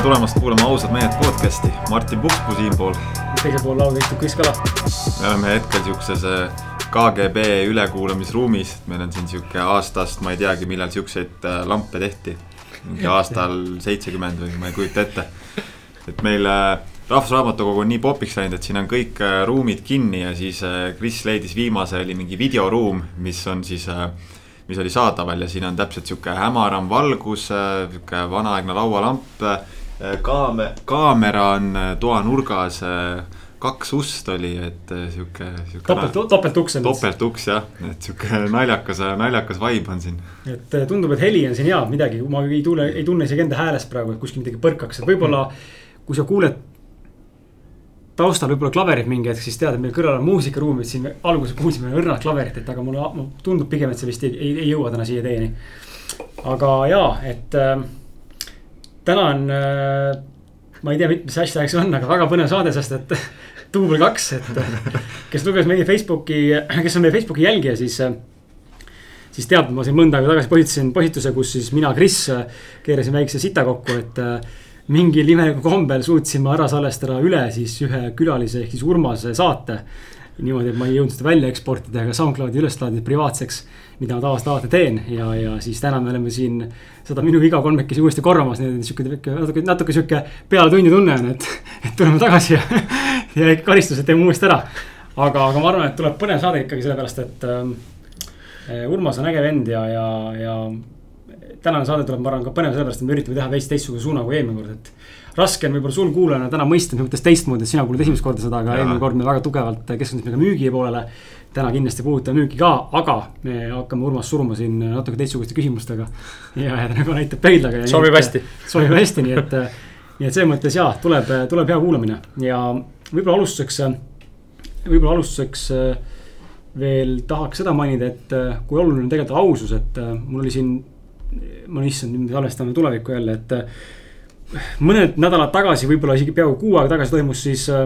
tere tulemast kuulama ausad mehed podcast'i, Martin Pukspuu siinpool. teisel pool lauda istub Kris Kala. me oleme hetkel siukses äh, KGB ülekuulamisruumis, meil on siin sihuke aastast, ma ei teagi, millal siukseid äh, lampe tehti. mingi aastal seitsekümmend või ma ei kujuta ette. et meil äh, Rahvusraamatukogu on nii popiks läinud, et siin on kõik ruumid kinni ja siis Kris leidis viimase oli mingi videoruum, mis on siis mis oli saadaval ja siin on täpselt sihuke hämaram valgus, sihuke vanaaegne laualamp. Kaame-, kaamera on toanurgas, kaks ust oli, et sihuke, sihuke. topelt, topeltuks on. topeltuks jah, et sihuke naljakas, naljakas vibe on siin. et tundub, et heli on siin hea, midagi, ma ei tule, ei tunne isegi enda häälest praegu, et kuskil midagi põrkaks, et võib-olla kui sa kuuled taustal võib-olla klaverid mingi hetk, siis tead, et meil kõrval on muusikaruum, et siin alguses kuulsime õrnalt klaverit, et aga mulle tundub pigem, et see vist ei, ei, ei jõua täna siia teieni. aga jaa, et äh, täna on äh,, ma ei tea, mis hashtag see on, aga väga põnev saade, sest et duubel kaks, et kes luges meie Facebooki, kes on meie Facebooki jälgija, siis siis teab, ma siin mõnda aega tagasi postitasin postituse, kus siis mina, Kris keerasin väikse sita kokku, et mingil imelikul kombel suutsime ära salvestada üle siis ühe külalise ehk siis Urmase saate. Niimoodi, et ma ei jõudnud seda välja eksportida ega SoundCloudi üles laadida privaatseks, mida ma tavaliselt alati teen ja, ja siis täna me oleme siin seda minu viga kolmekesi uuesti korramas, nii et sihuke natuke, natuke sihuke pealetunni tunne on, et, et tuleme tagasi ja, ja karistused teeme uuesti ära. aga, aga ma arvan, et tuleb põnev saade ikkagi sellepärast, et äh, Urmas on äge vend ja, ja, ja tänane saade tuleb, ma arvan, ka põnev sellepärast, et me üritame teha veits teistsuguse suuna kui eelmine kord, et. Raske on võib-olla sul kuulajana täna mõista, mis mõttes teistmoodi, et sina kuuled esimest korda seda, aga eelmine kord me väga tugevalt keskendusime ka müügi poolele. täna kindlasti puudutame müüki ka, aga me hakkame Urmas suruma siin natuke teistsuguste küsimustega. ja, ja nagu näitab pöidlaga. sobib hästi. sobib hästi, nii et, nii et selles mõttes jaa, tuleb, tuleb hea kuulamine ja võib-olla alustuseks, võib-olla alustuseks veel tahaks seda mainida, et kui oluline on tegelikult ausus, et mul oli siin ma issand, nüüd me salvestame tulevikku jälle, et. Äh, mõned nädalad tagasi, võib-olla isegi peaaegu kuu aega tagasi toimus siis äh,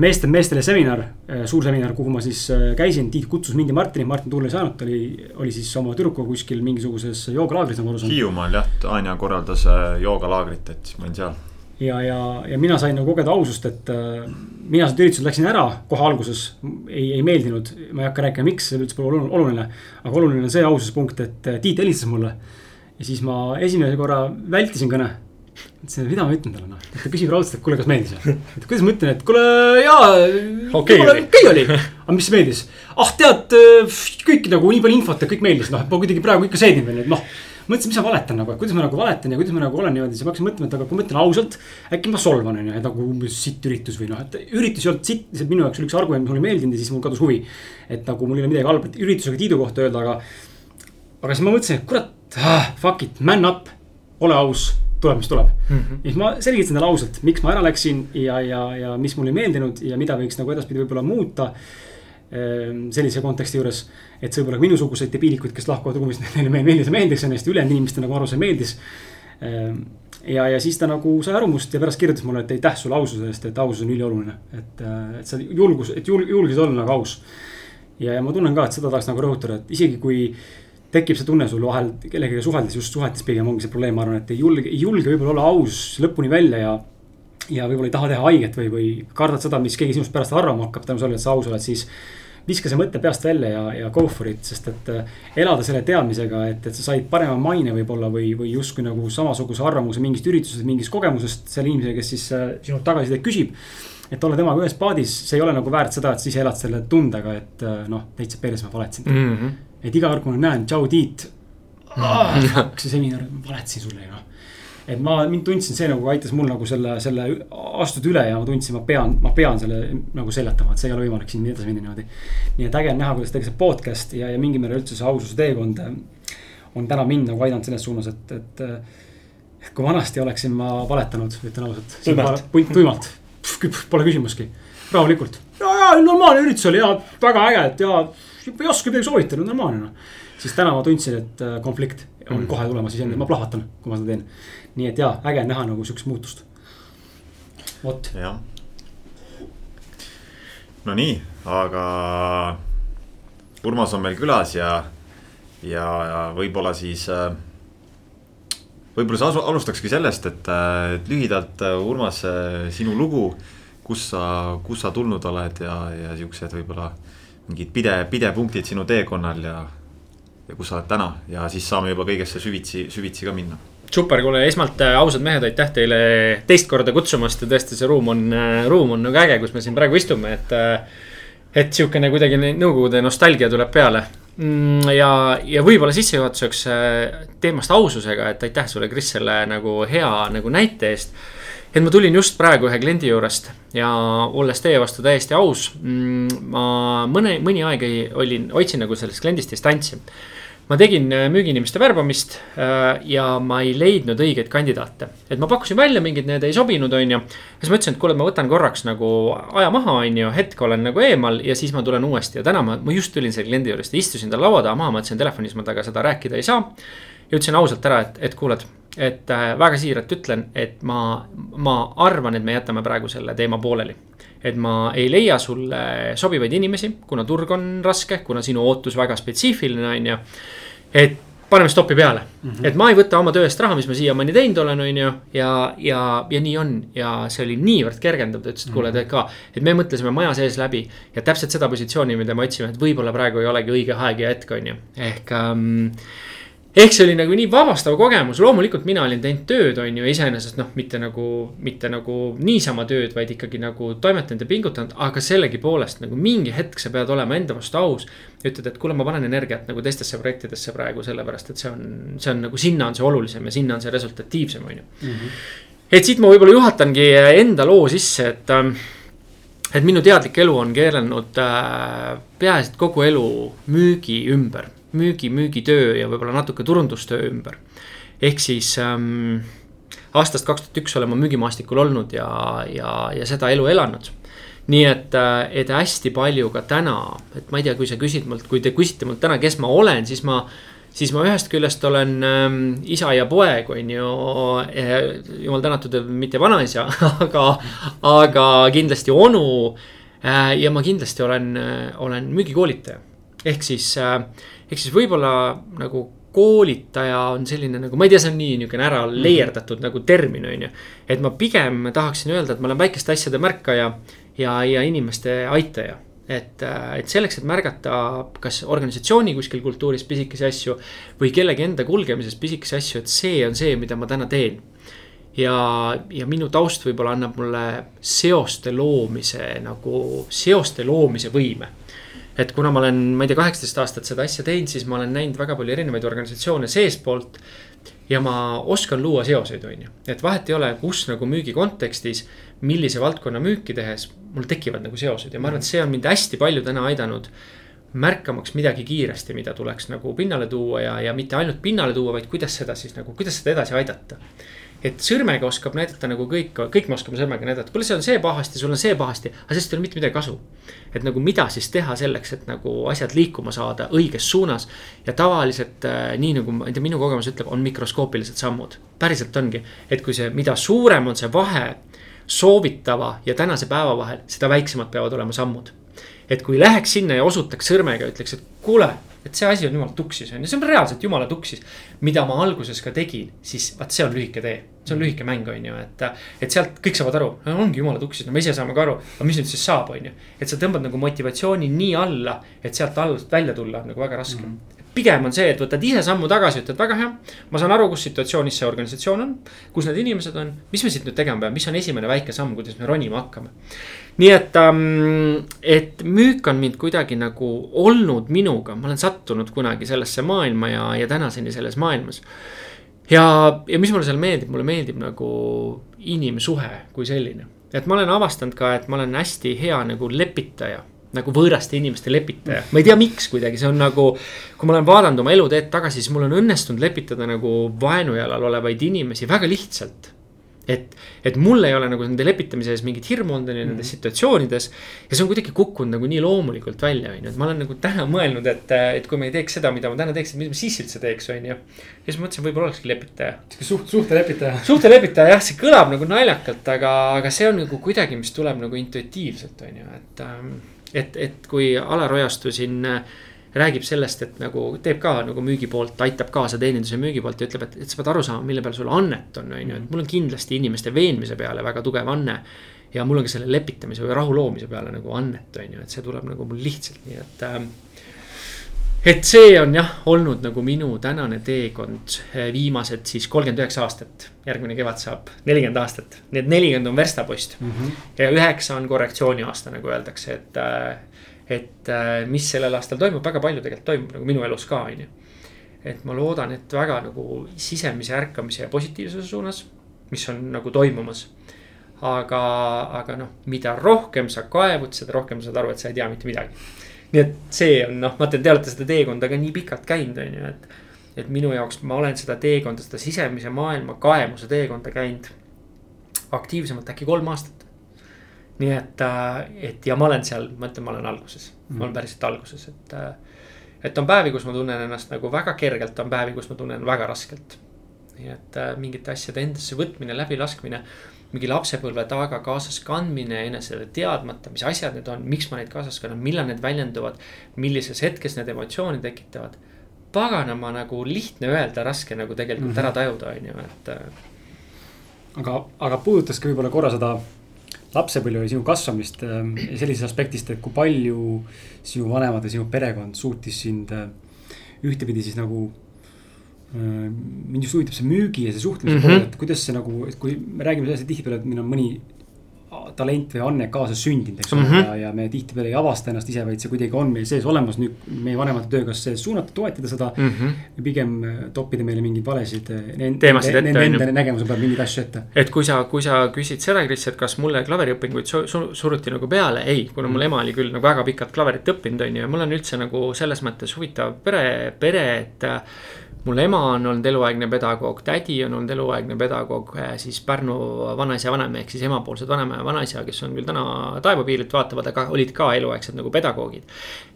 meeste, meestele seminar, äh, suur seminar, kuhu ma siis käisin, Tiit kutsus mind ja Martinit, Martin tulla ei saanud, ta oli, oli siis oma tüdrukuga kuskil mingisuguses joogalaagris nagu aru saan. Hiiumaal jah, Anja korraldas joogalaagrit, et ma olin seal. ja, ja, ja mina sain nagu kogeda ausust, et äh, mina sealt ürituselt läksin ära kohe alguses, ei, ei meeldinud, ma ei hakka rääkima, miks, see üldse pole oluline. aga oluline on see aususpunkt, et Tiit helistas mulle ja siis ma esimese korra vältisin kõne. ütlesin, mida ma ütlen talle noh, ta küsib raudselt, et kuule, kas meeldis või? et kuidas ma ütlen, et kuule jaa. okei okay, oli. aga mis meeldis? ah tead, kõik nagu nii palju infot ja kõik meeldis, noh, et ma kuidagi praegu ikka seedin veel, et noh mõtlesin, mis ma valetan nagu, et kuidas ma nagu valetan ja kuidas ma nagu olen niimoodi, siis ma hakkasin mõtlema, et aga kui ma ütlen ausalt. äkki ma solvan on ju, et nagu umbes sitt üritus või noh, et üritus ei olnud sitt, lihtsalt minu jaoks oli üks argument, mis mulle ei meeldinud ja siis mul kadus huvi. et nagu mul ei ole midagi halba üritusega Tiidu kohta öelda, aga. aga siis ma mõtlesin, et kurat ah, fuck it, man up, ole aus, tuleb, mis tuleb mm. -hmm. ja siis ma selgitasin talle ausalt, miks ma ära läksin ja, ja, ja mis mulle ei meeldinud ja mida võiks nagu edaspidi võib-olla muuta ehm, sellise konteksti juures. et see võib-olla minusuguseid debiilikuid, kes lahkuvad ruumist, neile meeldis ja meeldiks ennast, ülejäänud inimestele nagu aru see meeldis. Ehm, ja, ja siis ta nagu sai aru must ja pärast kirjutas mulle, et aitäh sulle aususe eest, et ausus on ülioluline. et, äh, et sa julgus, et jul, julgesid olla nagu aus. ja, ja ma tunnen ka, et seda tahaks nagu rõhutada, et isegi kui tekib see tunne sul vahel kellegagi suheldes, just suhetes pigem ongi see probleem, ma arvan, et ei julge, ei julge võib-olla olla aus lõpuni välja ja. ja võib-olla ei taha teha haiget või, või kardad seda, mis keegi sinust pärast arvama hakkab tänu sellele, et sa aus oled, siis. viska see mõte peast välja ja, ja go for it, sest et äh, elada selle teadmisega, et, et sa said parema maine võib-olla või, või justkui nagu samasuguse arvamuse mingist üritusest, mingist kogemusest selle inimesega, kes siis äh, sinult tagasisidet küsib et olla temaga ühes paadis, see ei ole nagu väärt seda, et sa ise elad selle tundega, et äh, noh, täitsa perse ma valetasin mm. -hmm et iga kord, kui ma näen, tšau Tiit ah,. see seminar, valetasin sulle ju noh. et ma, mind tundsin, see nagu aitas mul nagu selle, selle astuda üle ja ma tundsin, ma pean, ma pean selle nagu seljatama, et see ei ole võimalik siin edasi minna niimoodi. nii et äge on näha, kuidas tegelikult see podcast ja, ja mingil määral üldse see aususe teekond on täna mind nagu aidanud selles suunas, et, et kui vanasti oleksin ma valetanud, ütlen ausalt. tuimalt. tuimalt, pole küsimustki, rahulikult. ja, ja normaalne üritus oli ja väga äge, et ja ei oska midagi soovitada, normaalne noh. siis täna ma tundsin, et äh, konflikt on mm. kohe tulemas iseendale, ma plahvatan, kui ma seda teen. nii et jaa, äge on näha nagu sihukest muutust. vot. jah. no nii, aga Urmas on meil külas ja, ja, ja võib-olla siis äh, võib-olla sa alustakski sellest, et, äh, et lühidalt äh, Urmas, sinu lugu. kus sa, kus sa tulnud oled ja, ja siuksed võib-olla mingid pide, pidepunktid sinu teekonnal ja. ja kus sa oled täna ja siis saame juba kõigesse süvitsi, süvitsi ka minna super, kuule esmalt ausad mehed, aitäh teile teist korda kutsumast ja tõesti, see ruum on, ruum on nagu äge, kus me siin praegu istume, et. et sihukene kuidagi nõukogude nostalgia tuleb peale Mm, ja, ja võib-olla sissejuhatuseks äh, teemast aususega, et aitäh sulle, Kris, selle nagu hea nagu näite eest. Et ma tulin just praegu ühe kliendi juurest ja olles teie vastu täiesti aus, mm, ma mõne, mõni aeg ei, olin, hoidsin nagu sellest kliendist distantsi ma tegin äh, müügiinimeste värbamist äh, ja ma ei leidnud õigeid kandidaate. et ma pakkusin välja mingid, need ei sobinud, on ju. siis ma ütlesin, et kuule, ma võtan korraks nagu aja maha, on ju, hetk olen nagu eemal ja siis ma tulen uuesti ja täna ma, ma just tulin selle kliendi juurest istusin tal laua taha maha, mõtlesin telefonis ma temaga seda rääkida ei saa. ja ütlesin ausalt ära, et, et kuuled, et äh, väga siiralt ütlen, et ma, ma arvan, et me jätame praegu selle teema pooleli et ma ei leia sulle sobivaid inimesi, kuna turg on raske, kuna sinu ootus väga spetsiifiline on ju. et paneme stoppi peale mm, -hmm. et ma ei võta oma töö eest raha, mis ma siiamaani teinud olen, on ju. ja, ja, ja nii on ja see oli niivõrd kergendav, ta ütles, et kuule, te ka, et me mõtlesime maja sees läbi. ja täpselt seda positsiooni, mida me otsime, et võib-olla praegu ei olegi õige aeg ja hetk, on ju, ehk ähm, ehk see oli nagu nii vabastav kogemus, loomulikult mina olin teinud tööd, on ju, iseenesest noh, mitte nagu, mitte nagu niisama tööd, vaid ikkagi nagu toimetanud ja pingutanud, aga sellegipoolest nagu mingi hetk sa pead olema enda vastu aus. ütled, et kuule, ma panen energiat nagu teistesse projektidesse praegu sellepärast, et see on, see on nagu sinna on see olulisem ja sinna on see resultatiivsem, on ju. Mhm. et siit ma võib-olla juhatangi enda loo sisse, et ähm, et minu teadlik elu on keerelnud äh, peaasjalikult kogu elu müügi ümber müügi, müügitöö ja võib-olla natuke turundustöö ümber. ehk siis ähm, aastast kaks tuhat üks olen ma müügimaastikul olnud ja, ja, ja seda elu elanud nii et, äh, et hästi palju ka täna, et ma ei tea, kui sa küsid mult, kui te küsite mult täna, kes ma olen, siis ma siis ma ühest küljest olen ähm, isa ja poeg, on ju äh,. jumal tänatud, mitte vanaisa aga, aga kindlasti onu äh,. ja ma kindlasti olen äh,, olen müügikoolitaja. ehk siis äh, ehk siis võib-olla nagu koolitaja on selline nagu, ma ei tea, see on nii niisugune ära mhm. leierdatud nagu termin, on ju. et ma pigem tahaksin öelda, et ma olen väikeste asjade märkaja ja, ja inimeste aitaja. et, et selleks, et märgata kas organisatsiooni kuskil kultuuris pisikesi asju või kellegi enda kulgemises pisikesi asju, et see on see, mida ma täna teen ja, ja minu taust võib-olla annab mulle seoste loomise nagu, seoste loomise võime et kuna ma olen, ma ei tea, kaheksateist aastat seda asja teinud, siis ma olen näinud väga palju erinevaid organisatsioone seestpoolt. ja ma oskan luua seoseid, on ju, et vahet ei ole, kus nagu müügi kontekstis, millise valdkonna müüki tehes, mul tekivad nagu seosed ja ma arvan, et see on mind hästi palju täna aidanud märkamaks midagi kiiresti, mida tuleks nagu pinnale tuua ja, ja mitte ainult pinnale tuua, vaid kuidas seda siis nagu, kuidas seda edasi aidata et sõrmega oskab näidata nagu kõik, kõik me oskame sõrmega näidata, kuule, see on see pahasti, sul on see pahasti, aga sellest ei ole mitte midagi kasu. Et nagu mida siis teha selleks, et nagu asjad liikuma saada õiges suunas. ja tavaliselt äh, nii nagu ma ei tea, minu kogemus ütleb, on mikroskoopilised sammud, päriselt ongi, et kui see, mida suurem on see vahe soovitava ja tänase päeva vahel, seda väiksemad peavad olema sammud. et kui läheks sinna ja osutaks sõrmega, ütleks, et kuule et see asi on jumala tuksis on ju, see on reaalselt jumala tuksis. mida ma alguses ka tegin, siis vaat see on lühike tee, see on lühike mäng, on ju, et. et sealt kõik saavad aru, ongi jumala tuksis, no me ise saame ka aru, aga mis nüüd siis saab, on ju. et sa tõmbad nagu motivatsiooni nii alla, et sealt allast välja tulla on nagu väga raske mm. -hmm pigem on see, et võtad ise sammu tagasi, ütled väga hea. ma saan aru, kus situatsioonis see organisatsioon on, kus need inimesed on, mis me siit nüüd tegema peame, mis on esimene väike samm, kuidas me ronima hakkame nii et ähm,, et müük on mind kuidagi nagu olnud minuga, ma olen sattunud kunagi sellesse maailma ja, ja tänaseni selles maailmas. Ja, ja mis mulle seal meeldib, mulle meeldib nagu inimsuhe kui selline. et ma olen avastanud ka, et ma olen hästi hea nagu lepitaja nagu võõraste inimeste lepitaja, ma ei tea, miks kuidagi, see on nagu. kui ma olen vaadanud oma eluteed tagasi, siis mul on õnnestunud lepitada nagu vaenujalal olevaid inimesi väga lihtsalt et, et mul ei ole nagu nende lepitamise ees mingit hirmu olnud on ju nendes mhm. situatsioonides. ja see on kuidagi kukkunud nagu nii loomulikult välja, on ju, et ma olen nagu täna mõelnud, et, et kui ma ei teeks seda, mida ma täna teeks, et mis ma siis üldse teeks, on ju. ja siis mõtlesin, võib-olla olekski lepitaja. sihuke suht, suhtelepitaja. suhtelepitaja jah, see kõlab nagu naljakalt, aga, aga see on nagu kuidagi, mis tuleb nagu intuitiivselt, on ju, et. Ähm, et, et kui Alar Ojastu siin äh, räägib sellest, et nagu teeb ka nagu müügi poolt, aitab kaasa teeninduse müügi poolt ja ütleb, et, et sa pead aru saama, mille peale sul annet on, on ju, et mul on kindlasti inimeste veenmise peale väga tugev anne. ja mul on ka selle lepitamise või rahu loomise peale nagu annet, on ju, et see tuleb nagu mul lihtsalt nii, et äh, et see on jah olnud nagu minu tänane teekond eh, viimased siis kolmkümmend üheksa aastat. järgmine kevad saab nelikümmend aastat, nii et nelikümmend on verstapost mm. -hmm. ja üheksa on korrektsiooni aasta, nagu öeldakse, et. äh, et äh, mis sellel aastal toimub, väga palju tegelikult toimub nagu minu elus ka, on ju. et ma loodan, et väga nagu sisemise ärkamise ja positiivsuse suunas, mis on nagu toimumas. aga, aga noh, mida rohkem sa kaevud, seda rohkem saad aru, et sa ei tea mitte midagi nii et see on noh, ma ütlen, te olete seda teekonda ka nii pikalt käinud, on ju, et. et minu jaoks ma olen seda teekonda, seda sisemise maailma kaemuse teekonda käinud aktiivsemalt äkki kolm aastat. Nii et, äh, et ja ma olen seal, ma ütlen, ma olen alguses mm., ma olen päriselt alguses, et. Äh, et on päevi, kus ma tunnen ennast nagu väga kergelt, on päevi, kus ma tunnen väga raskelt. nii et äh, mingite asjade endasse võtmine, läbilaskmine mingi lapsepõlve taaga kaasas kandmine enesele teadmata, mis asjad need on, miks ma neid kaasas kannan, millal need väljenduvad. millises hetkes need emotsiooni tekitavad. paganama nagu lihtne öelda, raske nagu tegelikult mm -hmm. ära tajuda, on ju, et. Aga, aga puudutas ka võib-olla korra seda lapsepõlve või sinu kasvamist äh, sellisest aspektist, et kui palju sinu vanemad ja sinu perekond suutis sind äh, ühtepidi siis nagu Äh, mind just huvitab see müügi ja see suhtlemise mm -hmm. pool, et kuidas see nagu, et kui me räägime sellest, tihtipeale, et meil on mõni talent või anne kaasas sündinud, eks ole mm -hmm. ja, ja me tihtipeale ei avasta ennast ise, vaid see kuidagi on meil sees olemas. nüüd meie vanemate töö, kas suunata, toetada seda mm -hmm. pigem äh, toppida meile mingeid valesid. Äh, teemasid ette. Nende enda nägemuse peal mingeid asju ette. et kui sa, kui sa küsid seda, Kris, et kas mulle klaveriõpinguid su, su, suruti nagu peale, ei, kuna mul mm -hmm. ema oli küll nagu väga pikalt klaverit õppinud, on ju, ja mul on üldse nagu selles mõttes huvitav pere, pere, et mul ema on olnud eluaegne pedagoog, tädi on olnud eluaegne pedagoog, äh, siis Pärnu vanaisa ja vanaema ehk siis emapoolsed vanaema ja vanaisa, kes on küll täna taevapiirilt vaatavad, aga olid ka eluaegsed nagu pedagoogid.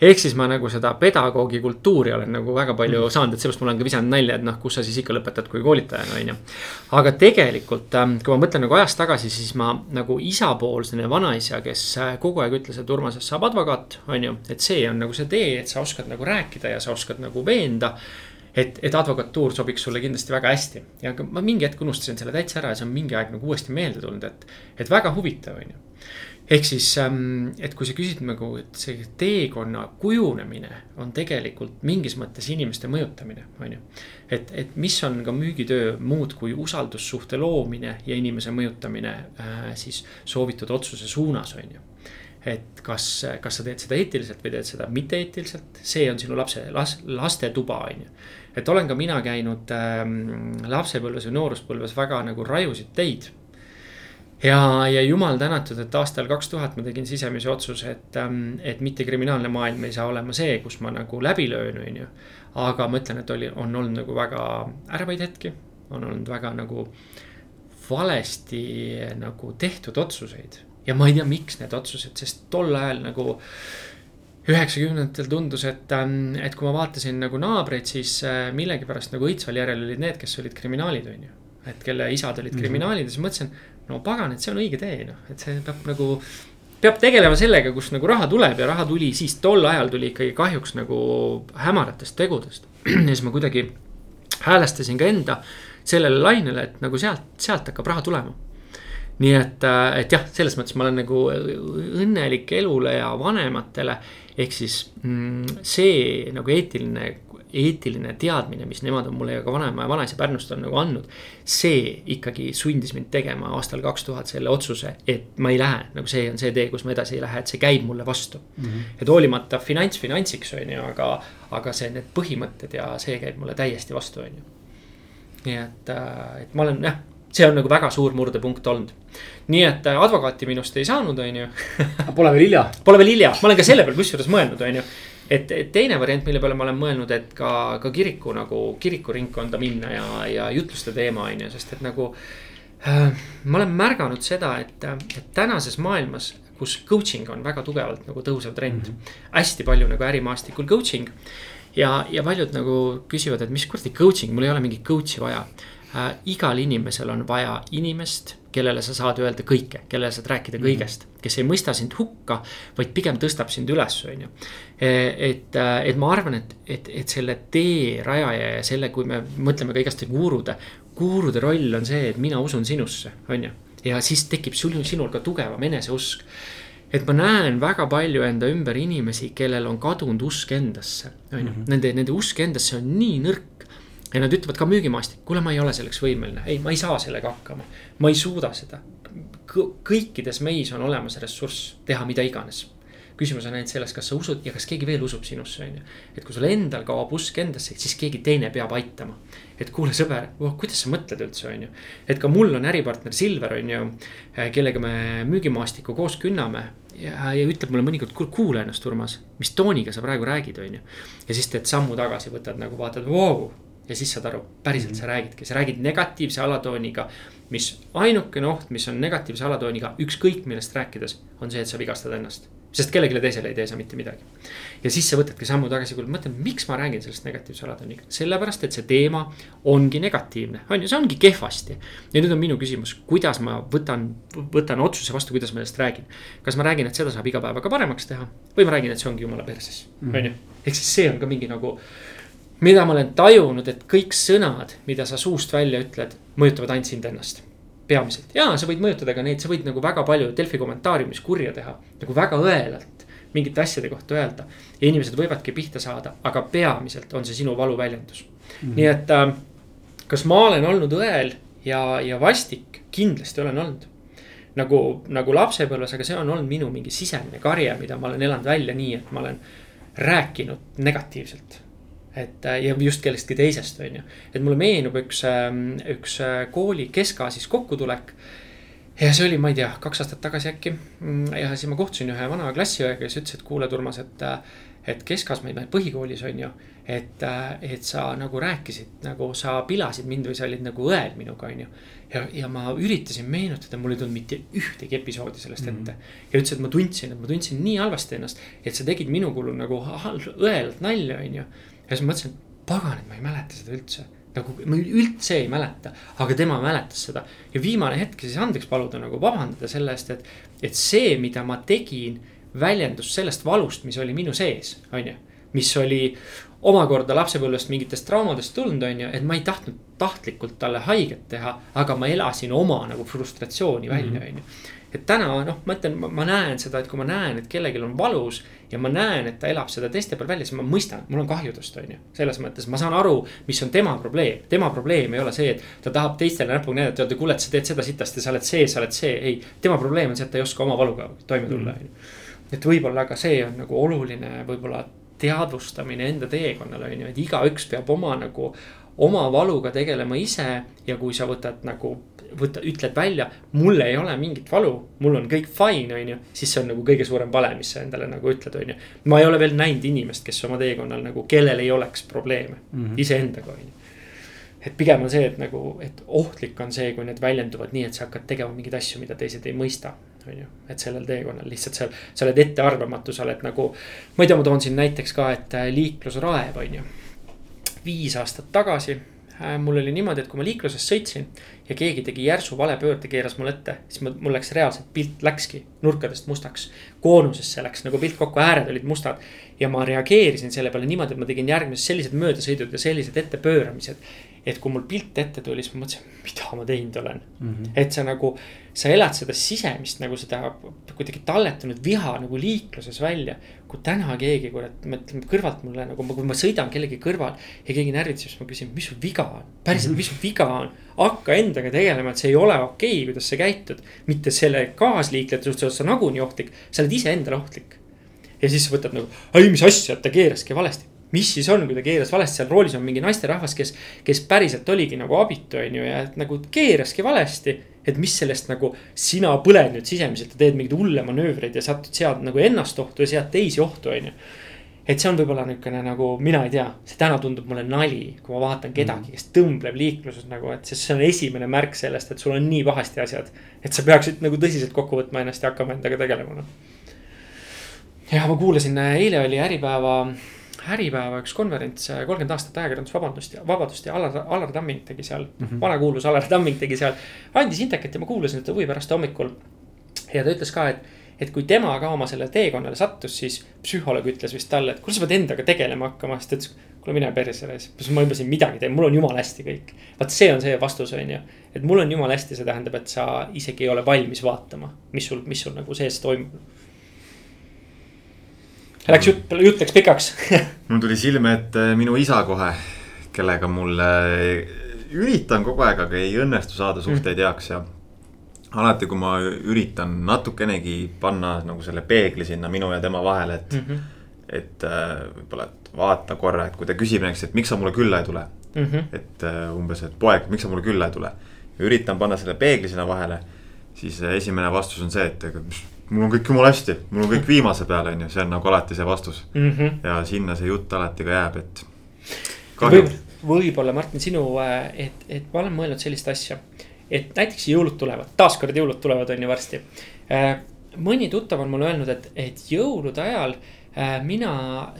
ehk siis ma nagu seda pedagoogi kultuuri olen nagu väga palju mm. saanud, et sellepärast ma olen ka visanud nalja, et noh, kus sa siis ikka lõpetad kui koolitajana, on ju. aga tegelikult, ähm, kui ma mõtlen nagu ajas tagasi, siis ma nagu isapoolsene vanaisa, kes äh, kogu aeg ütles, et Urmasest saab advokaat, on ju. et see on nagu see tee, et sa oskad nagu rääkida ja sa oskad nagu veenda et, et advokatuur sobiks sulle kindlasti väga hästi. ja ma mingi hetk unustasin selle täitsa ära ja see on mingi aeg nagu uuesti meelde tulnud, et, et väga huvitav, on ju. ehk siis, ähm, et kui sa küsid nagu, et see teekonna kujunemine on tegelikult mingis mõttes inimeste mõjutamine, on ju. et, et mis on ka müügitöö muud kui usaldussuhte loomine ja inimese mõjutamine äh, siis soovitud otsuse suunas, on ju et kas, kas sa teed seda eetiliselt või teed seda mitteeetiliselt, see on sinu lapse, las-, lastetuba, on ju et olen ka mina käinud ähm, lapsepõlves või nooruspõlves väga nagu rajusid teid. ja, ja jumal tänatud, et aastal kaks tuhat ma tegin sisemise otsuse, et ähm,, et mitte kriminaalne maailm ei saa olema see, kus ma nagu läbi löön, on ju. aga ma ütlen, et oli, on olnud nagu väga ärevaid hetki, on olnud väga nagu valesti nagu tehtud otsuseid ja ma ei tea, miks need otsused, sest tol ajal nagu üheksakümnendatel tundus, et, ähm, et kui ma vaatasin nagu naabreid, siis äh, millegipärast nagu õitsval järel olid need, kes olid kriminaalid, on ju. et kelle isad olid -hmm. kriminaalid ja siis mõtlesin, no pagan, et see on õige tee, noh, et see peab nagu. peab tegelema sellega, kust nagu raha tuleb ja raha tuli siis tol ajal tuli ikkagi kahjuks nagu hämaratest tegudest. ja siis ma kuidagi häälestasin ka enda sellele lainele, et nagu sealt, sealt hakkab raha tulema nii et, äh, et jah, selles mõttes ma olen nagu õnnelik elule ja vanematele ehk siis mm, see nagu eetiline, eetiline teadmine, mis nemad on mulle ja ka vanaema ja vanaisa Pärnust on nagu andnud. see ikkagi sundis mind tegema aastal kaks tuhat selle otsuse, et ma ei lähe, nagu see on see tee, kus ma edasi ei lähe, et see käib mulle vastu mm. -hmm. et hoolimata finants finantsiks on ju, aga, aga see, need põhimõtted ja see käib mulle täiesti vastu, on ju. nii et, äh, et ma olen jah see on nagu väga suur murdepunkt olnud. Nii et äh, advokaati minust ei saanud, on ju. Pole veel hilja. Pole veel hilja, ma olen ka selle peale kusjuures mõelnud, on ju. et, teine variant, mille peale ma olen mõelnud, et ka, ka kiriku nagu, kirikuringkonda minna ja, ja jutluste teema, on ju, sest et nagu äh,. ma olen märganud seda, et, et tänases maailmas, kus coaching on väga tugevalt nagu tõusev trend mm. -hmm. hästi palju nagu ärimaastikul coaching ja, ja paljud nagu küsivad, et mis kuradi coaching, mul ei ole mingit coach'i vaja. Igal inimesel on vaja inimest kellele sa saad öelda kõike, kellele saad rääkida kõigest, kes ei mõista sind hukka, vaid pigem tõstab sind üles, on ju. et, et ma arvan, et, et, et selle tee rajaja ja selle, kui me mõtleme ka igaste guurude, guurude roll on see, et mina usun sinusse, on ju. ja siis tekib sul, sinul ka tugevam eneseusk et ma näen väga palju enda ümber inimesi, kellel on kadunud usk endasse, on ju, mhm. nende, nende usk endasse on nii nõrk ja nad ütlevad ka müügimaastik, kuule, ma ei ole selleks võimeline, ei, ma ei saa sellega hakkama. ma ei suuda seda. kõikides meis on olemas ressurss teha mida iganes. küsimus on ainult selles, kas sa usud ja kas keegi veel usub sinusse, on ju. et kui sul endal kaob usk endasse, siis keegi teine peab aitama. et kuule, sõber oh,, kuidas sa mõtled üldse, on ju. et ka mul on äripartner Silver, on ju, kellega me müügimaastikku koos künname ja, ja ütleb mulle mõnikord, kuule kuula ennast, Urmas, mis tooniga sa praegu räägid, on ju. ja siis teed sammu tagasi, võtad nagu vaatad, vau ja siis saad aru, päriselt sa räägidki, sa räägid negatiivse alatooniga. mis ainukene oht, mis on negatiivse alatooniga, ükskõik millest rääkides, on see, et sa vigastad ennast. sest kellelegi teisele ei tee sa mitte midagi. ja siis sa võtadki sammu tagasi, kuule mõtle, miks ma räägin sellest negatiivse alatooniga, sellepärast et see teema ongi negatiivne, on ju, see ongi kehvasti. ja nüüd on minu küsimus, kuidas ma võtan, võtan otsuse vastu, kuidas ma sellest räägin. kas ma räägin, et seda saab iga päevaga paremaks teha või ma räägin, et see ongi jumala perses, on ju, ehk siis see on ka mingi nagu mida ma olen tajunud, et kõik sõnad, mida sa suust välja ütled, mõjutavad ainult sind ennast. peamiselt ja sa võid mõjutada ka neid, sa võid nagu väga palju Delfi kommentaariumis kurja teha, nagu väga õelalt mingite asjade kohta öelda. ja inimesed võivadki pihta saada, aga peamiselt on see sinu valuväljendus mm. -hmm. nii et äh, kas ma olen olnud õel ja, ja vastik, kindlasti olen olnud nagu, nagu lapsepõlves, aga see on olnud minu mingi sisemine karje, mida ma olen elanud välja nii, et ma olen rääkinud negatiivselt et äh, ja just kellestki teisest, on ju. et mulle meenub üks, ähm, üks äh, kooli keskaasis kokkutulek. ja see oli, ma ei tea, kaks aastat tagasi äkki. Mm, ja siis ma kohtusin ühe vana klassiõega, kes ütles, et kuule, Urmas, et, äh, et keskaas meil põhikoolis on ju. et, et sa nagu rääkisid, nagu sa pilasid mind või sa olid nagu õel minuga, on ju. ja, ja ma üritasin meenutada, mul ei tulnud mitte ühtegi episoodi sellest mm -hmm. ette. ja ütles, et ma tundsin, et ma tundsin nii halvasti ennast, et sa tegid minu kulul nagu õelalt nalja, on ju ja siis ma mõtlesin, pagan, et ma ei mäleta seda üldse. nagu ma üldse ei mäleta, aga tema mäletas seda. ja viimane hetk siis andeks paluda nagu vabandada selle eest, et, et see, mida ma tegin, väljendus sellest valust, mis oli minu sees, on ju. mis oli omakorda lapsepõlvest mingitest traumadest tulnud, on ju, et ma ei tahtnud tahtlikult talle haiget teha, aga ma elasin oma nagu frustratsiooni välja, mhm. on ju et täna noh, ma ütlen, ma näen seda, et kui ma näen, et kellelgi on valus ja ma näen, et ta elab seda teiste peal välja, siis ma mõistan, mul on kahju tast, on ju. selles mõttes ma saan aru, mis on tema probleem, tema probleem ei ole see, et ta tahab teistele näpuga näidata, öelda, kuule, et sa teed seda sitasti, sa oled see, sa oled see, ei. tema probleem on see, et ta ei oska oma valuga toime tulla, mm. on ju. et võib-olla ka see on nagu oluline, võib-olla teadvustamine enda teekonnal on ju, et igaüks peab oma nagu oma valuga tegelema ise ja kui sa võtad nagu võta, ütled välja, mul ei ole mingit valu, mul on kõik fine, on ju. siis see on nagu kõige suurem vale, mis sa endale nagu ütled, on ju. ma ei ole veel näinud inimest, kes oma teekonnal nagu, kellel ei oleks probleeme mm -hmm. iseendaga, on ju. et pigem on see, et nagu, et ohtlik on see, kui need väljenduvad nii, et sa hakkad tegema mingeid asju, mida teised ei mõista on ju, et sellel teekonnal lihtsalt seal, sa oled ettearvamatu, sa oled nagu. ma ei tea, ma toon siin näiteks ka, et äh, liiklusraev on ju. viis aastat tagasi mul oli niimoodi, et kui ma liikluses sõitsin ja keegi tegi järsu valepöörde, keeras mul ette, siis mul, mul läks reaalselt pilt läkski nurkadest mustaks. koonusesse läks nagu pilt kokku, ääred olid mustad. ja ma reageerisin selle peale niimoodi, et ma tegin järgmised sellised möödasõidud ja sellised ettepööramised. et kui mul pilt ette tuli, siis ma mõtlesin, mida ma teinud olen mm. -hmm. et sa nagu, sa elad seda sisemist nagu seda kuidagi talletanud viha nagu liikluses välja. Kui täna keegi, kurat, mõtleme kõrvalt mulle nagu, kui ma sõidan kellegi kõrval ja keegi närvitseb, siis ma küsin, mis sul viga on, päriselt, mis sul viga on hakka endaga tegelema, et see ei ole okei okay,, kuidas sa käitud. mitte selle kaasliiklejate suhtes, sa nagunii ohtlik, sa oled iseendale ohtlik. ja siis võtad nagu, ei mis asja, ta keeraski valesti. mis siis on, kui ta keeras valesti, seal roolis on mingi naisterahvas, kes, kes päriselt oligi nagu abitu, on ju, ja nagu keeraski valesti. Et mis sellest nagu, sina põled nüüd sisemiselt ja teed mingeid hulle manöövreid ja satud sead nagu ennast ohtu ja sead teisi ohtu, on ju et see on võib-olla niisugune nagu, mina ei tea, see täna tundub mulle nali, kui ma vaatan kedagi, kes tõmbleb liikluses nagu, et sest see on esimene märk sellest, et sul on nii pahasti asjad. et sa peaksid nagu tõsiselt kokku võtma ennast ja hakkama endaga tegelema, noh. ja ma kuulasin, eile oli Äripäeva Äripäeva üks konverents, kolmkümmend aastat ajakirjandusvabandust ja vabadust ja Alar, Alar Tamming tegi seal mm. -hmm. vanakuulus Alar Tamming tegi seal. andis intekat ja ma kuulasin teda huvi pärast hommikul. ja ta ütles ka, et, et kui tema ka oma sellele teekonnale sattus, siis psühholoog ütles vist talle, et kuule, sa pead endaga tegelema hakkama, sest ta ütles. kuule, mine perse, ma juba siin midagi teen, mul on jumala hästi kõik. vaat see on see vastus, on ju. et mul on jumala hästi, see tähendab, et sa isegi ei ole valmis vaatama, mis sul, mis sul nagu sees toimub. Läks jutt, jutt läks pikaks mul tuli silme ette minu isa kohe, kellega mul äh, üritan kogu aeg, aga ei õnnestu saada suhteid heaks ja. alati, kui ma üritan natukenegi panna nagu selle peegli sinna minu ja tema vahele, et mm. -hmm. et äh, võib-olla, et vaata korra, et kui ta küsib näiteks, et miks sa mulle külla ei tule mm. -hmm. et äh, umbes, et poeg, miks sa mulle külla ei tule. üritan panna selle peegli sinna vahele, siis esimene vastus on see, et mul on kõik jumala hästi, mul on kõik viimase peale, on ju, see on nagu alati see vastus Mm -hmm. ja sinna see jutt alati ka jääb, et. võib, võib-olla Martin, sinu, et, et ma olen mõelnud sellist asja. et näiteks jõulud tulevad, taaskord jõulud tulevad, on ju varsti. mõni tuttav on mulle öelnud, et, et jõulude ajal äh, mina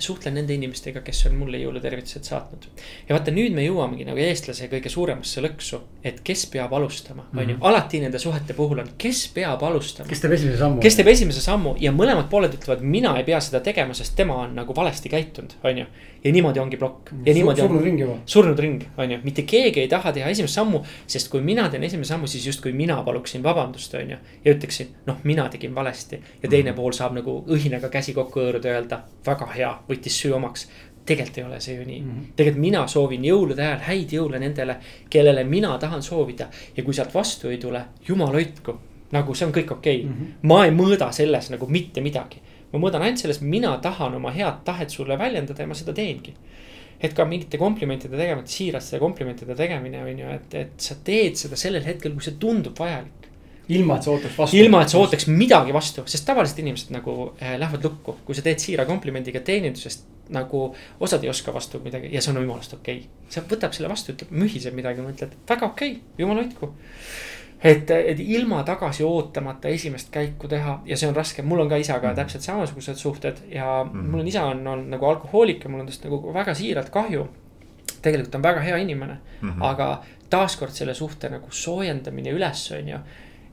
suhtlen nende inimestega, kes on mulle jõulutervitused saatnud. ja vaata, nüüd me jõuamegi nagu eestlase kõige suuremasse lõksu, et kes peab alustama, on ju, alati nende suhete puhul on, kes peab alustama. kes teeb esimese sammu? kes teeb esimese sammu ja mõlemad pooled ütlevad, mina ei pea seda tegema, sest tema on nagu valesti käitunud, on ju. Ja niimoodi ongi plokk ja niimoodi surnud on ring juba. surnud ring, on ju, mitte keegi ei taha teha esimest sammu. sest kui mina teen esimese sammu, siis justkui mina paluksin vabandust, on ju. ja ütleksin, noh, mina tegin valesti ja teine pool saab nagu õhinaga käsi kokku hõõruda öelda, väga hea, võttis süü omaks tegelikult ei ole see ju nii mm -hmm. tegelikult mina soovin jõulude ajal häid jõule nendele, kellele mina tahan soovida ja kui sealt vastu ei tule, jumal hoidku. nagu see on kõik okei okay. mm, -hmm. ma ei mõõda selles nagu mitte midagi. Ma mõõdan ainult selles, mina tahan oma head tahet sulle väljendada ja ma seda teengi. et ka mingite komplimentide tegemine, siiraste komplimentide tegemine on ju, et, et sa teed seda sellel hetkel, kui see tundub vajalik ilma, et sa ootaks vastu. ilma, et sa ootaks midagi vastu, sest tavaliselt inimesed nagu äh, lähevad lukku, kui sa teed siira komplimendiga teenindusest. nagu osad ei oska vastu midagi ja see on jumalast okei okay.. see võtab selle vastu, ütleb, mühiseb midagi, mõtled, väga okei okay,, jumal hoidku. Et, et ilma tagasi ootamata esimest käiku teha ja see on raske, mul on ka isaga Mhm. täpselt samasugused suhted ja mm. -hmm. mul on isa on olnud nagu alkohoolik ja mul on tast nagu väga siiralt kahju. tegelikult on väga hea inimene mm. -hmm. aga taaskord selle suhte nagu soojendamine üles, on ju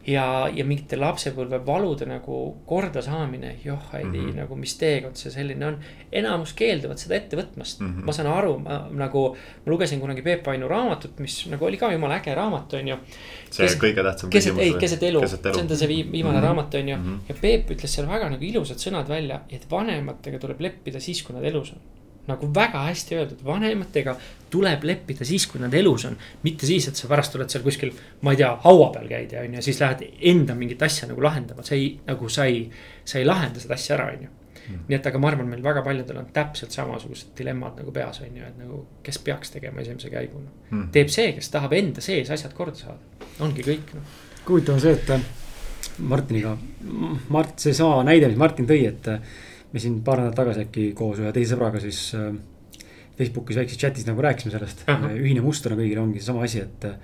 ja, ja mingite lapsepõlve valude nagu kordasaamine, joh, ei tea mm. -hmm. nagu, mis teekond see selline on. enamus keelduvad seda ette võtmast mm. -hmm. ma saan aru, ma nagu, ma lugesin kunagi Peep Ainu raamatut, mis nagu oli ka jumala äge raamat, on ju. see keset- kõige tähtsam keset, küsimus. keset elu, see on ta see vii- viimane mm. -hmm. raamat, on ju mm. -hmm. ja Peep ütles seal väga nagu ilusad sõnad välja, et vanematega tuleb leppida siis, kui nad elus on nagu väga hästi öeldud, vanematega tuleb leppida siis, kui nad elus on. mitte siis, et sa pärast oled seal kuskil, ma ei tea, haua peal käid ja on ju, siis lähed enda mingit asja nagu lahendama, sa ei, nagu sa ei. sa ei lahenda seda asja ära, on ju. nii et, aga ma arvan, meil väga paljudel on täpselt samasugused dilemmad nagu peas, on ju, et nagu, kes peaks tegema esimese käigu no. Mhm. teeb see, kes tahab enda sees asjad korda saada, ongi kõik noh. huvitav on see, et äh, Martiniga, Mart, seesama näide, mis Martin tõi, et äh, me siin paar nädalat tagasi äkki koos ühe teise sõbraga siis äh, Facebookis väikses chatis nagu rääkisime sellest uh. -huh. ühine muster on kõigil ongi seesama asi, et äh,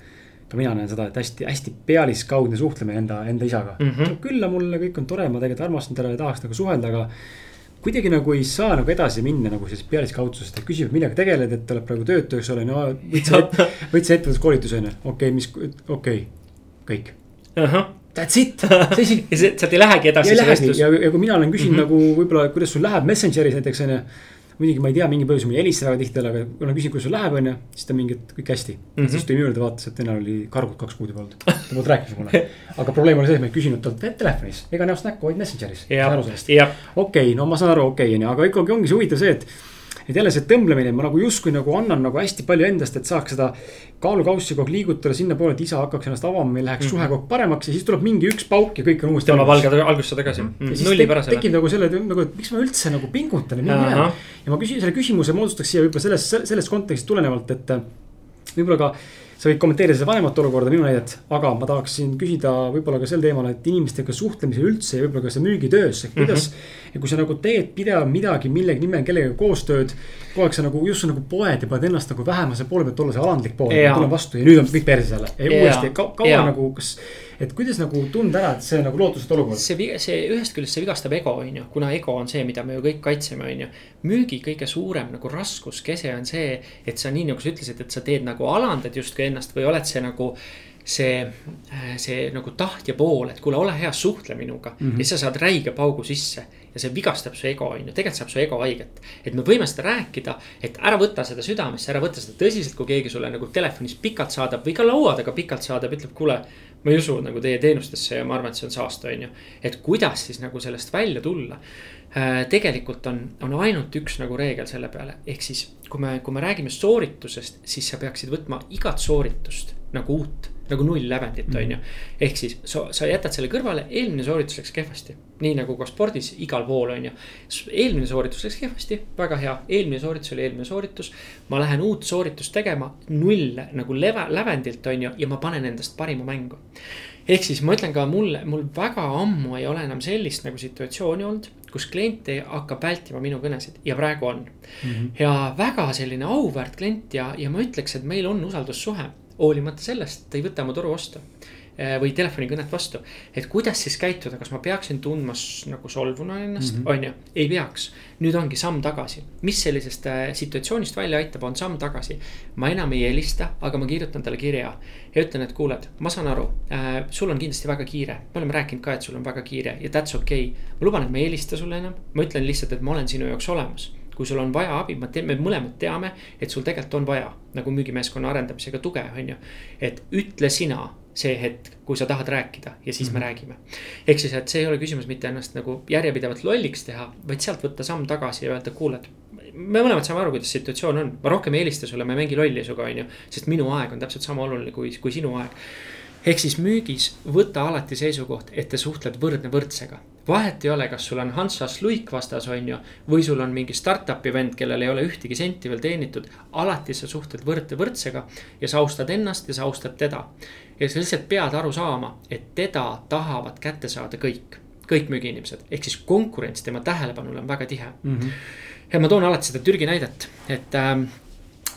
ka mina näen seda, et hästi-hästi pealiskaudne suhtlemine enda, enda isaga mm. -hmm. külla mulle, kõik on tore, ma tegelikult armastan teda ja tahaks nagu suhelda, aga kuidagi nagu ei saa nagu edasi minna nagu sellisest pealiskaudsusest, et küsib, millega tegeled, et oled praegu töötu, eks ole, no võtsid, võtsid ettevõtluskoolituse on ju, okei okay,, mis, okei okay,, kõik. That's it, see asi ja sealt ei lähegi edasi ei lähegi ja, ja kui mina olen küsinud mm. -hmm. nagu võib-olla, kuidas sul läheb Messengeris näiteks on ju. muidugi ma ei tea, mingi põhjus, ma ei helista väga tihtipeale, aga kui olen küsinud, kuidas sul läheb, on ju, siis ta mingi, et kõik hästi mm. -hmm. siis tuli minu juurde, vaatas, et enne oli kargud kaks kuud juba olnud, ta polnud rääkinud mulle. aga probleem oli see, et ma ei küsinud talt telefonis ega näost näkku, vaid Messengeris. jah, jah, okei okay,, no ma saan aru, okei okay, on ju, aga ikkagi ongi see huvitav see, et. Et jälle see tõmblemine, ma nagu justkui nagu annan nagu hästi palju endast, et saaks seda kaalukaussi kogu aeg liigutada sinnapoole, et isa hakkaks ennast avama, meil läheks mm. -hmm. suhe kogu aeg paremaks ja siis tuleb mingi üks pauk ja kõik on uuesti. tõmbab alga, algusse tagasi mm, siis nulli pärasele. tekib nagu selle nagu, et miks ma üldse nagu pingutan ja nii minema. ja ma küsin selle küsimuse moodustaks siia võib-olla sellest, sellest kontekstist tulenevalt, et. võib-olla ka sa võid kommenteerida seda vanemate olukorda, minu näidet, aga ma tahaksin küsida võib-olla ka sel teemal, et inimestega suhtlemisel üldse ja võib-olla ka see müügitöös, et kuidas mm. -hmm. ja kui sa nagu teed pidevalt midagi, millegi nimel kellegagi koostööd. Kogu aeg sa nagu just nagu poed ja paned ennast nagu vähemase poole pealt olla see alandlik pool, tulen vastu ja nüüd on kõik perses jälle ja uuesti ka, kaua nagu, kas. et kuidas nagu tunda ära, et see nagu lootusetu olukord. see, see ühest küljest see vigastab ego, on ju, kuna ego on see, mida me ju kõik kaitseme, on ju. müügi kõige suurem nagu raskuskese on see, et sa nii nagu sa ütlesid, et sa teed nagu alandad justkui ennast või oled see nagu see, see nagu tahtja pool, et kuule, ole hea, suhtle minuga mm. -hmm. ja sa saad räige paugu sisse ja see vigastab su ego, on ju, tegelikult saab su ego haiget. et me võime seda rääkida, et ära võta seda südamesse, ära võta seda tõsiselt, kui keegi sulle nagu telefonis pikalt saadab või ka laua taga pikalt saadab, ütleb, kuule. ma ei usu nagu teie teenustesse ja ma arvan, et see on saast, on ju, et kuidas siis nagu sellest välja tulla. tegelikult on, on ainult üks nagu reegel selle peale, ehk siis kui me, kui me räägime sooritusest, siis sa peaksid võtma igat sooritust nagu uut nagu null-lävendit mm, -hmm. on ju. ehk siis sa, sa jätad selle kõrvale, eelmine sooritus läks kehvasti. nii nagu ka spordis igal pool on ju. eelmine sooritus läks kehvasti, väga hea, eelmine sooritus oli eelmine sooritus. ma lähen uut sooritust tegema null nagu leve, lävendilt on ju, ja ma panen endast parima mängu. ehk siis ma ütlen ka mulle, mul väga ammu ei ole enam sellist nagu situatsiooni olnud, kus klient ei- hakkab vältima minu kõnesid ja praegu on mm. -hmm. ja väga selline auväärt klient ja, ja ma ütleks, et meil on usaldussuhe hoolimata sellest, ta ei võta mu toru osta eh, või telefonikõnet vastu. et kuidas siis käituda, kas ma peaksin tundma nagu solvuna ennast mm, -hmm. on ju, ei peaks. nüüd ongi samm tagasi, mis sellisest äh, situatsioonist välja aitab, on samm tagasi. ma enam ei helista, aga ma kirjutan talle kirja ja ütlen, et kuuled, ma saan aru äh,, sul on kindlasti väga kiire, me oleme rääkinud ka, et sul on väga kiire ja that's okei okay.. ma luban, et ma ei helista sulle enam, ma ütlen lihtsalt, et ma olen sinu jaoks olemas kui sul on vaja abi, me teeme, mõlemad teame, et sul tegelikult on vaja nagu müügimeeskonna arendamisega tuge, on ju. et ütle sina see hetk, kui sa tahad rääkida ja siis mm -hmm. me räägime. ehk siis, et see ei ole küsimus mitte ennast nagu järjepidevalt lolliks teha, vaid sealt võtta samm tagasi ja öelda, kuule, et me mõlemad saame aru, kuidas situatsioon on, ma rohkem ei helista sulle, ma ei mängi lolli sinuga, on ju, sest minu aeg on täpselt sama oluline kui, kui sinu aeg ehk siis müügis võta alati seisukoht, et te suhtled võrdne võrdsega. Vahet ei ole, kas sul on Hansas Luik vastas, on ju, või sul on mingi startup'i vend, kellel ei ole ühtegi senti veel teenitud. alati sa suhtled võrdne võrdsega ja sa austad ennast ja sa austad teda. ja sa lihtsalt pead aru saama, et teda tahavad kätte saada kõik, kõik müügiinimesed, ehk siis konkurents tema tähelepanule on väga tihe mm. -hmm. ja ma toon alati seda Türgi näidet, et ähm,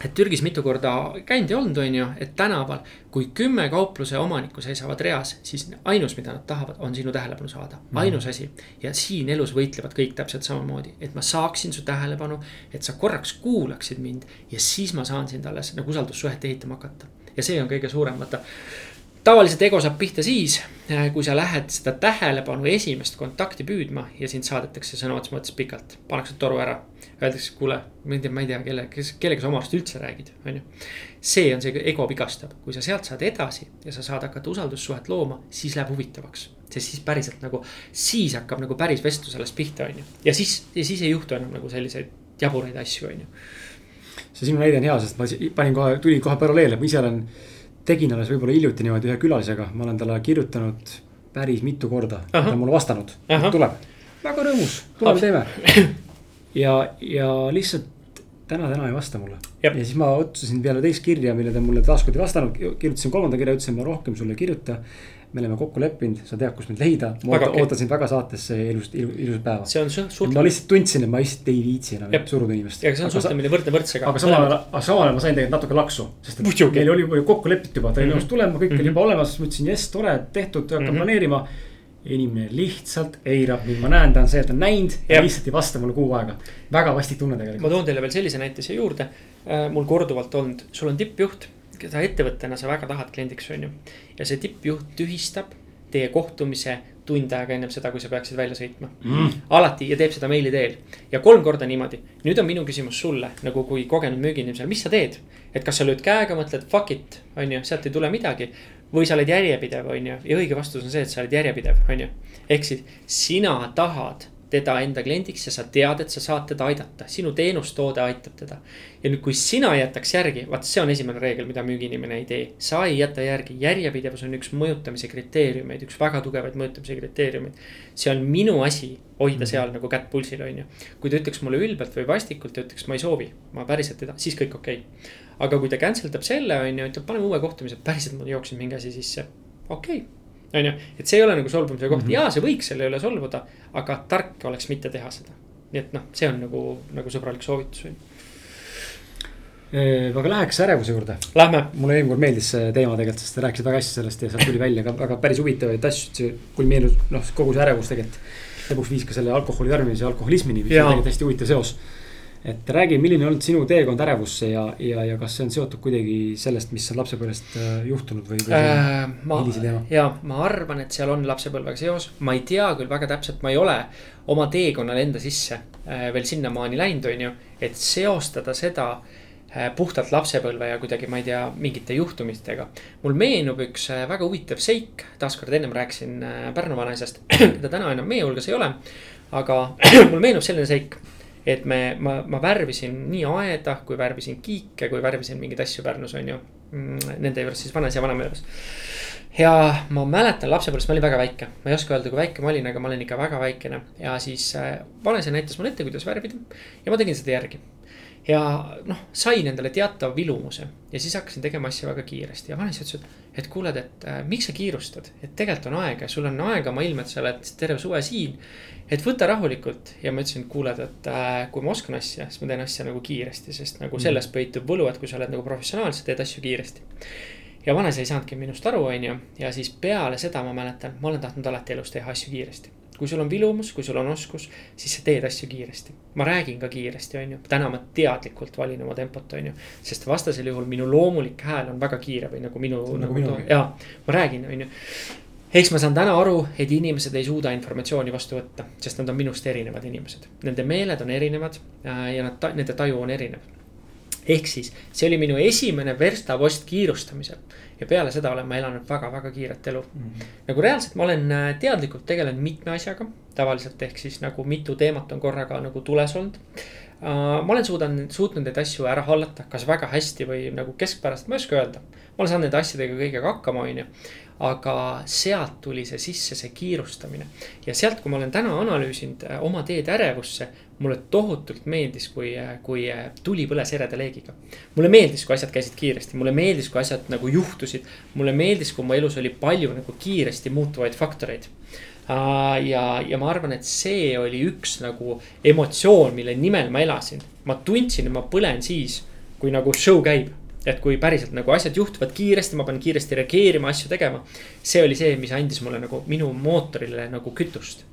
et Türgis mitu korda käinud ja olnud, on ju, et tänaval, kui kümme kaupluse omanikku seisavad reas, siis ainus, mida nad tahavad, on sinu tähelepanu saada, ainus asi. ja siin elus võitlevad kõik täpselt samamoodi, et ma saaksin su tähelepanu, et sa korraks kuulaksid mind ja siis ma saan sind alles nagu usaldussuhet ehitama hakata. ja see on kõige suurem, vaata tavaliselt ego saab pihta siis, kui sa lähed seda tähelepanu esimest kontakti püüdma ja sind saadetakse sõna otseses mõttes pikalt, pannakse toru ära. Öeldakse, kuule, ma ei tea, ma ei tea, kelle, kes, kellega sa oma arust üldse räägid, on ju. see on see ego vigastab, kui sa sealt saad edasi ja sa saad hakata usaldussuhet looma, siis läheb huvitavaks. sest siis päriselt nagu, siis hakkab nagu päris vestlus alles pihta, on ju. ja siis, ja siis ei juhtu enam nagu selliseid jaburaid asju, on ju. see sinu näide on hea, sest ma panin kohe, tuli kohe paralleele, ma ise olen, tegin alles võib-olla hiljuti niimoodi ühe külalisega, ma olen talle kirjutanud päris mitu korda, ta on mulle vastanud, tuleb. väga rõõmus, tuleme teeme. ja, ja lihtsalt täna, täna ei vasta mulle. ja siis ma otsustasin peale teist kirja, mille ta mulle taaskord ei vastanud, kirjutasin kolmanda kirja, ütlesin, ma rohkem sulle ei kirjuta. Me oleme kokku leppinud, sa tead, kus mind leida, ma Väga oota, okei. ootan sind väga saatesse ilusat, ilusat päeva. see on su- suht- ma, lihtsalt tundsin, et ma lihtsalt ei viitsi enam Jep. suruda inimest. ja see on suhtlemine võrdne võrdsega. aga samal ajal, aga samal ajal ma sain tegelikult natuke laksu, sest et Muidugi. meil oli juba ju kokku lepitud juba, ta oli Mhm. nõus tulema, kõik oli Mhm. juba olemas, ma ütlesin jess, tore, tehtud, hakkan Mhm. planeerima. inimene lihtsalt eirab mind, ma näen, ta on see, et ta on näinud ja lihtsalt ei vasta mulle kuu aega. väga vastik tunne ma tegelikult. toon teile veel sellise näite siia juurde. mul korduvalt olnud, sul on tippjuht, keda ettevõttena sa väga tahad kliendiks, on ju. ja see tippjuht tühistab teie kohtumise tund aega ennem seda, kui sa peaksid välja sõitma Mm. alati ja teeb seda meili teel ja kolm korda niimoodi. nüüd on minu küsimus sulle nagu kui kogenud müügiinimesele, mis sa teed? et kas sa lööd käega, mõtled fuck it, on ju, sealt ei tule midagi. või sa oled järjepidev, on ju, ja õige vastus on see, et sa oled järjepidev, on ju. ehk siis sina tahad teda enda kliendiks ja sa tead, et sa saad teda aidata, sinu teenustoode aitab teda. ja nüüd, kui sina jätaks järgi, vaat see on esimene reegel, mida müügiinimene ei tee, sa ei jäta järgi, järjepidevus on üks mõjutamise kriteeriumeid, üks väga tugevaid mõjutamise kriteeriumeid. see on minu asi hoida seal nagu kätt pulsil, on ju. kui ta ütleks mulle ülbelt või vastikult ja ütleks, ma ei soovi, ma päriselt ei taha, siis kõik okei okay.. aga kui ta cancel dab selle, on ju, ütleb, paneme uue kohtumise, päriselt mul jooksis mingi asi sisse, okei okay on ju, et see ei ole nagu solvumise koht mm, -hmm. ja see võiks selle üle solvuda, aga tark oleks mitte teha seda. nii et noh, see on nagu, nagu sõbralik soovitus on ju. aga läheks ärevuse juurde. Lähme. mulle eelmine kord meeldis see teema tegelikult, sest sa rääkisid väga hästi sellest ja sealt tuli välja ka väga päris huvitavaid asju, kulmineerus, noh, kogu see ärevus tegelikult. lõpuks viis ka selle alkoholi tarbimise ja alkoholismini, mis on tegelikult hästi huvitav seos. Et räägi, milline on olnud sinu teekond ärevusse ja, ja, ja kas see on seotud kuidagi sellest, mis on lapsepõlvest äh, juhtunud või, või äh,? ma, ja ma arvan, et seal on lapsepõlvega seos, ma ei tea küll väga täpselt, ma ei ole oma teekonnal enda sisse äh, veel sinnamaani läinud, on ju. et seostada seda äh, puhtalt lapsepõlve ja kuidagi, ma ei tea, mingite juhtumistega. mul meenub üks äh, väga huvitav seik, taaskord ennem rääkisin äh, Pärnu vanaisast, keda täna enam meie hulgas ei ole. aga mul meenub selline seik et me, ma, ma värvisin nii aeda, kui värvisin kiike, kui värvisin mingeid asju Pärnus, on ju. Nende juures siis vanaisa ja vanaema juures. ja ma mäletan lapsepõlvest, ma olin väga väike, ma ei oska öelda, kui väike ma olin, aga ma olin ikka väga väikene. ja siis äh, vanaisa näitas mulle ette, kuidas värvida ja ma tegin seda järgi ja noh, sain endale teatava vilumuse ja siis hakkasin tegema asju väga kiiresti ja vanaisa ütles, et, et kuule, et äh, miks sa kiirustad, et tegelikult on aega, sul on aega maailma, et sa oled terve suve siin. et võta rahulikult ja ma ütlesin, et kuule, et äh, kui ma oskan asja, siis ma teen asja nagu kiiresti, sest nagu selles peitub võlu, et kui sa oled nagu professionaal, sa teed asju kiiresti. ja vanaisa ei saanudki minust aru, on ju, ja siis peale seda ma mäletan, ma olen tahtnud alati elus teha asju kiiresti kui sul on vilumus, kui sul on oskus, siis sa teed asju kiiresti. ma räägin ka kiiresti, on ju, täna ma teadlikult valin oma tempot, on ju. sest vastasel juhul minu loomulik hääl on väga kiire või nagu minu, Nagu nagu, minul. nagu ja ma räägin, on ju. eks ma saan täna aru, et inimesed ei suuda informatsiooni vastu võtta, sest nad on minust erinevad inimesed. Nende meeled on erinevad äh, ja nad, nende taju on erinev. ehk siis see oli minu esimene verstapost kiirustamisel ja peale seda olen ma elanud väga-väga kiiret elu mm. -hmm. nagu reaalselt ma olen äh, teadlikult tegelenud mitme asjaga, tavaliselt ehk siis nagu mitu teemat on korraga nagu tules olnud uh,. ma olen suudan, suutnud neid asju ära hallata, kas väga hästi või nagu keskpärast, ma ei oska öelda. ma olen saanud nende asjadega kõigega hakkama, on ju. Aga sealt tuli see sisse, see kiirustamine ja sealt, kui ma olen täna analüüsinud äh, oma teed ärevusse mulle tohutult meeldis, kui, kui tuli põles ereda leegiga. mulle meeldis, kui asjad käisid kiiresti, mulle meeldis, kui asjad nagu juhtusid. mulle meeldis, kui mu elus oli palju nagu kiiresti muutuvaid faktoreid. ja, ja ma arvan, et see oli üks nagu emotsioon, mille nimel ma elasin. ma tundsin, et ma põlen siis, kui nagu show käib et kui päriselt nagu asjad juhtuvad kiiresti, ma pean kiiresti reageerima, asju tegema. see oli see, mis andis mulle nagu minu mootorile nagu kütust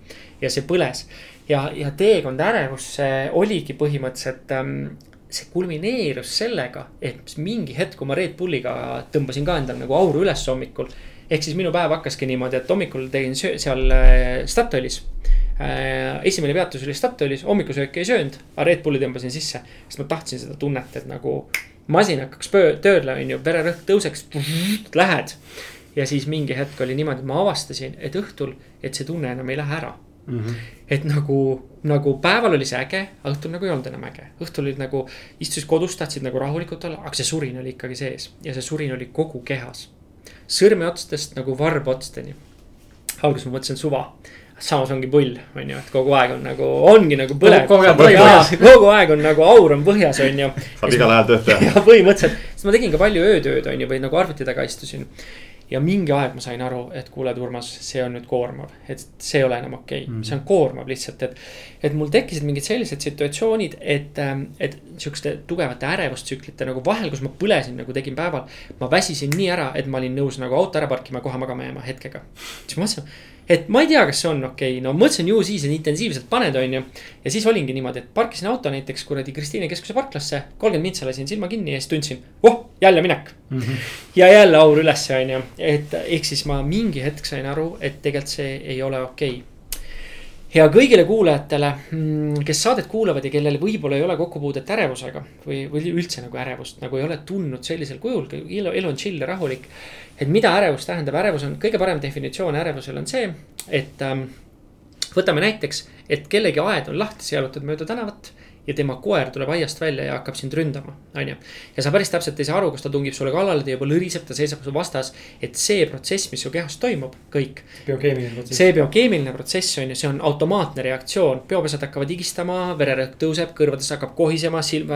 ja see põles ja, ja teekond ärevusse oligi põhimõtteliselt ähm, see kulmineerus sellega, et mingi hetk, kui ma Red Bulliga tõmbasin ka endale nagu auru üles hommikul. ehk siis minu päev hakkaski niimoodi, et hommikul tegin seal äh, Statoilis äh,. esimene peatus oli Statoilis, hommikusööki ei söönud, aga Red Bulli tõmbasin sisse, sest ma tahtsin seda tunnet, et nagu masin hakkaks tööle, on ju, vererõhk tõuseks, lähed. ja siis mingi hetk oli niimoodi, et ma avastasin, et õhtul, et see tunne enam ei lähe ära Mm -hmm. et nagu, nagu päeval oli see äge, aga õhtul nagu ei olnud enam äge. õhtul olid nagu, istusid kodus, tahtsid nagu rahulikult olla, aga see surin oli ikkagi sees ja see surin oli kogu kehas. sõrmeotstest nagu varbotsteni. alguses ma mõtlesin suva, samas ongi pull, on ju, et kogu aeg on nagu, ongi nagu põlev. kogu aeg on nagu aur on põhjas, on ju. saab igal ajal tööd teha. põhimõtteliselt, sest ma tegin ka palju öötööd, on ju, või nagu arvuti taga istusin ja mingi aeg ma sain aru, et kuule, Urmas, see on nüüd koormav, et see ei ole enam okei okay. mm, see on koormav lihtsalt, et. et mul tekkisid mingid sellised situatsioonid, et, et sihukeste tugevate ärevustsüklite nagu vahel, kus ma põlesin nagu tegin päeval. ma väsisin nii ära, et ma olin nõus nagu auto ära parkima ja kohe magama jääma hetkega. siis ma mõtlesin, et ma ei tea, kas see on okei okay., no mõtlesin ju siis, et intensiivselt paned, on ju. ja siis olingi niimoodi, et parkisin auto näiteks kuradi Kristiine keskuse parklasse, kolmkümmend mintsa lasin silma kinni ja siis tundsin, oh, jälle minek mm. -hmm. ja jälle aur ülesse, on ju, et ehk siis ma mingi hetk sain aru, et tegelikult see ei ole okei okay ja kõigile kuulajatele, kes saadet kuulavad ja kellel võib-olla ei ole kokkupuudet ärevusega või, või üldse nagu ärevust nagu ei ole tundnud sellisel kujul, elu, elu on chill ja rahulik. et mida ärevus tähendab, ärevus on kõige parem definitsioon ärevusel on see, et ähm, võtame näiteks, et kellegi aed on lahti, sa jalutad mööda tänavat ja tema koer tuleb aiast välja ja hakkab sind ründama, on ju. ja sa päris täpselt ei saa aru, kas ta tungib sulle kallale, ta juba lõriseb, ta seisab su vastas. et see protsess, mis su kehas toimub, kõik. biokeemiline protsess. see biokeemiline protsess on ju, see on automaatne reaktsioon, peopesad hakkavad higistama, vererõhk tõuseb, kõrvades hakkab kohisema, silm,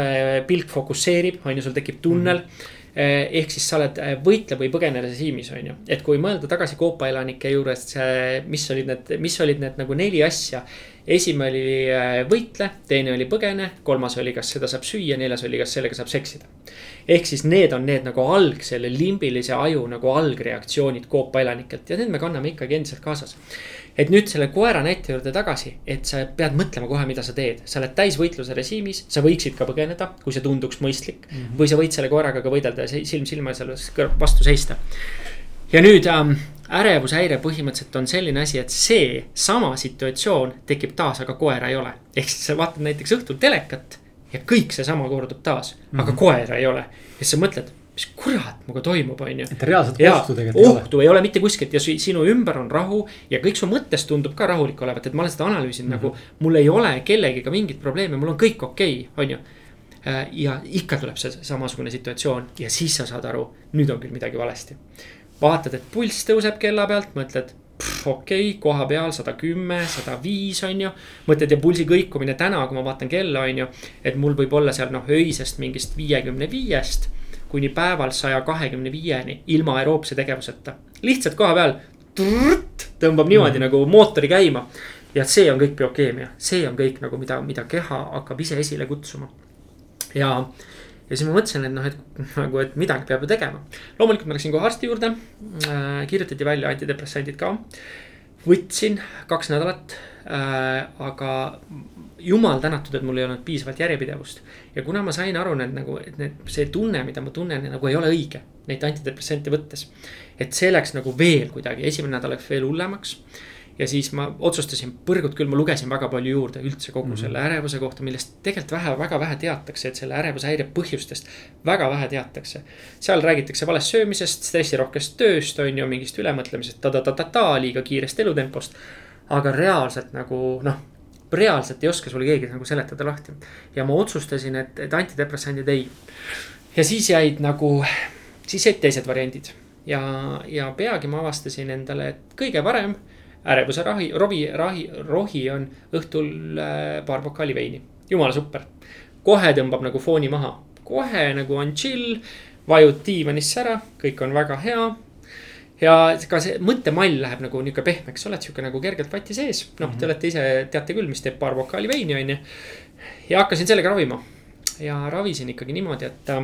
pilk fokusseerib, on ju, sul tekib tunnel mm. -hmm ehk siis sa oled äh, võitle või põgene režiimis, on ju. et kui mõelda tagasi Koopa elanike juures, mis olid need, mis olid need nagu neli asja. Esimene oli äh, võitle, teine oli põgene, kolmas oli, kas seda saab süüa, neljas oli, kas sellega saab seksida. ehk siis need on need nagu alg, selle limbilise aju nagu algreaktsioonid Koopa elanikelt ja need me kanname ikkagi endiselt kaasas et nüüd selle koera näite juurde tagasi, et sa pead mõtlema kohe, mida sa teed, sa oled täisvõitluse režiimis, sa võiksid ka põgeneda, kui see tunduks mõistlik mm. -hmm. või sa võid selle koeraga ka võidelda ja silm silma selles vastu seista. ja nüüd ähm, ärevushäire põhimõtteliselt on selline asi, et see sama situatsioon tekib taas, aga koera ei ole. ehk siis sa vaatad näiteks õhtul telekat ja kõik seesama kordub taas mm, -hmm. aga mhm. koera ei ole. ja siis sa mõtled mis kurat minuga toimub, on ju. et reaalset ohtu tegelikult ei ole. ohtu ei ole mitte kuskilt ja sinu ümber on rahu ja kõik su mõttes tundub ka rahulik olevat, et ma olen seda analüüsinud mm -hmm. nagu. mul ei ole kellegiga mingit probleemi, mul on kõik okei okay,, on ju. Äh, ja ikka tuleb see samasugune situatsioon ja siis sa saad aru, nüüd on küll midagi valesti. Vaatad, et pulss tõuseb kella pealt, mõtled okei okay,, koha peal sada kümme, sada viis on ju. mõtled ja pulsi kõikumine täna, kui ma vaatan kella, on ju, et mul võib olla seal noh öisest mingist viiekümne viiest kuni päeval saja kahekümne viieni ilma aeroobse tegevuseta. lihtsalt koha peal tõmbab niimoodi mm. nagu mootori käima. ja see on kõik biokeemia, see on kõik nagu, mida, mida keha hakkab ise esile kutsuma. ja, ja siis ma mõtlesin, et noh, et nagu, et midagi peab ju tegema. loomulikult ma läksin kohe arsti juurde äh,, kirjutati välja antidepressandid ka. võtsin kaks nädalat äh,, aga jumal tänatud, et mul ei olnud piisavalt järjepidevust. ja kuna ma sain aru, et nagu, et need, see tunne, mida ma tunnen, nagu ei ole õige neid antidepressante võttes. et see läks nagu veel kuidagi, esimene nädal läks veel hullemaks. Ja siis ma otsustasin, põrgut küll, ma lugesin väga palju juurde üldse kogu mm -hmm. selle ärevuse kohta, millest tegelikult vähe, väga vähe teatakse, et selle ärevushäire põhjustest väga vähe teatakse. seal räägitakse valest söömisest, stressirohkest tööst, on ju, mingist ülemõtlemisest ta-ta-ta-ta-ta, liiga kiirest elutempost. aga reaalselt nagu noh reaalselt ei oska sulle keegi nagu seletada lahti. ja ma otsustasin, et, et antidepressandid ei. ja siis jäid nagu, siis jäid teised variandid. ja, ja peagi ma avastasin endale, et kõige parem ärevuse rahi, rovi, rahi, rohi on õhtul äh, paar pokaali veini. jumala super. kohe tõmbab nagu fooni maha, kohe nagu on chill, vajud diivanisse ära, kõik on väga hea ja ka see mõttemall läheb nagu nihuke pehmeks, oled sihuke nagu kergelt vati sees, noh mm -hmm., te olete ise, teate küll, mis teeb paar vokaali veini, on ju. ja hakkasin sellega ravima ja ravisin ikkagi niimoodi, et, äh,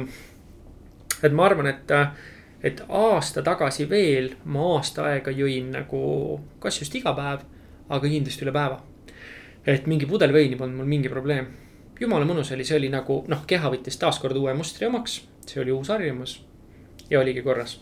et ma arvan, et, äh, et aasta tagasi veel ma aasta aega jõin nagu kas just iga päev, aga kindlasti üle päeva. et mingi pudel veini polnud mul mingi probleem. jumala mõnus oli, see oli nagu noh, keha võttis taaskord uue mustri omaks, see oli uus harjumus ja oligi korras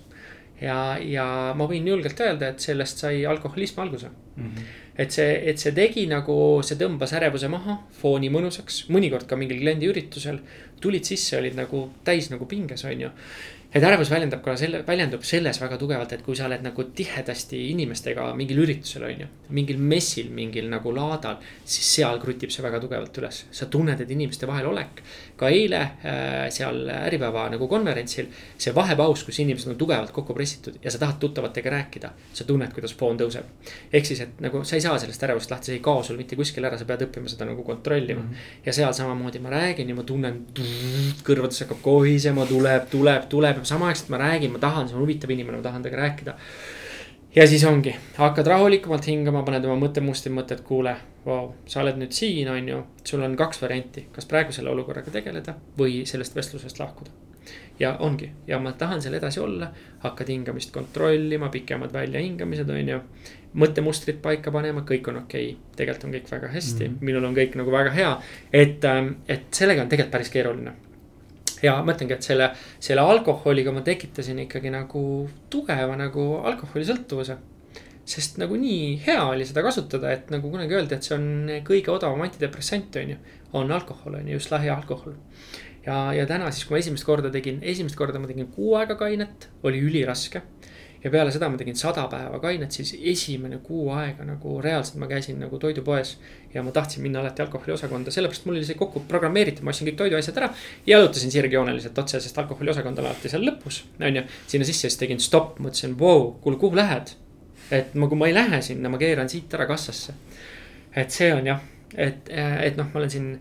ja, ja ma võin julgelt öelda, et sellest sai alkoholism alguse mm. -hmm. et see, et see tegi nagu, see tõmbas ärevuse maha, fooni mõnusaks, mõnikord ka mingil kliendiüritusel. tulid sisse, olid nagu täis nagu pinges, on ju et ärevus väljendab ka selle, väljendub selles väga tugevalt, et kui sa oled nagu tihedasti inimestega mingil üritusel, on ju. mingil messil, mingil nagu laadal, siis seal krutib see väga tugevalt üles, sa tunned, et inimeste vahel olek. ka eile äh, seal Äripäeva nagu konverentsil, see vahepaus, kus inimesed on tugevalt kokku pressitud ja sa tahad tuttavatega rääkida. sa tunned, kuidas foon tõuseb. ehk siis, et nagu sa ei saa sellest ärevust lahti, see ei kao sul mitte kuskile ära, sa pead õppima seda nagu kontrollima mm. -hmm. ja seal samamoodi ma räägin ja ma tunnen, kõrvades hakkab kohisema, tuleb, tuleb, tuleb peab samaaegselt ma räägin, ma tahan, see on huvitav inimene, ma tahan temaga rääkida. ja siis ongi, hakkad rahulikumalt hingama, paned oma mõttemustri mõtte, et kuule, vau, sa oled nüüd siin, on ju. sul on kaks varianti, kas praegu selle olukorraga tegeleda või sellest vestlusest lahkuda. ja ongi, ja ma tahan seal edasi olla, hakkad hingamist kontrollima, pikemad väljahingamised, on ju. mõttemustrid paika panema, kõik on okei okay., tegelikult on kõik väga hästi mm, -hmm. minul on kõik nagu väga hea. et, ähm, et sellega on tegelikult päris keeruline ja ma ütlengi, et selle, selle alkoholiga ma tekitasin ikkagi nagu tugeva nagu alkoholisõltuvuse. sest nagu nii hea oli seda kasutada, et nagu kunagi öeldi, et see on kõige odavam antidepressant, on ju. on alkohol, on ju, just lahja alkohol. ja, ja täna siis, kui ma esimest korda tegin, esimest korda ma tegin kuu aega kainet, oli üliraske ja peale seda ma tegin sada päeva kainet, siis esimene kuu aega nagu reaalselt ma käisin nagu toidupoes. ja ma tahtsin minna alati alkoholiosakonda, sellepärast mul oli see kokku programmeeritud, ma ostsin kõik toiduasjad ära. ja jalutasin sirgjooneliselt otse, sest alkoholiosakond on alati seal lõpus, on ju. sinna sisse, siis tegin stopp, mõtlesin, vau, kuule, kuhu lähed? et ma, kui ma ei lähe sinna, ma keeran siit ära kassasse. et see on jah, et, et noh, ma olen siin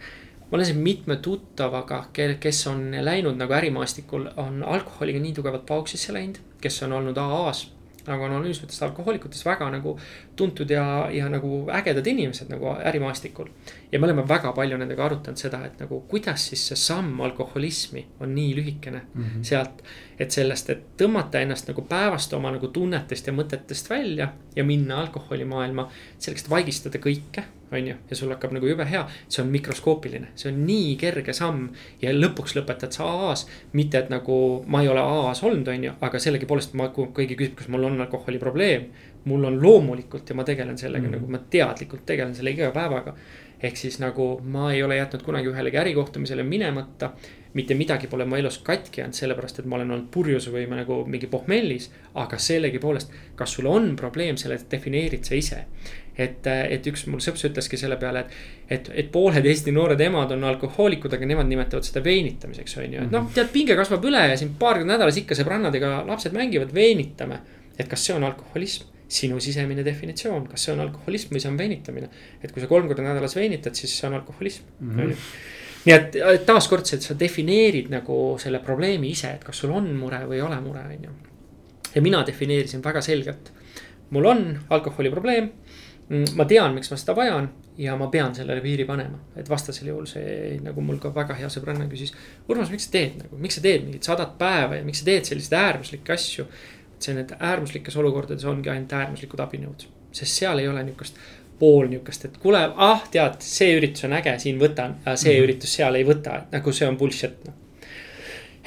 ma olen siin mitme tuttavaga, kes on läinud nagu ärimaastikul, on alkoholiga nii tugevalt pauksisse läinud, kes on olnud AA-s nagu anonüümsetest alkohoolikutest väga nagu tuntud ja, ja nagu ägedad inimesed nagu ärimaastikul. ja me oleme väga palju nendega arutanud seda, et nagu kuidas siis see samm alkoholismi on nii lühikene mm -hmm. sealt. et sellest, et tõmmata ennast nagu päevast oma nagu tunnetest ja mõtetest välja ja minna alkoholimaailma selleks, et vaigistada kõike on ju, ja sul hakkab nagu jube hea, see on mikroskoopiline, see on nii kerge samm. ja lõpuks lõpetad sa AA-s, mitte et nagu ma ei ole AA-s olnud, on ju, aga sellegipoolest ma, kui keegi küsib, kas mul on alkoholiprobleem. mul on loomulikult ja ma tegelen sellega mm -hmm. nagu ma teadlikult tegelen selle iga päevaga. ehk siis nagu ma ei ole jätnud kunagi ühelegi ärikohtumisele minemata mitte midagi pole mu elus katki jäänud, sellepärast et ma olen olnud purjus või ma nagu mingi pohmellis. aga sellegipoolest, kas sul on probleem, selle defineerid sa ise et, et üks mul sõps ütleski selle peale, et, et, et pooled Eesti noored emad on alkohoolikud, aga nemad nimetavad seda veenitamiseks, on ju, et noh, tead, pinge kasvab üle ja siin paar korda nädalas ikka sõbrannadega lapsed mängivad, veenitame. et kas see on alkoholism? sinu sisemine definitsioon, kas see on alkoholism või see on veenitamine. et kui sa kolm korda nädalas veenitad, siis see on alkoholism mm, -hmm. on ju nii et taaskord see, et sa defineerid nagu selle probleemi ise, et kas sul on mure või ei ole mure, on ju. ja mina defineerisin väga selgelt. mul on alkoholiprobleem ma tean, miks ma seda vajan ja ma pean sellele piiri panema, et vastasel juhul see nagu mul ka väga hea sõbranna küsis. Urmas, miks sa teed nagu, miks sa teed mingit sadat päeva ja miks sa teed selliseid äärmuslikke asju? see need äärmuslikes olukordades ongi ainult äärmuslikud abinõud, sest seal ei ole niukest pool niukest, et kuule, ah tead, see üritus on äge, siin võtan, see mm -hmm. üritus seal ei võta, et nagu see on bullshit noh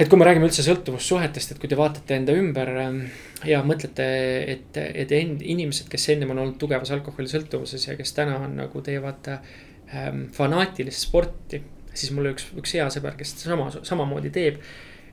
et kui me räägime üldse sõltuvussuhetest, et kui te vaatate enda ümber ähm, ja mõtlete, et, et end, inimesed, kes ennem on olnud tugevas alkoholisõltuvuses ja kes täna on nagu teevad ähm, fanaatilist sporti. siis mul üks, üks hea sõber, kes sama, samamoodi teeb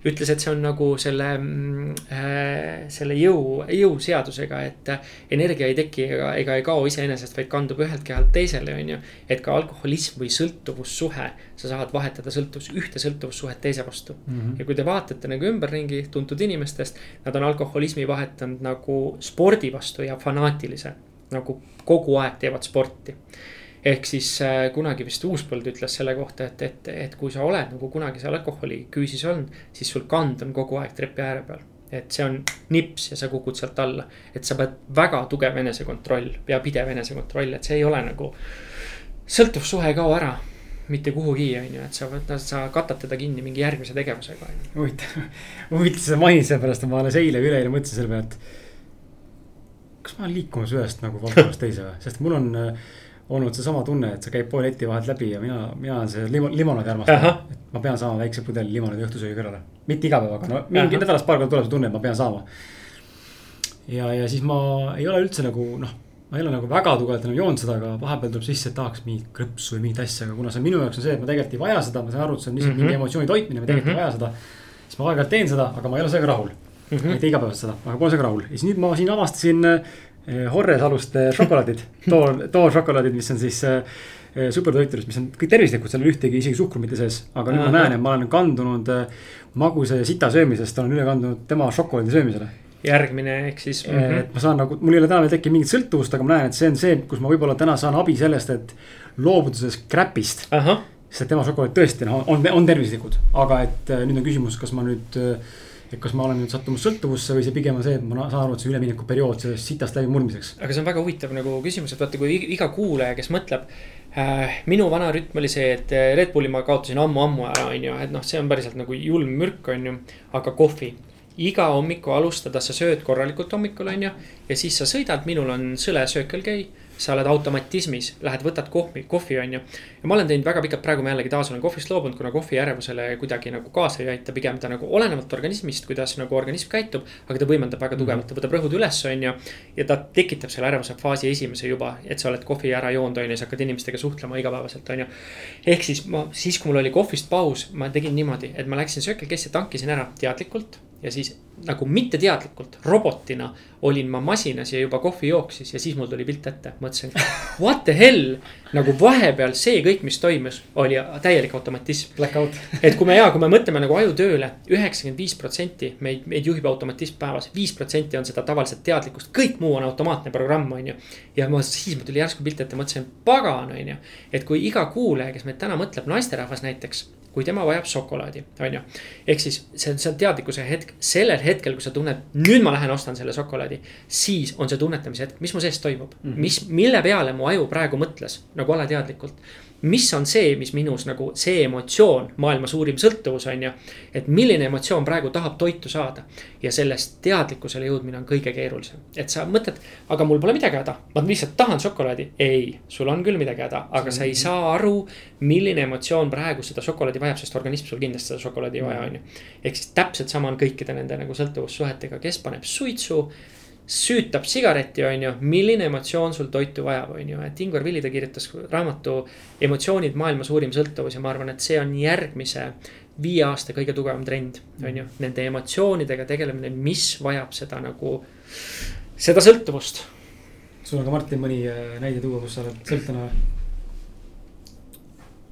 ütles, et see on nagu selle mm, äh,, selle jõu, jõuseadusega, et energia ei teki ega, ega ei kao iseenesest, vaid kandub ühelt kehalt teisele, on ju. et ka alkoholism või sõltuvussuhe, sa saad vahetada sõltuvus, ühte sõltuvussuhet teise vastu mm. -hmm. ja kui te vaatate nagu ümberringi tuntud inimestest, nad on alkoholismi vahetanud nagu spordi vastu ja fanaatilise. nagu kogu aeg teevad sporti ehk siis äh, kunagi vist Uuspõld ütles selle kohta, et, et, et kui sa oled nagu kunagi seal alkoholiküüsis olnud, siis sul kand on kogu aeg trepi ääre peal. et see on nips ja sa kukud sealt alla, et sa pead väga tugev enesekontroll ja pidev enesekontroll, et see ei ole nagu. sõltuvussuhe ei kao ära mitte kuhugi, on ju, et sa sa katad teda kinni mingi järgmise tegevusega, huvitav, huvitav sa mainisid seepärast, et ma alles eile või üleeile mõtlesin selle peale, et. kas ma olen liikumas ühest nagu valdkonnast teise või, sest mul on äh, olnud seesama tunne, et sa käid poe leti vahelt läbi ja mina, mina olen see limo, limonaadi armastaja. et ma pean saama väikse pudeli limonaadi õhtusöögi kõrvale. mitte iga päev, aga no mingi nädalas paar korda tuleb see tunne, et ma pean saama. ja, ja siis ma ei ole üldse nagu noh, ma ei ole nagu väga tugevalt enam joonud seda, aga vahepeal tuleb sisse, et tahaks mingit krõpsu või mingit asja, aga kuna see minu jaoks on see, et ma tegelikult ei vaja seda, ma saan aru, et see on lihtsalt mm -hmm. mingi mhm. emotsiooni toitmine, ma tegelikult mm -hmm. ei vaja seda. siis ma aeg-ajalt teen seda, aga ma ei ole sellega rahul mm. -hmm. mitte igapäevaselt seda, aga pole sellega rahul ja siis nüüd ma siin avastasin Eh, Horresaluste šokolaadid, toor, tooršokolaadid, mis on siis äh, supertoitudest, mis on kõik tervislikud, seal ei ole ühtegi isegi suhkrut mitte sees. aga nüüd ma näen, et ma olen kandunud magusa ja sita söömisest, olen üle kandunud tema šokolaadi söömisele. järgmine ehk siis mm. -hmm. et ma saan nagu, mul ei ole täna veel tekkinud mingit sõltuvust, aga ma näen, et see on see, kus ma võib-olla täna saan abi sellest, et loobuda sellest crap'ist. sest tema šokolaad tõesti noh, on, on tervislikud, aga et nüüd on küsimus, kas ma nüüd äh, et kas ma olen nüüd sattumas sõltuvusse või see pigem on see, et ma saan aru, et see üleminekuperiood sellest sitast läbimurdmiseks. aga see on väga huvitav nagu küsimus, et vaata, kui iga kuulaja, kes mõtleb äh,. minu vana rütm oli see, et äh, Red Bulli ma kaotasin ammu-ammu ära, on ju, et noh, see on päriselt nagu julm mürk, on ju. aga kohvi, iga hommiku alustada, sa sööd korralikult hommikul, on ju. ja siis sa sõidad, minul on sõle Circle K sa oled automatismis, lähed, võtad kohvi, kohvi on ju. ja ma olen teinud väga pikalt, praegu ma jällegi taas olen kohvist loobunud, kuna kohvi ärevusele kuidagi nagu kaasa ei aita, pigem ta nagu olenevalt organismist, kuidas nagu organism käitub. aga ta võimendab väga tugevalt, ta võtab rõhud üles, on ju. ja ta tekitab selle ärevuse faasi esimese juba, et sa oled kohvi ära joonud, on ju, sa hakkad inimestega suhtlema igapäevaselt, on ju. ehk siis ma, siis kui mul oli kohvist paus, ma tegin niimoodi, et ma läksin K-sse, tankisin ära teadlikult ja siis nagu mitteteadlikult robotina olin ma masinas ja juba kohvi jooksis ja siis mul tuli pilt ette, mõtlesin, what the hell. Nagu vahepeal see kõik, mis toimus, oli täielik automatism. Blackout. et kui me ja kui me mõtleme nagu ajutööle, üheksakümmend viis protsenti meid, meid juhib automatism päevas, viis protsenti on seda tavaliselt teadlikkust, kõik muu on automaatne programm, on ju. ja ma siis mul tuli järsku pilt ette, mõtlesin, pagan, on ju, et kui iga kuulaja, kes meid täna mõtleb, naisterahvas näiteks kui tema vajab šokolaadi, on ju. ehk siis see on, see on teadlikkuse hetk, sellel hetkel, kui sa tunned, nüüd ma lähen ostan selle šokolaadi. siis on see tunnetamise hetk, mis mu sees toimub mm, -hmm. mis, mille peale mu aju praegu mõtles nagu alateadlikult mis on see, mis minus nagu see emotsioon, maailma suurim sõltuvus on ju. et milline emotsioon praegu tahab toitu saada ja sellest teadlikkusele jõudmine on kõige keerulisem. et sa mõtled, aga mul pole midagi häda, ma lihtsalt tahan šokolaadi. ei, sul on küll midagi häda, aga sa ei saa aru, milline emotsioon praegu seda šokolaadi vajab, sest organism sul kindlasti seda šokolaadi ei vaja, on ju. ehk siis täpselt sama on kõikide nende nagu sõltuvussuhetega, kes paneb suitsu süütab sigareti, on ju, milline emotsioon sul toitu vajab, on ju, et Ingvar Villi ta kirjutas raamatu Emotsioonid, maailma suurim sõltuvus ja ma arvan, et see on järgmise viie aasta kõige tugevam trend, on ju, nende emotsioonidega tegelemine, mis vajab seda nagu, seda sõltuvust. sul on ka Martin mõni äh, näide tuua, kus sa oled sõltlane või?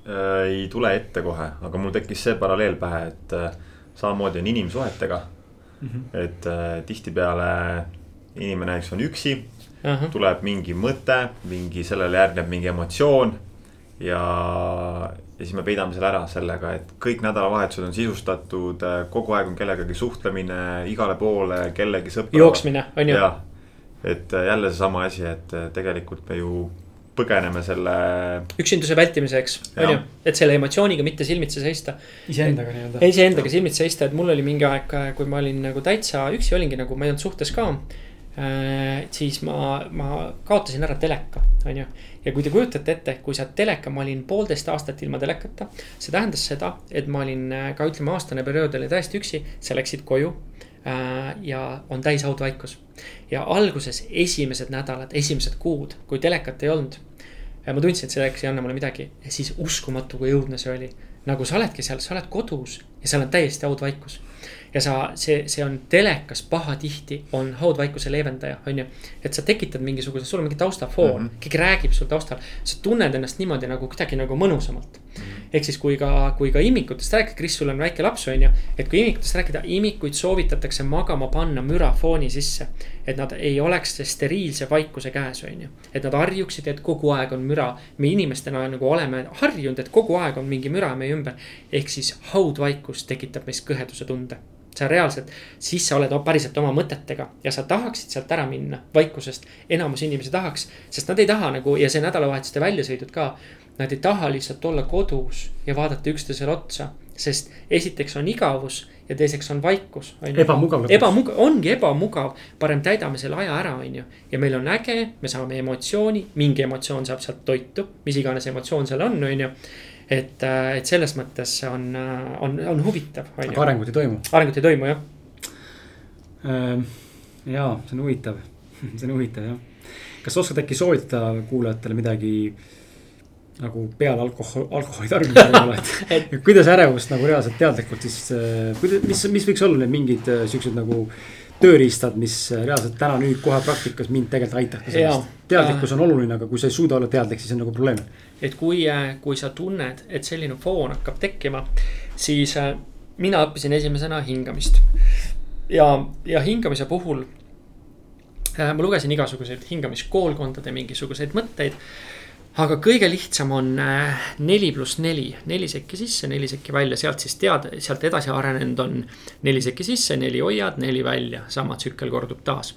Äh, ei tule ette kohe, aga mul tekkis see paralleel pähe, et äh, samamoodi on inimsuhetega mm. -hmm. et tihtipeale inimene, eks on üksi uh. -huh. tuleb mingi mõte, mingi, sellele järgneb mingi emotsioon. ja, ja siis me peidame selle ära sellega, et kõik nädalavahetused on sisustatud, kogu aeg on kellegagi suhtlemine igale poole, kellegi sõpra. jooksmine, on ju. et jälle seesama asi, et tegelikult me ju põgeneme selle. üksinduse vältimiseks, on ju, et selle emotsiooniga mitte silmitsi seista. iseendaga nii-öelda. iseendaga silmitsi seista, et mul oli mingi aeg, kui ma olin nagu täitsa üksi olingi nagu, ma ei olnud suhtes ka Äh, siis ma, ma kaotasin ära teleka, on ju. ja kui te kujutate ette, kui sa teleka, ma olin poolteist aastat ilma telekata. see tähendas seda, et ma olin äh, ka ütleme, aastane periood oli täiesti üksi, sa läksid koju äh, ja on täis haudvaikus. ja alguses esimesed nädalad, esimesed kuud, kui telekat ei olnud. ma tundsin, et see telekas ei anna mulle midagi siis uskumatu, kui õudne see oli. nagu sa oledki seal, sa oled kodus ja seal on täiesti haudvaikus ja sa, see, see on telekas pahatihti on haudvaikuse leevendaja, on ju. et sa tekitad mingisuguse, sul on mingi taustafoon mm, -hmm. keegi räägib sul taustal, sa tunned ennast niimoodi nagu kuidagi nagu mõnusamalt. Ehk siis, kui ka, kui ka imikutest rääkida, Kris, sul on väike laps, on ju. et kui imikutest rääkida, imikuid soovitatakse magama panna mürafooni sisse. et nad ei oleks steriilse vaikuse käes, on ju. et nad harjuksid, et kogu aeg on müra. me inimestena nagu oleme harjunud, et kogu aeg on mingi müra meie ümber. ehk siis haudvaikus tekitab meis kõheduse tunde sa reaalselt, siis sa oled päriselt oma mõtetega ja sa tahaksid sealt ära minna vaikusest. enamus inimesi tahaks, sest nad ei taha nagu ja see nädalavahetuste väljasõidud ka. Nad ei taha lihtsalt olla kodus ja vaadata üksteisele otsa, sest esiteks on igavus ja teiseks on vaikus. ebamugav. ebamugav, ongi ebamugav, parem täidame selle aja ära, on ju. ja meil on äge, me saame emotsiooni, mingi emotsioon saab sealt toitu, mis iganes emotsioon seal on, on ju et, äh, et selles mõttes on, äh, on, on huvitav. aga arengut ei toimu. arengut ei toimu, jah. Ähm, jaa, see on huvitav, see on huvitav jah. kas oskad äkki soovitada kuulajatele midagi nagu peale alkohol, alkoholi tarbimise võib-olla, et, kuidas ärevust nagu reaalselt teadlikult siis, äh, kuidas, mis, mis võiks olla need mingid siuksed nagu tööriistad, mis reaalselt täna nüüd kohe praktikas mind tegelikult aitaksid sellest. teadlikkus on oluline, aga kui sa ei suuda olla teadlik, siis on nagu probleem. et kui, kui sa tunned, et selline foon hakkab tekkima, siis äh, mina õppisin esimesena hingamist. ja, ja hingamise puhul äh, ma lugesin igasuguseid hingamiskoolkondade mingisuguseid mõtteid aga kõige lihtsam on äh, neli pluss neli, neli sekki sisse, neli sekki välja, sealt siis tead, sealt edasi arenenud on neli sekki sisse, neli hoiad, neli välja, sama tsükkel kordub taas.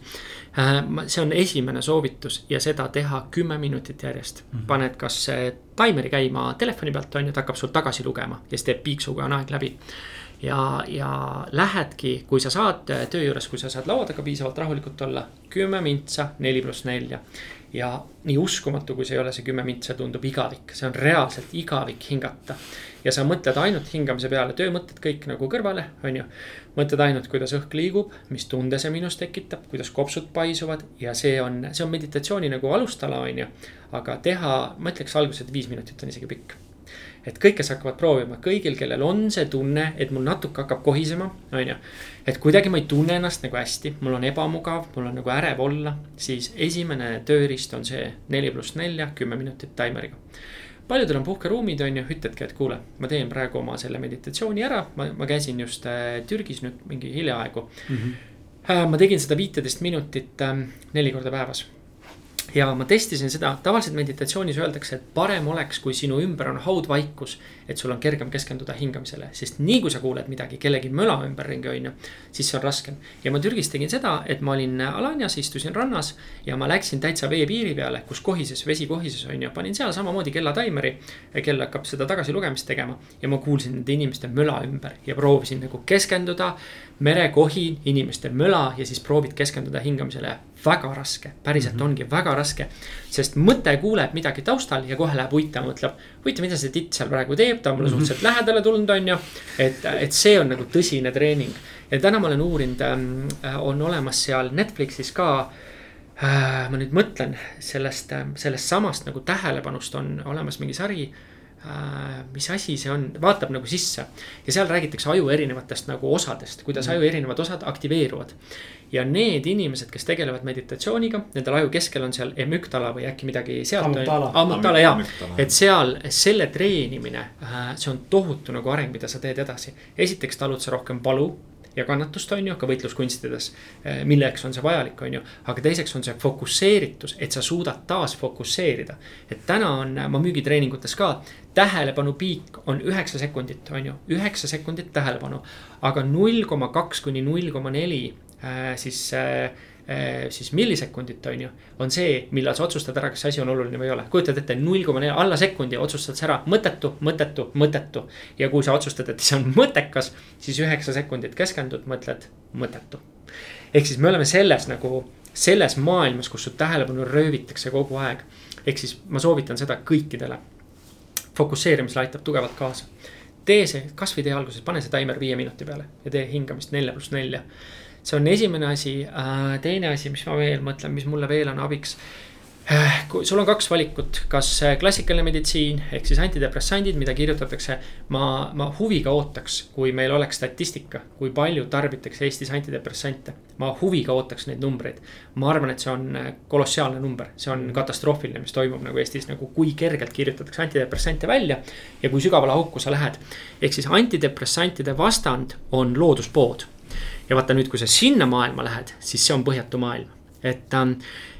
Äh, see on esimene soovitus ja seda teha kümme minutit järjest. -hmm. paned kas taimeri käima telefoni pealt, on ju, ta hakkab sul tagasi lugema ja siis teeb piiksu, kui on aeg läbi ja, ja lähedki, kui sa saad töö juures, kui sa saad laua taga piisavalt rahulikult olla, kümme mintsa, neli pluss nelja ja nii uskumatu, kui see ei ole, see kümme mintsa tundub igavik, see on reaalselt igavik hingata. ja sa mõtled ainult hingamise peale, töömõtted kõik nagu kõrvale, on ju. mõtled ainult, kuidas õhk liigub, mis tunde see minus tekitab, kuidas kopsud paisuvad ja see on, see on meditatsiooni nagu alustala, on ju. aga teha, ma ütleks alguses, et viis minutit on isegi pikk et kõik, kes hakkavad proovima, kõigil, kellel on see tunne, et mul natuke hakkab kohisema, on ju. et kuidagi ma ei tunne ennast nagu hästi, mul on ebamugav, mul on nagu ärev olla, siis esimene tööriist on see neli pluss nelja, kümme minutit taimeriga paljudel on puhkeruumid, on ju, ütledki, et kuule, ma teen praegu oma selle meditatsiooni ära, ma, ma käisin just äh, Türgis nüüd mingi hiljaaegu mm. -hmm. ma tegin seda viiteist minutit äh, neli korda päevas ja ma testisin seda, tavaliselt meditatsioonis öeldakse, et parem oleks, kui sinu ümber on haudvaikus. et sul on kergem keskenduda hingamisele, sest nii kui sa kuuled midagi, kellegi möla ümberringi on ju, siis see on raskem. ja ma Türgis tegin seda, et ma olin Alanias, istusin rannas ja ma läksin täitsa veepiiri peale, kus kohises, vesi kohises on ju, panin seal samamoodi kellataimeri. kell hakkab seda tagasilugemist tegema ja ma kuulsin nende inimeste möla ümber ja proovisin nagu keskenduda merekohin, inimeste möla ja siis proovid keskenduda hingamisele. Väga raske, päriselt mm -hmm. ongi väga raske. sest mõte kuuleb midagi taustal ja kohe läheb uitama, mõtleb. huvitav, mida see titt seal praegu teeb, ta on mulle mm -hmm. suhteliselt lähedale tulnud, on ju. et, et see on nagu tõsine treening. ja täna ma olen uurinud ähm,, on olemas seal Netflixis ka äh,. ma nüüd mõtlen sellest, ähm, sellest samast nagu tähelepanust on olemas mingi sari Äh, mis asi see on, vaatab nagu sisse. ja seal räägitakse aju erinevatest nagu osadest, kuidas mm. aju erinevad osad aktiveeruvad. ja need inimesed, kes tegelevad meditatsiooniga, nendel aju keskel on seal emüktala või äkki midagi sealt. amüktala ja, et seal selle treenimine, äh, see on tohutu nagu areng, mida sa teed edasi. esiteks talud sa rohkem valu ja kannatust, on ju, ka võitluskunstides. Eh, milleks on see vajalik, on ju, aga teiseks on see fokusseeritus, et sa suudad taas fokusseerida. et täna on, ma müügitreeningutes ka, tähelepanu piik on üheksa sekundit, on ju, üheksa sekundit tähelepanu. aga null koma kaks kuni null koma neli eh, siis äh, siis millisekundit, on ju. on see, millal sa otsustad ära, kas see asi on oluline või ei ole. kujutad ette, null koma neli, alla sekundi otsustad sa ära, mõttetu, mõttetu, mõttetu. ja kui sa otsustad, et see on mõttekas, siis üheksa sekundit keskendud, mõtled, mõttetu. ehk siis me oleme selles nagu, selles maailmas, kus su tähelepanu röövitakse kogu aeg. ehk siis ma soovitan seda kõikidele. fokusseerimisele aitab tugevalt kaasa. tee see, kasvõi tee alguses, pane see taimer viie minuti peale ja tee hingamist nelja pluss nelja see on esimene asi, äh, teine asi, mis ma veel mõtlen, mis mulle veel on abiks äh, kui sul on kaks valikut, kas äh, klassikaline meditsiin ehk siis antidepressandid, mida kirjutatakse. ma, ma huviga ootaks, kui meil oleks statistika, kui palju tarbitakse Eestis antidepressante. ma huviga ootaks neid numbreid. ma arvan, et see on kolossaalne number, see on katastroofiline, mis toimub nagu Eestis nagu, kui kergelt kirjutatakse antidepressante välja. ja kui sügavale auku sa lähed. ehk siis antidepressantide vastand on looduspood ja vaata nüüd, kui sa sinna maailma lähed, siis see on põhjatu maailm, et ähm,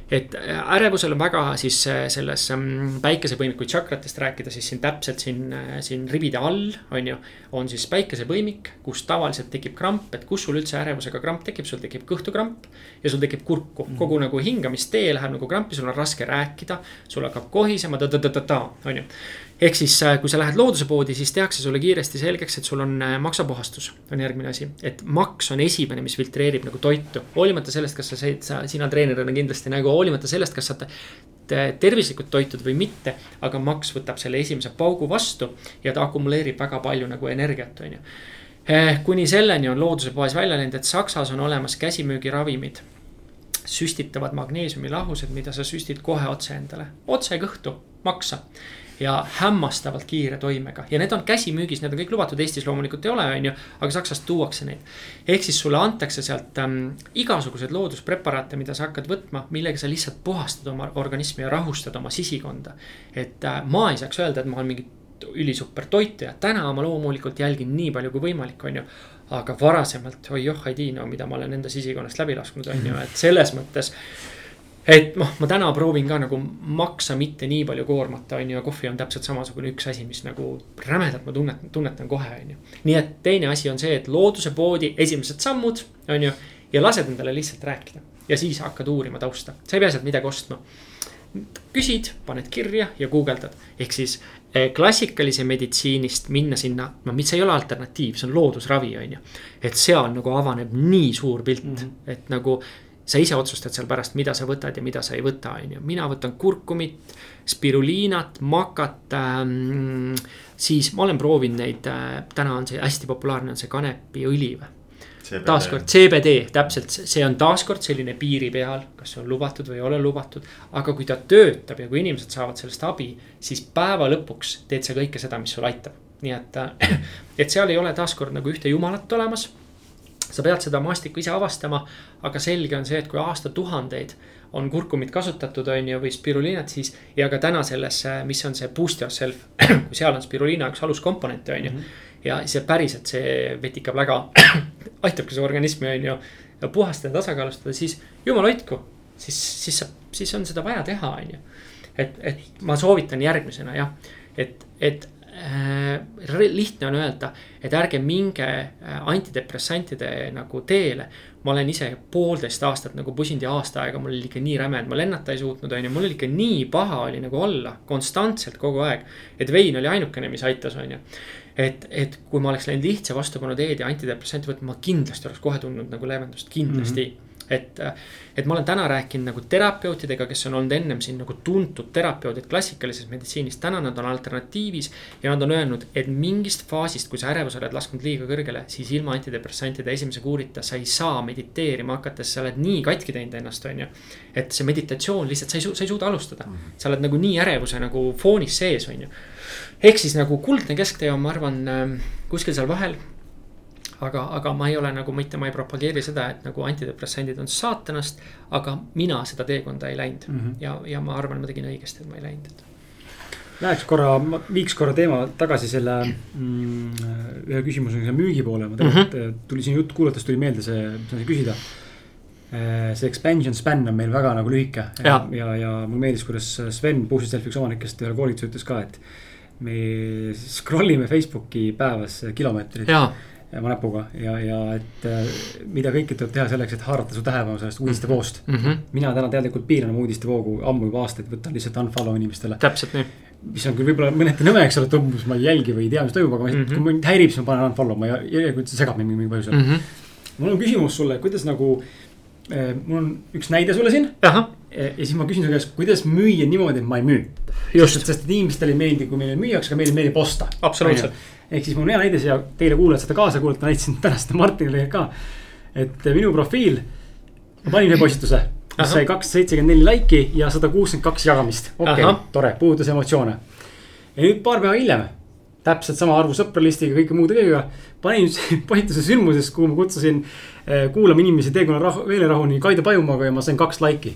et ärevusel on väga siis äh, selles ähm, päikesepõimiku tšakratest rääkida, siis siin täpselt siin, äh, siin ribide all on ju. on siis päikesepõimik, kus tavaliselt tekib kramp, et kus sul üldse ärevusega kramp tekib, sul tekib kõhtukramp. ja sul tekib kurku mm, -hmm. kogu nagu hingamistee läheb nagu krampi, sul on raske rääkida, sul hakkab kohisema ta-ta-ta-ta-ta, on ju ehk siis, äh, kui sa lähed looduse poodi, siis tehakse sulle kiiresti selgeks, et sul on äh, maksapuhastus, on järgmine asi. et maks on esimene, mis filtreerib nagu toitu, hoolimata sellest, kas sa, sa, sina treenerina kindlasti nagu hoolimata sellest, kas sa tervislikult toitud või mitte. aga maks võtab selle esimese paugu vastu ja ta akumuleerib väga palju nagu energiat, on ju. Eh, kuni selleni on looduse poes välja läinud, et Saksas on olemas käsimüügiravimid süstitavad magneesiumilahused, mida sa süstid kohe otse endale, otse kõhtu, maksa ja hämmastavalt kiire toimega ja need on käsimüügis, need on kõik lubatud, Eestis loomulikult ei ole, on ju, aga Saksast tuuakse neid. ehk siis sulle antakse sealt ähm, igasuguseid looduspreparaate, mida sa hakkad võtma, millega sa lihtsalt puhastad oma organismi ja rahustad oma sisikonda. et äh, ma ei saaks öelda, et ma olen mingi ülisuper toitja, täna ma loomulikult jälgin nii palju kui võimalik, on ju aga varasemalt, oi joh, ei tii, no mida ma olen enda sisikonnast läbi lasknud, on ju, et selles mõttes et noh, ma täna proovin ka nagu maksa mitte nii palju koormata, on ju, ja kohvi on täpselt samasugune üks asi, mis nagu rämedalt ma tunnetan, tunnetan kohe, on ju. nii et teine asi on see, et looduse poodi esimesed sammud, on ju, ja lased endale lihtsalt rääkida. ja siis hakkad uurima tausta, sa ei pea sealt midagi ostma. küsid, paned kirja ja guugeldad, ehk siis eh, klassikalise meditsiinist minna sinna, no mis ei ole alternatiiv, see on loodusravi, on ju. et seal nagu avaneb nii suur pilt mm, -hmm. et nagu sa ise otsustad seal pärast, mida sa võtad ja mida sa ei võta, on ju, mina võtan kurkumit, spiruliinat, makat ähm,. siis ma olen proovinud neid äh,, täna on see hästi populaarne, on see kanepiõli või taaskord CBD, täpselt, see on taaskord selline piiri peal, kas see on lubatud või ei ole lubatud. aga kui ta töötab ja kui inimesed saavad sellest abi, siis päeva lõpuks teed sa kõike seda, mis sul aitab. nii et, et seal ei ole taaskord nagu ühte jumalat olemas. Sa pead seda maastikku ise avastama, aga selge on see, et kui aastatuhandeid on kurkumit kasutatud, on ju, või spiruliinat, siis. ja ka täna selles, mis on see boost yourself, kui seal on spiruliina üks aluskomponente, on ju mm. -hmm ja see päriselt, see vetikab väga aitabki su organismi, on ju. puhastada, tasakaalustada, siis jumal hoidku, siis, siis saab, siis on seda vaja teha, on ju. et, et ma soovitan järgmisena jah, et, et äh, lihtne on öelda, et ärge minge äh, antidepressantide nagu teele. ma olen ise poolteist aastat nagu pusinud ja aasta aega, mul oli ikka nii räme, et ma lennata ei suutnud, on ju, mul oli ikka nii paha oli nagu olla konstantselt kogu aeg. et vein oli ainukene, mis aitas, on ju et, et kui ma oleks läinud lihtsa vastupanu teed ja antidepressanti võtma, ma kindlasti oleks kohe tundnud nagu leevendust, kindlasti mm. -hmm et, et ma olen täna rääkinud nagu terapeutidega, kes on olnud ennem siin nagu tuntud terapeudid klassikalises meditsiinis, täna nad on alternatiivis. ja nad on öelnud, et mingist faasist, kui sa ärevuse oled lasknud liiga kõrgele, siis ilma antidepressantide esimese kuurita sa ei saa mediteerima hakata, sest sa oled nii katki teinud ennast, on ju. et see meditatsioon lihtsalt, sa ei, sa ei suuda alustada -hmm. sa oled nagu nii ärevuse nagu foonis sees, on ju ehk siis nagu kuldne kesktee on, ma arvan, ähm, kuskil seal vahel. Aga, aga ma ei ole nagu mitte, ma ei propageeri seda, et nagu antidepressandid on saatanast, aga mina seda teekonda ei läinud. Mm -hmm. ja, ja ma arvan, ma tegin õigesti, et ma ei läinud. Läheks korra, viiks korra teema tagasi selle mm, ühe küsimusega müügi poole, ma tegelikult mm -hmm. tuli siin jutt kuulates tuli meelde see, tahtsin küsida. Äh, see expansion span on meil väga nagu lühike. Ja, ja, ja mulle meeldis, kuidas Sven, Puhsi Selfie omanikest ühel koolitusel ütles ka, et me scroll ime Facebooki päevas kilomeetrit oma näpuga ja, ja et äh, mida kõike tuleb teha selleks, et haarata su tähelepanu sellest uudistevoost mm. -hmm. mina täna teadlikult piiran oma uudistevoogu ammu juba aastaid, võtan lihtsalt unfollow inimestele. täpselt nii. mis on küll võib-olla mõneti nõme, eks ole, et umbes ma ei jälgi või ei tea, mis toimub, aga mm -hmm. kui mind häirib, siis ma panen unfollow, ma see segab mind mingil põhjusel mm. -hmm. mul on küsimus sulle, kuidas nagu äh,, mul on üks näide sulle siin. Ja siis ma küsin su käest, kuidas müüa niimoodi, et ma ei müü just, sest et inimestele ei meeldi, kui meile müüakse, aga meile meeldib osta. absoluutselt. ehk siis mul on hea näide siia teile kuulajad seda kaasa kuulata, näitasin tänast Martinile ka. et minu profiil, ma panin ühe postituse, mis sai kakssada seitsekümmend neli laiki ja sada kuuskümmend kaks jagamist. okei okay,, tore, puudutas emotsioone. ja nüüd paar päeva hiljem, täpselt sama arvu sõpralistiga, kõike muude kõigega. panin postituse sündmusest, kuhu ma kutsusin eh, kuulama inimesi teekonna rahu, meelerahuni Kaido Pajumaaga ja ma sain kaks laiki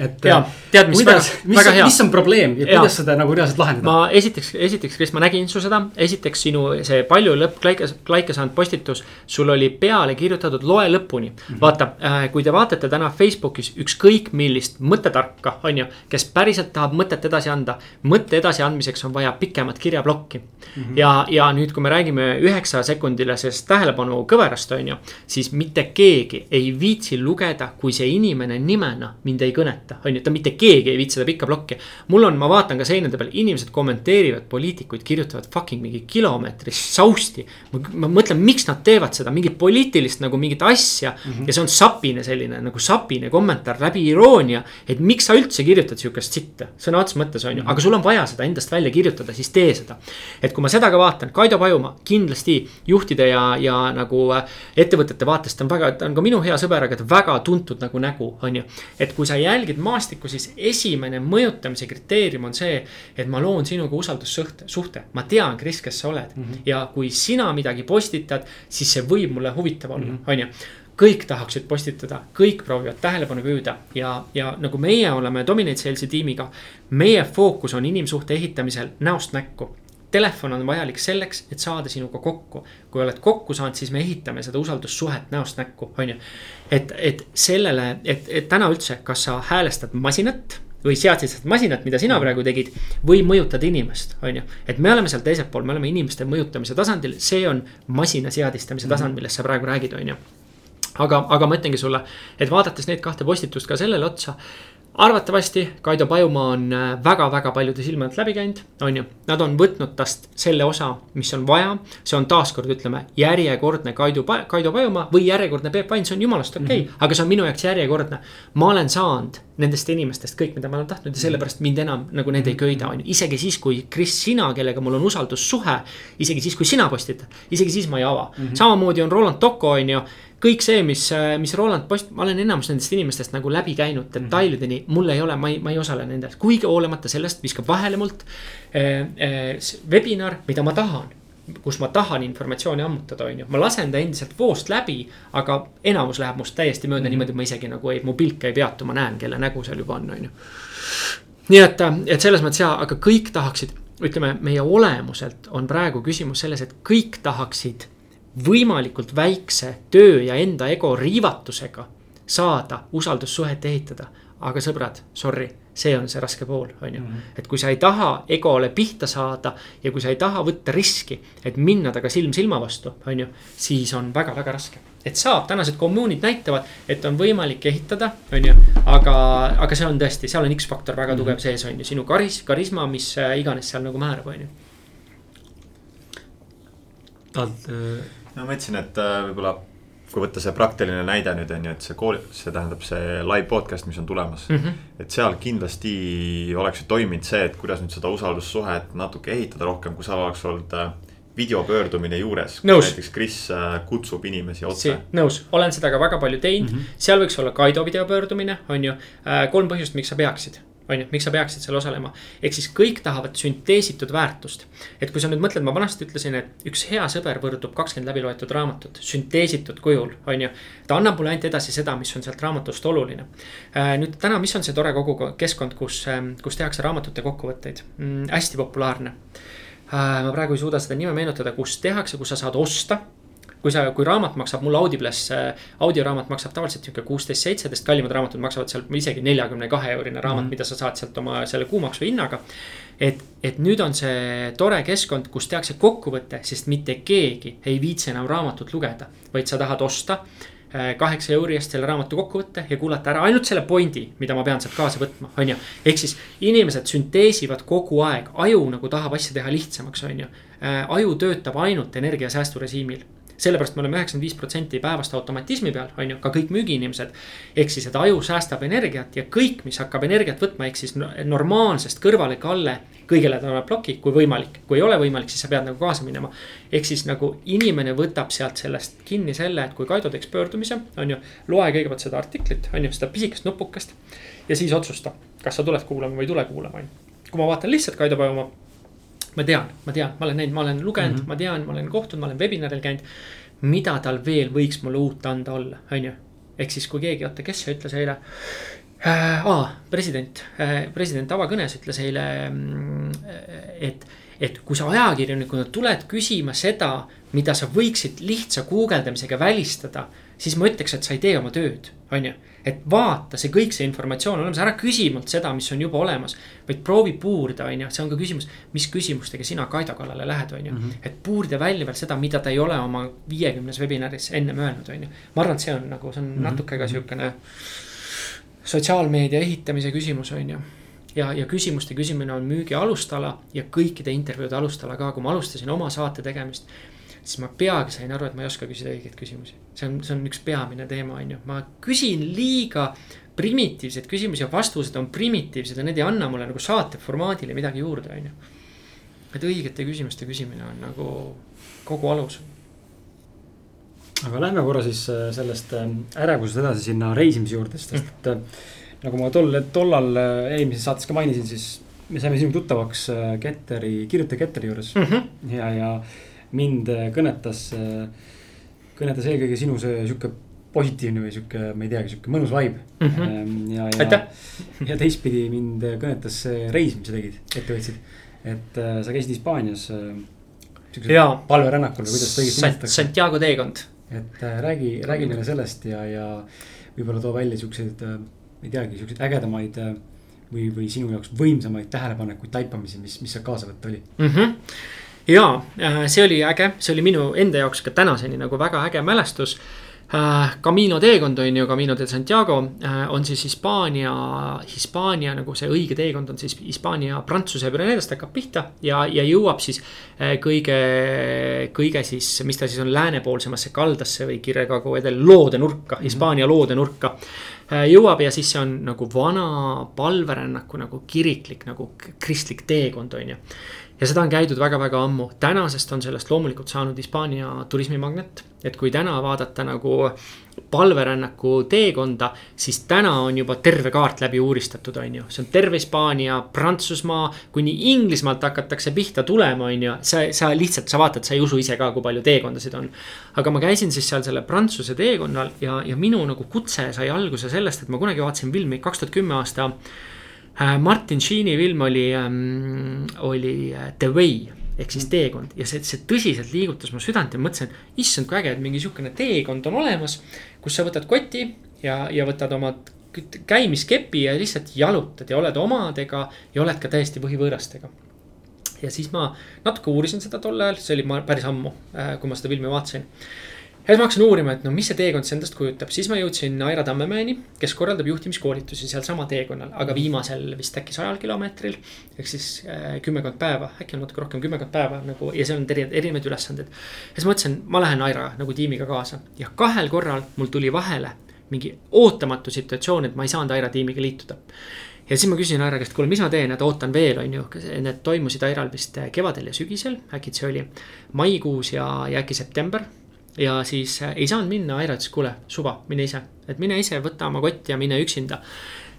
et. ja, tead, mis kuidas, hea. mis on probleem ja, ja kuidas seda nagu reaalselt lahendada? ma esiteks, esiteks, Kris, ma nägin su seda, esiteks sinu see palju lõpp klaike, klaike saanud postitus. sul oli peale kirjutatud loe lõpuni mm. -hmm. vaata äh,, kui te vaatate täna Facebookis ükskõik millist mõttetarka, on ju, kes päriselt tahab mõtet edasi anda. mõtte edasiandmiseks on vaja pikemat kirjaplokki mm. -hmm. ja, ja nüüd, kui me räägime üheksa sekundilisest tähelepanu kõverast, on ju. siis mitte keegi ei viitsi lugeda, kui see inimene nimena mind ei kõneta on ju, ta mitte keegi ei viitsi seda pikka plokki. mul on, ma vaatan ka seinade peal, inimesed kommenteerivad, poliitikuid kirjutavad fucking mingi kilomeetrist sausti. ma mõtlen, miks nad teevad seda, mingit poliitilist nagu mingit asja mm -hmm. ja see on sapine selline nagu sapine kommentaar läbi iroonia. et miks sa üldse kirjutad sihukest sitta, sõna otseses mõttes on ju, aga sul on vaja seda endast välja kirjutada, siis tee seda. et kui ma seda ka vaatan, Kaido Pajumaa kindlasti juhtide ja, ja nagu äh, ettevõtete vaatest on väga, ta on ka minu hea sõber, aga ta väga tuntud nagu nägu, on ju. et kui sa jälgid maastikku, siis esimene mõjutamise kriteerium on see, et ma loon sinuga usaldussuhte, suhte. ma tean, Kris, kes sa oled mm -hmm. ja kui sina midagi postitad, siis see võib mulle huvitav olla, mhm. on ju kõik tahaksid postitada, kõik proovivad tähelepanu püüda ja, ja nagu meie oleme Dominate Sales'i tiimiga. meie fookus on inimsuhte ehitamisel näost näkku telefon on vajalik selleks, et saada sinuga kokku. kui oled kokku saanud, siis me ehitame seda usaldussuhet näost näkku, on ju. et, et sellele, et, et täna üldse, kas sa häälestad masinat või seadsid seda masinat, mida sina praegu tegid. või mõjutad inimest, on ju, et me oleme seal teisel pool, me oleme inimeste mõjutamise tasandil, see on masina seadistamise mhm. tasand, millest sa praegu räägid, on ju. aga, aga ma ütlengi sulle, et vaadates neid kahte postitust ka sellele otsa arvatavasti Kaido Pajumaa on väga-väga äh, paljude silme alt läbi käinud, on ju. Nad on võtnud tast selle osa, mis on vaja. see on taaskord, ütleme, järjekordne Kaido, Kaido Pajumaa või järjekordne Peep Vain, see on jumalast okei okay, mm, -hmm. aga see on minu jaoks järjekordne. ma olen saanud nendest inimestest kõik, mida ma olen tahtnud ja sellepärast mind enam nagu need ei köida, on ju. isegi siis, kui Kris, sina, kellega mul on usaldussuhe, isegi siis, kui sina postitad, isegi siis ma ei ava mm. -hmm. samamoodi on Roland Tocco, on ju kõik see, mis, mis Roland post-, ma olen enamus nendest inimestest nagu läbi käinud detailideni, mul ei ole, ma ei, ma ei osale nendes, kuigi hoolimata sellest viskab vahele mult äh,. Äh, webinar, mida ma tahan kus ma tahan informatsiooni ammutada, on ju, ma lasen ta endiselt voost läbi, aga enamus läheb must täiesti mööda mm -hmm. niimoodi, et ma isegi nagu ei, mu pilk ei peatu, ma näen, kelle nägu seal juba on, on ju. nii et, et selles mõttes jaa, aga kõik tahaksid, ütleme, meie olemuselt on praegu küsimus selles, et kõik tahaksid võimalikult väikse töö ja enda ego riivatusega saada usaldussuhet ehitada. aga sõbrad, sorry see on see raske pool, on ju. Mhm. et kui sa ei taha egole pihta saada ja kui sa ei taha võtta riski, et minna temaga silm silma vastu, on ju, siis on väga-väga raske. et saab, tänased kommuunid näitavad, et on võimalik ehitada, on ju, aga, aga see on tõesti, seal on X-faktor väga tugev mm -hmm. sees, on ju, sinu karis-, karisma, mis äh, iganes seal nagu määrab, on ju. tahad äh...? No ma mõtlesin, et äh, võib-olla kui võtta see praktiline näide nüüd on ju, et see kool, see tähendab see live podcast, mis on tulemas mm. -hmm. et seal kindlasti oleks ju toiminud see, et kuidas nüüd seda usaldussuhet natuke ehitada rohkem, kui seal oleks olnud äh, videopöördumine juures. näiteks Kris äh, kutsub inimesi otse. nõus, olen seda ka väga palju teinud mm, -hmm. seal võiks olla Kaido videopöördumine, on ju. Kolm põhjust, miks sa peaksid on ju, miks sa peaksid seal osalema. ehk siis kõik tahavad sünteesitud väärtust. et kui sa nüüd mõtled, ma vanasti ütlesin, et üks hea sõber võrdub kakskümmend läbi loetud raamatut, sünteesitud kujul, on ju. ta annab mulle ainult edasi seda, mis on sealt raamatust oluline. Äh, nüüd täna, mis on see tore kogukeskkond, kus, ähm, kus tehakse raamatute kokkuvõtteid mm,, hästi populaarne äh, ma praegu ei suuda seda nime meenutada, kus tehakse, kus sa saad osta kui sa, kui raamat maksab mul Audibles, audioraamat maksab tavaliselt sihuke kuusteist, seitseteist, kallimad raamatud maksavad seal isegi neljakümne kahe eurine raamat mm, -hmm. mida sa saad sealt oma selle kuumaksu hinnaga. et, et nüüd on see tore keskkond, kus tehakse kokkuvõte, sest mitte keegi ei viitsi enam raamatut lugeda, vaid sa tahad osta äh, kaheksa euri eest selle raamatu kokkuvõtte ja kuulata ära ainult selle pointi, mida ma pean sealt kaasa võtma, on ju. ehk siis inimesed sünteesivad kogu aeg, aju nagu tahab asja teha lihtsamaks, on ju. Äh, aju töötab ainult energiasäästurežiimil sellepärast me oleme üheksakümmend viis protsenti päevast automatismi peal, on ju, ka kõik müügiinimesed. ehk siis, et aju säästab energiat ja kõik, mis hakkab energiat võtma, ehk siis normaalsest kõrvalekalle kõigele ta annab ploki, kui võimalik, kui ei ole võimalik, siis sa pead nagu kaasa minema. ehk siis nagu inimene võtab sealt sellest kinni selle, et kui Kaido teeks pöördumise, on ju, loe kõigepealt seda artiklit, on ju, seda pisikest nupukest. ja siis otsusta, kas sa tuled kuulama või ei tule kuulama, on ju. kui ma vaatan lihtsalt Kaido Pajumaa ma tean, ma tean, ma olen näinud, ma olen lugenud mm, -hmm. ma tean, ma olen kohtunud, ma olen webinaril käinud. mida tal veel võiks mulle uut anda olla, on ju. ehk siis, kui keegi, oota, kes see ütles eile äh,. aa, president äh,, president avakõnes ütles eile mm, et, et kui sa ajakirjanikuna tuled küsima seda, mida sa võiksid lihtsa guugeldamisega välistada, siis ma ütleks, et sa ei tee oma tööd, on ju et vaata, see kõik see informatsioon olemas, ära küsi mult seda, mis on juba olemas. vaid proovi puurida, on ju, see on ka küsimus, mis küsimustega sina Kaido kallale lähed, on ju. Mhm. et puurida välja veel seda, mida ta ei ole oma viiekümnes webinaris ennem öelnud, on ju. ma arvan, et see on nagu, see on mm -hmm. natuke ka sihukene sotsiaalmeedia ehitamise küsimus, on ju ja, ja küsimuste küsimine on müügi alustala ja kõikide intervjuude alustala ka, kui ma alustasin oma saate tegemist siis ma peagi sain aru, et ma ei oska küsida õigeid küsimusi. see on, see on üks peamine teema, on ju, ma küsin liiga primitiivseid küsimusi ja vastused on primitiivsed ja need ei anna mulle nagu saate formaadile midagi juurde, on ju. et õigete küsimuste küsimine on nagu kogu alus. aga lähme korra siis äh, sellest äh, ärevusest edasi sinna reisimise juurde, sest et mm. nagu ma tol, tollal eelmises saates ka mainisin, siis me saime sinuga tuttavaks Ketteri, kirjutaja Ketteri juures mm -hmm. ja, ja mind äh, kõnetas, äh, kõnetas eelkõige sinu see sihuke positiivne või sihuke, ma ei teagi, sihuke mõnus vibe mm. -hmm. ja, ja, ja teistpidi mind kõnetas see reis, mis sa tegid, ette võtsid. et äh, sa käisid Hispaanias äh,. palverännakul või kuidas seda õigesti nimetatakse? Santiago teekond. et äh, räägi, räägi meile sellest ja, ja võib-olla too välja siukseid äh,, ei teagi, siukseid ägedamaid äh, või, või sinu jaoks võimsamaid tähelepanekuid, taipamisi, mis, mis seal kaasa võtta oli mm? -hmm ja äh, see oli äge, see oli minu enda jaoks ka tänaseni nagu väga äge mälestus. Äh, Camino teekond on ju, Camino de Santiago äh, on siis Hispaania, Hispaania nagu see õige teekond on siis Hispaania, Prantsuse Pürenedest hakkab pihta ja, ja jõuab siis kõige, kõige siis, mis ta siis on läänepoolsemasse kaldasse või kirjakagu edel loode nurka, Hispaania loode nurka. Jõuab ja siis see on nagu vana palverännaku nagu kiriklik nagu kristlik teekond, on ju ja seda on käidud väga-väga ammu, tänasest on sellest loomulikult saanud Hispaania turismimagnet. et kui täna vaadata nagu palverännaku teekonda, siis täna on juba terve kaart läbi uuristatud, on ju. see on terve Hispaania, Prantsusmaa, kuni Inglismaalt hakatakse pihta tulema, on ju. sa, sa lihtsalt, sa vaatad, sa ei usu ise ka, kui palju teekondasid on. aga ma käisin siis seal selle Prantsuse teekonnal ja, ja minu nagu kutse sai alguse sellest, et ma kunagi vaatasin filmi kaks tuhat kümme aasta Martin Sheeni film oli ähm,, oli äh, The Way ehk siis teekond ja see, see tõsiselt liigutas mu südant ja mõtlesin, et issand, kui äge, et mingi sihukene teekond on olemas. kus sa võtad koti ja, ja võtad oma käimiskepi ja lihtsalt jalutad ja oled omadega ja oled ka täiesti põhivõõrastega. ja siis ma natuke uurisin seda tol ajal, see oli päris ammu, äh, kui ma seda filmi vaatasin ja siis ma hakkasin uurima, et no mis see teekond siis endast kujutab, siis ma jõudsin Aira Tammemäeni, kes korraldab juhtimiskoolitusi sealsama teekonnal, aga viimasel vist äkki sajal kilomeetril. ehk siis äh, kümmekond päeva, äkki on natuke rohkem, kümmekond päeva nagu ja seal on erinevaid ülesandeid. ja siis mõtlesin, ma lähen Aira nagu tiimiga kaasa. Ja kahel korral mul tuli vahele mingi ootamatu situatsioon, et ma ei saanud Aira tiimiga liituda. Ja siis ma küsisin Aira käest, kuule, mis ma teen, et ootan veel, on ju, need toimusid Airal vist kevadel ja sügisel, äkki see oli maikuus ja, ja äkki september ja siis äh, ei saanud minna, Aira ütles, kuule, suva, mine ise, et mine ise, võta oma kott ja mine üksinda.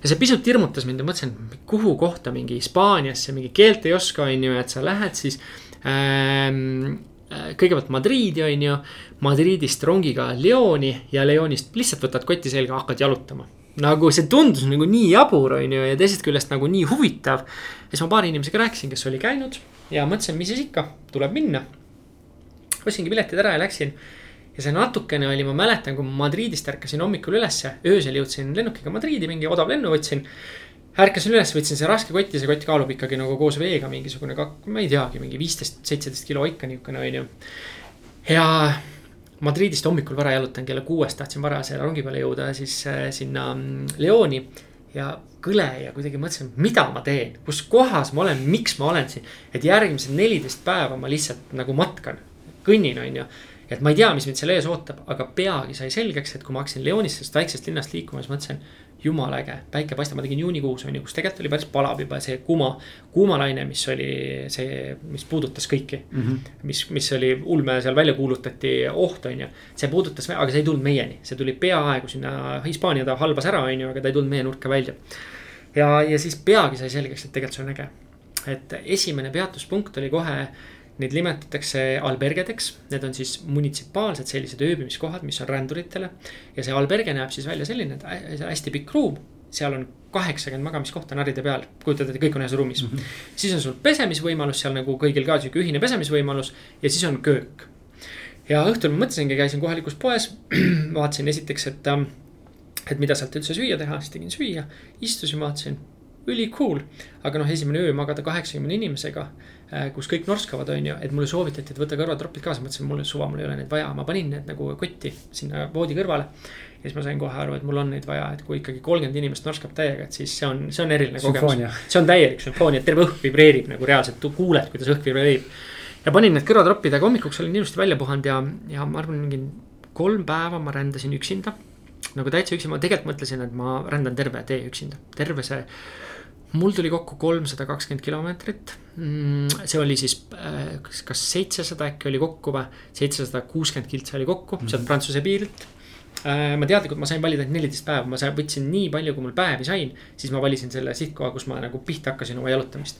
ja see pisut hirmutas mind ja mõtlesin, kuhu kohta mingi Hispaaniasse, mingi keelt ei oska, on ju, et sa lähed siis ähm, äh, kõigepealt Madriidi, on ju. Madridist rongiga Lyoni ja Lyonist lihtsalt võtad koti selga, hakkad jalutama. nagu see tundus nagu nii jabur, on ju, ja teisest küljest nagu nii huvitav. ja siis ma paari inimesega rääkisin, kes oli käinud ja mõtlesin, mis siis ikka, tuleb minna. Ostsingi piletid ära ja läksin ja see natukene oli, ma mäletan, kui ma Madridist ärkasin hommikul ülesse, öösel jõudsin lennukiga Madriidi, mingi odav lennu võtsin. ärkasin üles, võtsin see raske koti, see kott kaalub ikkagi nagu koos veega mingisugune, ma ei teagi, mingi viisteist, seitseteist kilo ikka niukene on ju. ja Madridist hommikul vara jalutan kella kuuest, tahtsin vara selle rongi peale jõuda siis äh, sinna mm, Lyoni ja kõle ja kuidagi mõtlesin, mida ma teen, kus kohas ma olen, miks ma olen siin. et järgmised neliteist päeva ma lihtsalt nagu matkan, kõnnin, on ju et ma ei tea, mis mind seal ees ootab, aga peagi sai selgeks, et kui ma hakkasin Lyonist, sellest väiksest linnast liikuma, siis mõtlesin. jumala äge, päike paistab, ma tegin juunikuus on ju, kus tegelikult oli päris palav juba see kuuma, kuumalaine, mis oli see, mis puudutas kõiki mm. -hmm. mis, mis oli ulme seal välja kuulutati oht, on ju. see puudutas, aga see ei tulnud meieni, see tuli peaaegu sinna Hispaania ta halvas ära, on ju, aga ta ei tulnud meie nurka välja. ja, ja siis peagi sai selgeks, et tegelikult see on äge. et esimene peatuspunkt oli kohe Neid nimetatakse albergedeks, need on siis munitsipaalsed sellised ööbimiskohad, mis on ränduritele. ja see alberge näeb siis välja selline, et hästi pikk ruum, seal on kaheksakümmend magamiskohta naride peal, kujutad ette, kõik on ühes ruumis mm. -hmm. siis on sul pesemisvõimalus seal nagu kõigil ka sihuke ühine pesemisvõimalus ja siis on köök. ja õhtul ma mõtlesingi, käisin kohalikus poes, vaatasin esiteks, et, ähm, et mida sealt üldse süüa teha, siis tegin süüa, istusin, vaatasin üli cool. aga noh, esimene öö magada kaheksakümne inimesega kus kõik norskavad, on ju, et mulle soovitati, et võta kõrvatropid kaasa, mõtlesin, mul suva, mul ei ole neid vaja, ma panin need nagu kotti sinna voodi kõrvale. ja siis ma sain kohe aru, et mul on neid vaja, et kui ikkagi kolmkümmend inimest norskab täiega, et siis see on, see on eriline kogemus. see on täielik sümfoonia, terve õhk vibreerib nagu reaalselt, kuuled, kuidas õhk vibreerib. ja panin need kõrvatropid, aga hommikuks olin ilusti välja puhanud ja, ja ma arvan, mingi kolm päeva ma rändasin üksinda. nagu täitsa üksi, ma tegelikult mõtlesin, et ma rändan terve tee üksinda, terve see mul tuli kokku kolmsada kakskümmend kilomeetrit. Mm, see oli siis äh, kas, kas seitsesada äkki oli kokku või, seitsesada kuuskümmend kiltsa oli kokku mm -hmm. sealt Prantsuse piirilt. Äh, ma teadlikult, ma sain valida ainult neliteist päeva, ma võtsin nii palju, kui mul päevi sain, siis ma valisin selle sihtkoha, kus ma nagu pihta hakkasin oma jalutamist.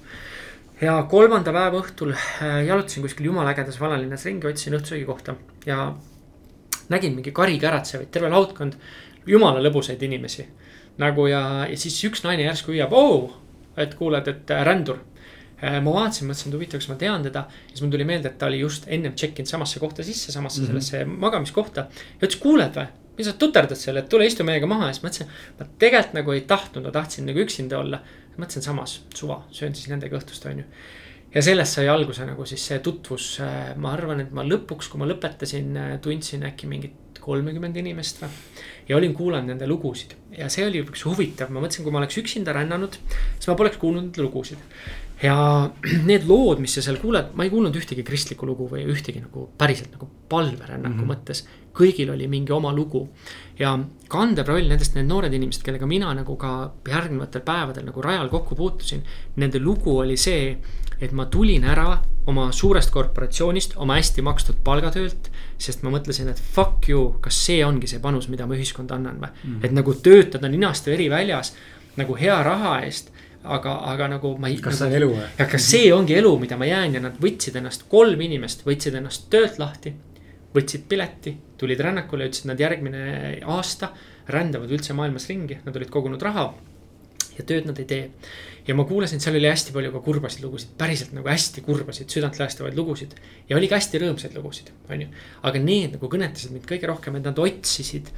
ja kolmanda päeva õhtul äh, jalutasin kuskil jumala ägedas vanalinnas ringi, otsisin õhtusöögi kohta ja nägin mingi kari käratsevaid, terve laudkond jumala lõbusaid inimesi nagu ja, ja siis üks naine järsku hüüab, oo, et kuuled, et äh, rändur. Äh, ma vaatasin, mõtlesin, et huvitav, kas ma tean teda. siis mul tuli meelde, et ta oli just ennem check inud samasse kohta sisse, samasse mm -hmm. sellesse magamiskohta. ja ütles, kuuled või, mis sa tuterdad seal, et tule istu meiega maha ja siis mõtlesin. ma tegelikult nagu ei tahtnud, ma tahtsin nagu üksinda olla. mõtlesin samas, suva, söön siis nendega õhtust, on ju ja sellest sai alguse nagu siis see tutvus, äh, ma arvan, et ma lõpuks, kui ma lõpetasin, tundsin äkki mingit kolmekümmend inimest või ja olin kuulanud nende lugusid ja see oli üks huvitav, ma mõtlesin, kui ma oleks üksinda rännanud, siis ma poleks kuulnud neid lugusid. ja need lood, mis sa seal kuuled, ma ei kuulnud ühtegi kristlikku lugu või ühtegi nagu päriselt nagu palverännaku mm -hmm. mõttes. kõigil oli mingi oma lugu. ja kandev roll nendest, need noored inimesed, kellega mina nagu ka järgnevatel päevadel nagu rajal kokku puutusin. Nende lugu oli see, et ma tulin ära oma suurest korporatsioonist, oma hästi makstud palgatöölt. sest ma mõtlesin, et fuck you, kas see ongi see panus, mida ma ühiskonda annan või mm. -hmm. et nagu töötada ninast veri väljas nagu hea raha eest aga, aga nagu ma ei. kas nagu, see on elu või? ja kas see ongi elu, mida ma jään ja nad võtsid ennast, kolm inimest võtsid ennast töölt lahti. võtsid pileti, tulid rännakule, ütlesid nad järgmine aasta rändavad üldse maailmas ringi, nad olid kogunud raha. Ja tööd nad ei tee ja ma kuulasin, seal oli hästi palju ka kurbasid lugusid, päriselt nagu hästi kurbasid, südantläästavaid lugusid. ja oli ka hästi rõõmsaid lugusid, on ju. aga need nagu kõnetasid mind kõige rohkem, et nad otsisid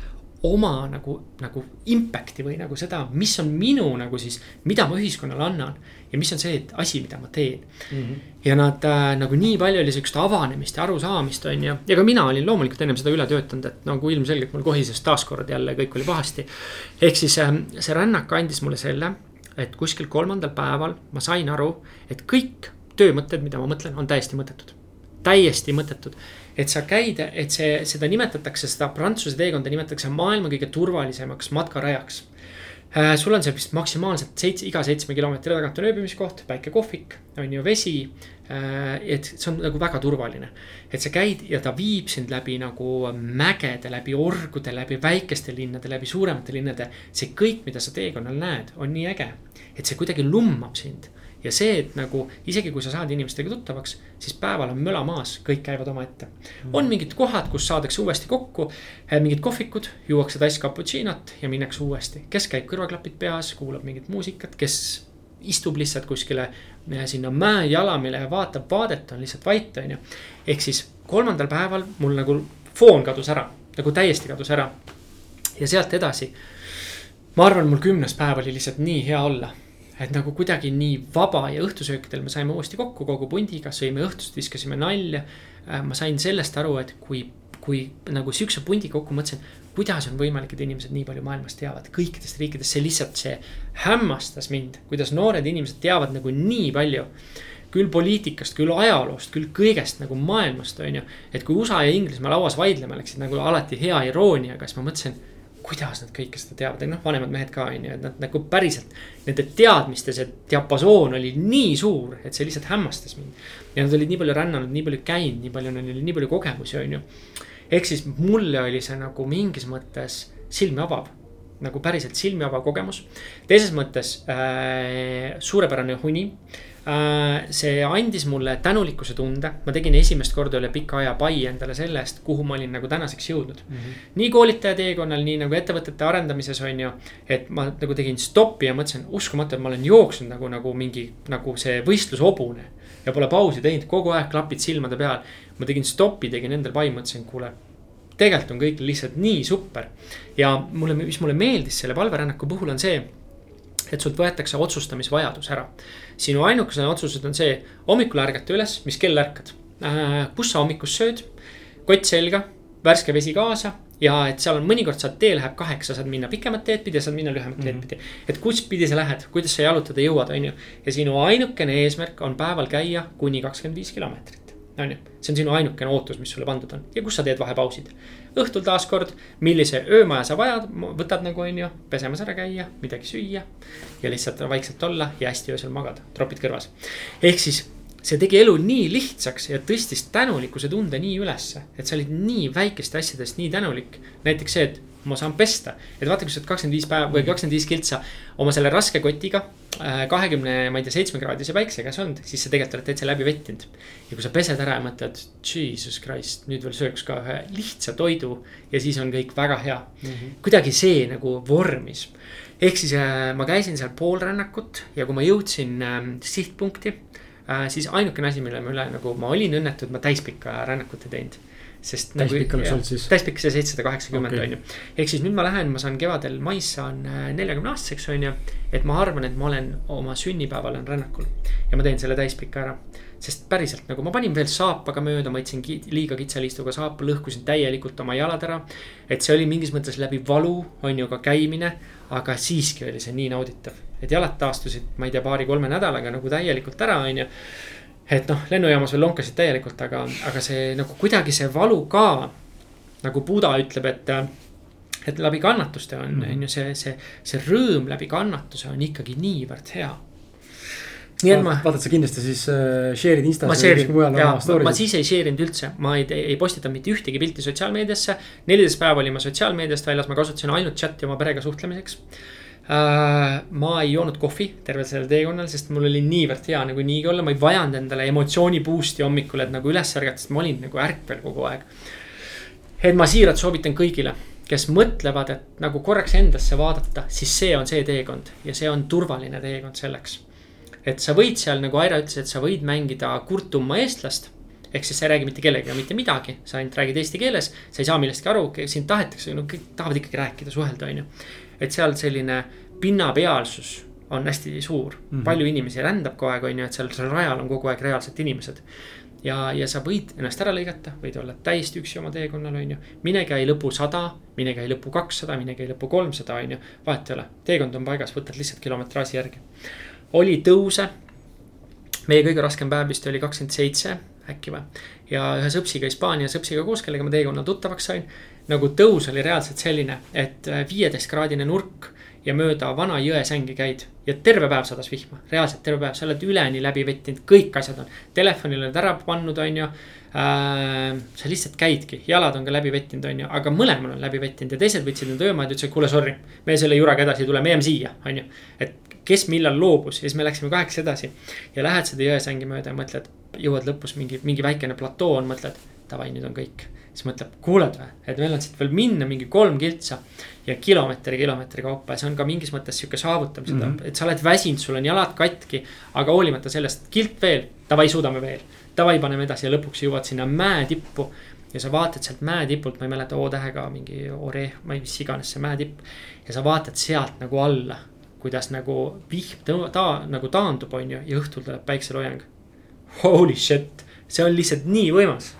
oma nagu, nagu impact'i või nagu seda, mis on minu nagu siis, mida ma ühiskonnale annan. Ja mis on see asi, mida ma teen mm. -hmm. ja nad äh, nagu nii palju oli sihukest avanemist ja arusaamist, on ju. ja ka mina olin loomulikult ennem seda üle töötanud, et nagu ilmselgelt mul kohises taaskord jälle kõik oli pahasti. ehk siis äh, see rännak andis mulle selle et kuskil kolmandal päeval ma sain aru, et kõik töömõtted, mida ma mõtlen, on täiesti mõttetud. täiesti mõttetud, et sa käid, et see, seda nimetatakse, seda Prantsuse teekonda nimetatakse maailma kõige turvalisemaks matkarajaks sul on seal vist maksimaalselt seitse, iga seitsme kilomeetri tagant on ööbimiskoht, väike kohvik, on ju vesi. Äh, et see on nagu väga turvaline, et sa käid ja ta viib sind läbi nagu mägede, läbi orgude, läbi väikeste linnade, läbi suuremate linnade. see kõik, mida sa teekonnal näed, on nii äge, et see kuidagi lummab sind ja see, et nagu isegi kui sa saad inimestega tuttavaks, siis päeval on möla maas, kõik käivad omaette. on mingid kohad, kus saadakse uuesti kokku, äh, mingid kohvikud, juuakse tass cappuccino't ja minnakse uuesti, kes käib kõrvaklapid peas, kuulab mingit muusikat, kes istub lihtsalt kuskile äh, sinna mäe jalamile ja vaatab vaadet, on lihtsalt vait, on ju. ehk siis kolmandal päeval mul nagu foon kadus ära, nagu täiesti kadus ära. ja sealt edasi, ma arvan, mul kümnes päev oli lihtsalt nii hea olla et nagu kuidagi nii vaba ja õhtusöökidel me saime uuesti kokku kogu pundiga, sõime õhtust, viskasime nalja. Äh, ma sain sellest aru, et kui, kui nagu sihukese pundi kokku mõtlesin, kuidas on võimalik, et inimesed nii palju maailmast teavad kõikidest riikidest, see lihtsalt, see hämmastas mind, kuidas noored inimesed teavad nagu nii palju küll poliitikast, küll ajaloost, küll kõigest nagu maailmast, on ju. et kui USA ja Inglismaa lauas vaidlema läksid nagu alati hea irooniaga, siis ma mõtlesin kuidas nad kõike seda teavad, noh, vanemad mehed ka on ju, et nad nagu päriselt. Nende teadmiste see diapasoon oli nii suur, et see lihtsalt hämmastas mind. ja nad olid nii palju rännanud, nii palju käinud, nii palju, neil oli nii palju kogemusi, on ju. ehk siis mulle oli see nagu mingis mõttes silmi avav. nagu päriselt silmi avav kogemus. teises mõttes äh, suurepärane huni äh, see andis mulle tänulikkuse tunde, ma tegin esimest korda üle pika aja pai endale selle eest, kuhu ma olin nagu tänaseks jõudnud mm. -hmm. nii koolitaja teekonnal, nii nagu ettevõtete arendamises on ju. et ma nagu tegin stoppi ja mõtlesin, uskumatu, et ma olen jooksnud nagu, nagu mingi, nagu see võistlushobune. ja pole pausi teinud, kogu aeg klapid silmade peal. ma tegin stoppi, tegin endale pai, mõtlesin, kuule tegelikult on kõik lihtsalt nii super. ja mulle, mis mulle meeldis selle palverännaku puhul on see et sult võetakse otsustamisvajadus ära. sinu ainukesed otsused on see, hommikul ärgata üles, mis kell ärkad äh,, kus sa hommikust sööd, kott selga, värske vesi kaasa ja et seal on mõnikord saad, tee läheb kaheksa, saad minna pikemat teed pidi ja saad minna lühemat mm -hmm. teed mhm. pidi. et kuspidi sa lähed, kuidas sa jalutada jõuad, on ju. ja sinu ainukene eesmärk on päeval käia kuni kakskümmend viis kilomeetrit on ju, see on sinu ainukene ootus, mis sulle pandud on ja kus sa teed vahepausid. õhtul taaskord, millise öömaja sa vajad, võtad nagu on ju, pesemas ära käia, midagi süüa. ja lihtsalt vaikselt olla ja hästi öösel magada, tropid kõrvas. ehk siis see tegi elu nii lihtsaks ja tõstis tänulikkuse tunde nii ülesse, et sa olid nii väikeste asjadest nii tänulik. näiteks see, et ma saan pesta, et vaata, kui sa oled kakskümmend viis päeva või kakskümmend viis kiltsa oma selle raske kotiga kahekümne, ma ei tea, seitsme kraadise päikse käes olnud, siis sa tegelikult oled täitsa läbi vettinud. ja kui sa pesed ära ja mõtled, jesus christ, nüüd veel sööks ka ühe lihtsa toidu ja siis on kõik väga hea mm. -hmm. kuidagi see nagu vormis. ehk siis äh, ma käisin seal pool rännakut ja kui ma jõudsin äh, sihtpunkti äh,, siis ainukene asi, mille ma üle nagu, ma olin õnnetu, et ma täispikka rännakut ei teinud sest. täispikk oleks olnud siis? täispikk see seitsesada kaheksakümmend on ju. ehk siis nüüd ma lähen, ma saan kevadel mais saan äh, neljakümne aastaseks on ju. et ma arvan, et ma olen oma sünnipäeval on rännakul ja ma teen selle täispika ära. sest päriselt nagu ma panin veel saapaga mööda, ma võtsin liiga kitsa liistuga saapa, lõhkusin täielikult oma jalad ära. et see oli mingis mõttes läbi valu, on ju, ka käimine. aga siiski oli see nii nauditav, et jalad taastusid, ma ei tea, paari-kolme nädalaga nagu täielikult ära, on ju et noh, lennujaamas veel lonkasid täielikult, aga, aga see nagu kuidagi see valu ka nagu Buda ütleb, et et läbi kannatuste on, Mhm. on ju see, see, see rõõm läbi kannatuse on ikkagi niivõrd hea. nii et ma, vaatad sa kindlasti siis äh, share'id Instas. ma share in mujal ja oma ma, siis ei share inud üldse, ma ei, ei postitanud mitte ühtegi pilti sotsiaalmeediasse. neliteist päeva olin ma sotsiaalmeediast väljas, ma kasutasin ainult chat'i oma perega suhtlemiseks äh, ma ei joonud kohvi tervel sellel teekonnal, sest mul oli niivõrd hea nagu niigi olla, ma ei vajanud endale emotsiooni boost'i hommikul, et nagu üles ärgata, sest ma olin nagu ärkvel kogu aeg. et ma siiralt soovitan kõigile, kes mõtlevad, et nagu korraks endasse vaadata, siis see on see teekond ja see on turvaline teekond selleks. et sa võid seal nagu Aira ütles, et sa võid mängida kurtuma eestlast ehk siis sa ei räägi mitte kellegagi mitte midagi, sa ainult räägid eesti keeles, sa ei saa millestki aru, sind tahetakse, no kõik tahavad ikkagi rääkida, suhelda, on ju. Et seal selline pinnapealsus on hästi suur mm. -hmm. palju inimesi rändab kogu aeg, on ju, et seal, seal rajal on kogu aeg reaalselt inimesed. ja, ja sa võid ennast ära lõigata, võid olla täiesti üksi oma teekonnal, on ju. mine käi lõpu sada, mine käi lõpu kakssada, mine käi lõpu kolmsada, on ju, vahet ei ole, teekond on paigas, võtad lihtsalt kilometraaži järgi. oli tõuse meie kõige raskem päev vist oli kakskümmend seitse äkki või. ja ühe sõpsiga Hispaania sõpsiga koos, kellega ma teekonnal tuttavaks sain. Nagu tõus oli reaalselt selline, et viieteistkraadine nurk ja mööda vana jõesängi käid. ja terve päev sadas vihma, reaalselt terve päev, sa oled üleni läbi vettinud, kõik asjad on. Telefonile oled ära pannud, on ju äh,. sa lihtsalt käidki, jalad on ka läbi vettinud, on ju, aga mõlemal on läbi vettinud ja teised võtsid need öömaad ja ütlesid, kuule sorry. me selle juraga edasi ei tule, me jääme siia, on ju. et kes millal loobus ja siis me läksime kahekesi edasi. ja lähed seda jõesängi mööda ja mõtled, jõuad lõpus mingi, mingi väikene platoo on, mõtled, davai, nüüd on kõik. Siis mõtleb, kuuled või, et meil on siit veel minna mingi kolm kiltsa. ja kilomeetri kilomeetri kaupa ja see on ka mingis mõttes sihuke saavutamise mm. -hmm. et sa oled väsinud, sul on jalad katki. aga hoolimata sellest, kilt veel, davai, suudame veel. Davai, paneme edasi ja lõpuks jõuad sinna mäe tippu ja sa vaatad sealt mäe tipult, ma ei mäleta O-tähega mingi ore, ma ei, mis iganes see mäe tipp. ja sa vaatad sealt nagu alla, kuidas nagu vihm tõ- ta nagu taandub, on ju, ja õhtul tuleb päikseloojang. Holy shit, see on lihtsalt nii võimas.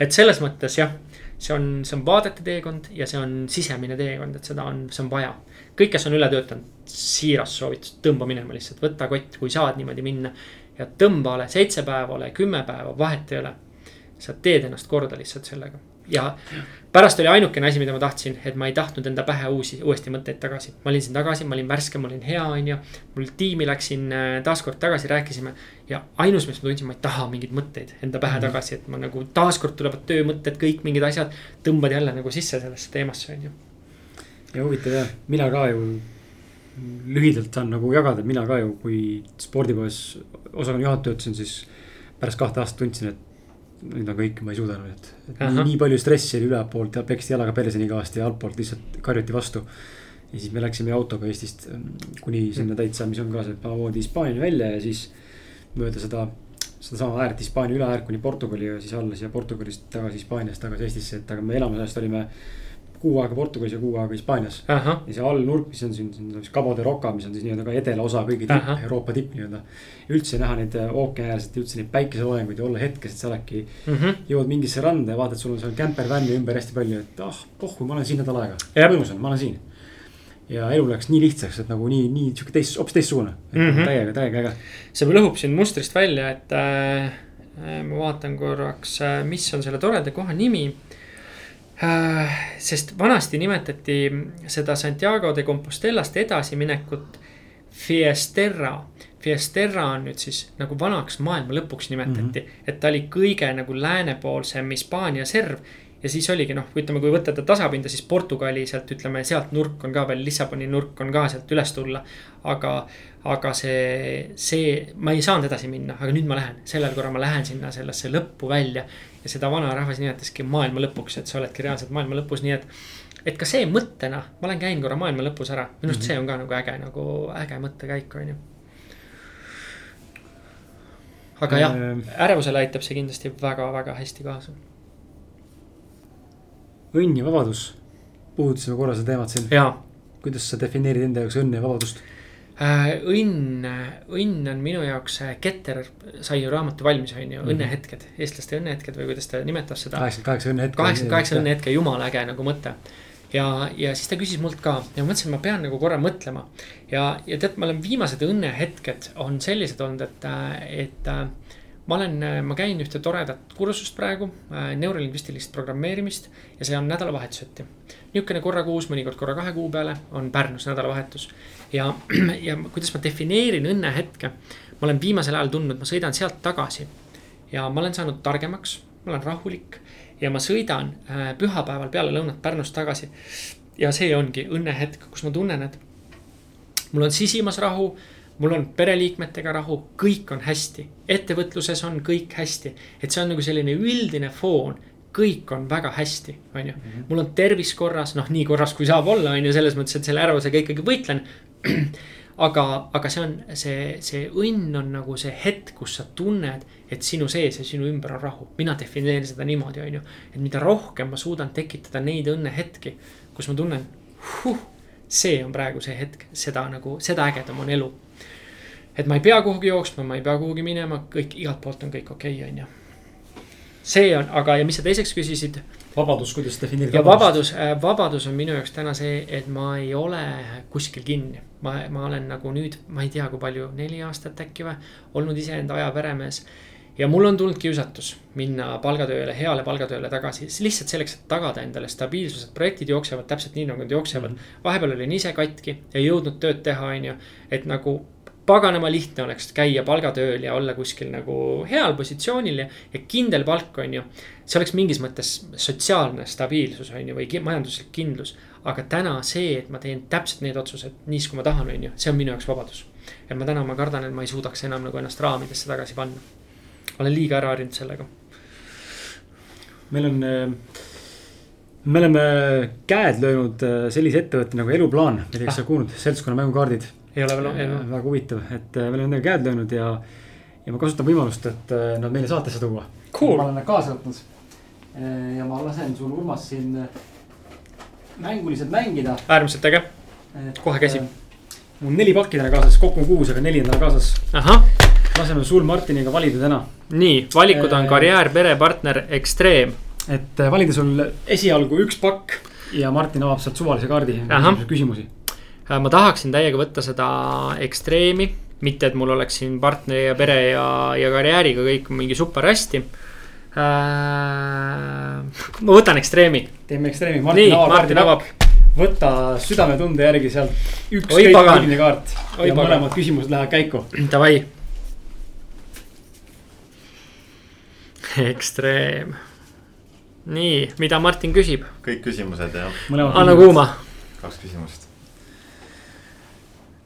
Et selles mõttes jah, see on, see on vaadete teekond ja see on sisemine teekond, et seda on, see on vaja. kõik, kes on üle töötanud, siiras soovitus, tõmba minema lihtsalt, võta kott, kui saad niimoodi minna. ja tõmba ole seitse päeva, ole kümme päeva, vahet ei ole. sa teed ennast korda lihtsalt sellega ja pärast oli ainukene asi, mida ma tahtsin, et ma ei tahtnud enda pähe uusi, uuesti mõtteid tagasi. ma olin siin tagasi, ma olin värske, ma olin hea, on ju. mul tiimi läksin äh, taaskord tagasi, rääkisime. ja ainus, mis ma tundsin, ma ei taha mingeid mõtteid enda pähe tagasi, et ma nagu taaskord tulevad töömõtted, kõik mingid asjad. tõmbad jälle nagu sisse sellesse teemasse, on ju. ja huvitav jah, mina ka ju lühidalt saan nagu jagada, mina ka ju, kui spordipoes osakonna juhataja töötasin, siis pärast kahte aastat tundsin, et nüüd on kõik, ma ei suuda enam, et, et nii, Ahah. nii palju stressi oli ülevalt ja peksti jalaga perse nii kõvasti ja altpoolt lihtsalt karjuti vastu. ja siis me läksime autoga Eestist mm, kuni sinna täitsa, mis on ka see Pavoodi Hispaania välja ja siis mööda seda. sedasama äärt, Hispaania üleäärt kuni Portugali ja siis alla siia Portugalist tagasi Hispaaniast tagasi Eestisse, et aga me enamus ajast olime kuu aega Portugalis ja kuu aega Hispaanias ahah, ja see allnurk, mis on siin, siin siis Cabo de Roca, mis on siis nii-öelda ka edelaosa kõigi tipp, Ahah. Euroopa tipp nii-öelda. üldse näha neid ookeaniäärselt üldse neid päikeseloojanguid ja olla hetkes, et sa oledki, mhm. jõuad mingisse randa ja vaatad, sul on seal kämpervänni ümber hästi palju, et ah, pohhu, ma olen siin nädal aega. Jep. mõnus on, ma olen siin. ja elu läks nii lihtsaks, et nagu nii, nii sihuke teist, hoopis teistsugune mm. -hmm. täiega, täiega äge. see lõhub sind mustrist välja, et äh, äh, ma vaatan korraks äh,, mis on selle toreda koha nimi äh,. Sest vanasti nimetati seda Santiago de Compostelast edasiminekut Fiesterra. Fiesterra on nüüd siis nagu vanaks maailma lõpuks nimetati mm, -hmm. et ta oli kõige nagu läänepoolsem Hispaania serv ja siis oligi noh, ütleme, kui võtta ta tasapinda, siis Portugali sealt ütleme, sealt nurk on ka veel, Lissaboni nurk on ka sealt üles tulla. aga, aga see, see, ma ei saanud edasi minna, aga nüüd ma lähen, sellel korral ma lähen sinna sellesse lõppu välja. Ja seda vanarahvas nimetaski maailma lõpuks, et sa oledki reaalselt maailma lõpus, nii et. et ka see mõttena, ma olen käinud korra maailma lõpus ära, minu arust see on ka nagu äge, nagu äge mõttekäik, on ju. aga jah, Ehm. ärevusele aitab see kindlasti väga-väga hästi kaasa õnn ja vabadus, puudutasime korra seda teemat siin, kuidas sa defineerid enda jaoks õnne ja vabadust? Äh, õnn, õnn on minu jaoks, Keter sai ju raamatu valmis, on ju, Mhm. õnnehetked, eestlaste õnnehetked või kuidas ta nimetas seda. kaheksakümmend kaheksa õnnehetke. kaheksakümmend kaheksa õnnehetke, jumala äge nagu mõte. ja, ja siis ta küsis mult ka ja ma mõtlesin, et ma pean nagu korra mõtlema. ja, ja tead, ma olen viimased õnnehetked on sellised olnud, et, et äh, ma olen, ma käin ühte toredat kursust praegu, neurolingvistilist programmeerimist ja see on nädalavahetuseti. niisugune korra kuus, mõnikord korra kahe kuu peale on Pärnus nädalavahetus. ja, ja kuidas ma defineerin õnnehetke, ma olen viimasel ajal tundnud, ma sõidan sealt tagasi ja ma olen saanud targemaks, ma olen rahulik ja ma sõidan äh, pühapäeval peale lõunat Pärnust tagasi. ja see ongi õnnehetk, kus ma tunnen, et mul on sisimas rahu, mul on pereliikmetega rahu, kõik on hästi, ettevõtluses on kõik hästi, et see on nagu selline üldine foon kõik on väga hästi, on ju. mul on tervis korras, noh, nii korras kui saab olla, on ju, selles mõttes, et selle ärevusega ikkagi võitlen. aga, aga see on see, see õnn on nagu see hetk, kus sa tunned, et sinu sees ja sinu ümber on rahu. mina defineerin seda niimoodi, on ju, et mida rohkem ma suudan tekitada neid õnnehetki, kus ma tunnen huh,, see on praegu see hetk, seda nagu, seda ägedam on elu. Et ma ei pea kuhugi jooksma, ma ei pea kuhugi minema, kõik igalt poolt on kõik okei okay,, on ju see on, aga, ja mis sa teiseks küsisid vabadus, kuidas defineerida. ja. vabadus, vabadus on minu jaoks täna see, et ma ei ole kuskil kinni. ma, ma olen nagu nüüd, ma ei tea, kui palju, neli aastat äkki või, olnud iseenda aja peremees. ja mul on tulnud kiusatus minna palgatööle, heale palgatööle tagasi, lihtsalt selleks, et tagada endale stabiilsus, et projektid jooksevad täpselt nii, nagu nad jooksevad. vahepeal olin ise katki, ei jõudnud tööd teha, on ju, et nagu paganama lihtne oleks käia palgatööl ja olla kuskil nagu heal positsioonil ja, ja kindel palk, on ju. see oleks mingis mõttes sotsiaalne stabiilsus, on ju, või majanduslik kindlus. aga täna see, et ma teen täpselt need otsused niis, kui ma tahan, on ju, see on minu jaoks vabadus. ja ma täna, ma kardan, et ma ei suudaks enam nagu ennast raamidesse tagasi panna. olen liiga ära harjunud sellega. meil on, me oleme käed löönud äh, sellise ettevõtte nagu Eluplaan, ma ei tea, kas sa oled kuulnud, seltskonna mängukaardid. ei ole veel, ei ole. väga huvitav, et äh, me oleme nendega käed löönud ja, ja ma kasutan võimalust, et äh, nad meile saatesse tuua. Cool. ma olen nad kaasa võtnud. ja ma lasen sul, Urmas, siin äh, mänguliselt mängida. äärmiselt äge, Kohe käsib.. mul on neli pakki täna kaasas, kokku on kuus, aga neli on täna kaasas. ahah, laseme sul Martiniga valida täna, nii, valikud on Äh. karjäär, pere, partner, ekstreem. Et äh, valida sul esialgu üks pakk ja Martin avab sealt suvalise kaardi küsimusi. Äh, ma tahaksin täiega võtta seda ekstreemi, mitte et mul oleks siin partneri ja pere ja, ja karjääriga kõik mingi super hästi. ma võtan ekstreemi, teeme ekstreemi, Martin avab Martin avab, võta südametunde järgi sealt ükskõik milline kaart Oi, ja pagan. mõlemad küsimused lähevad käiku. davai. ekstreem. nii, mida Martin küsib, kõik küsimused ja anna. kuuma. kaks küsimust.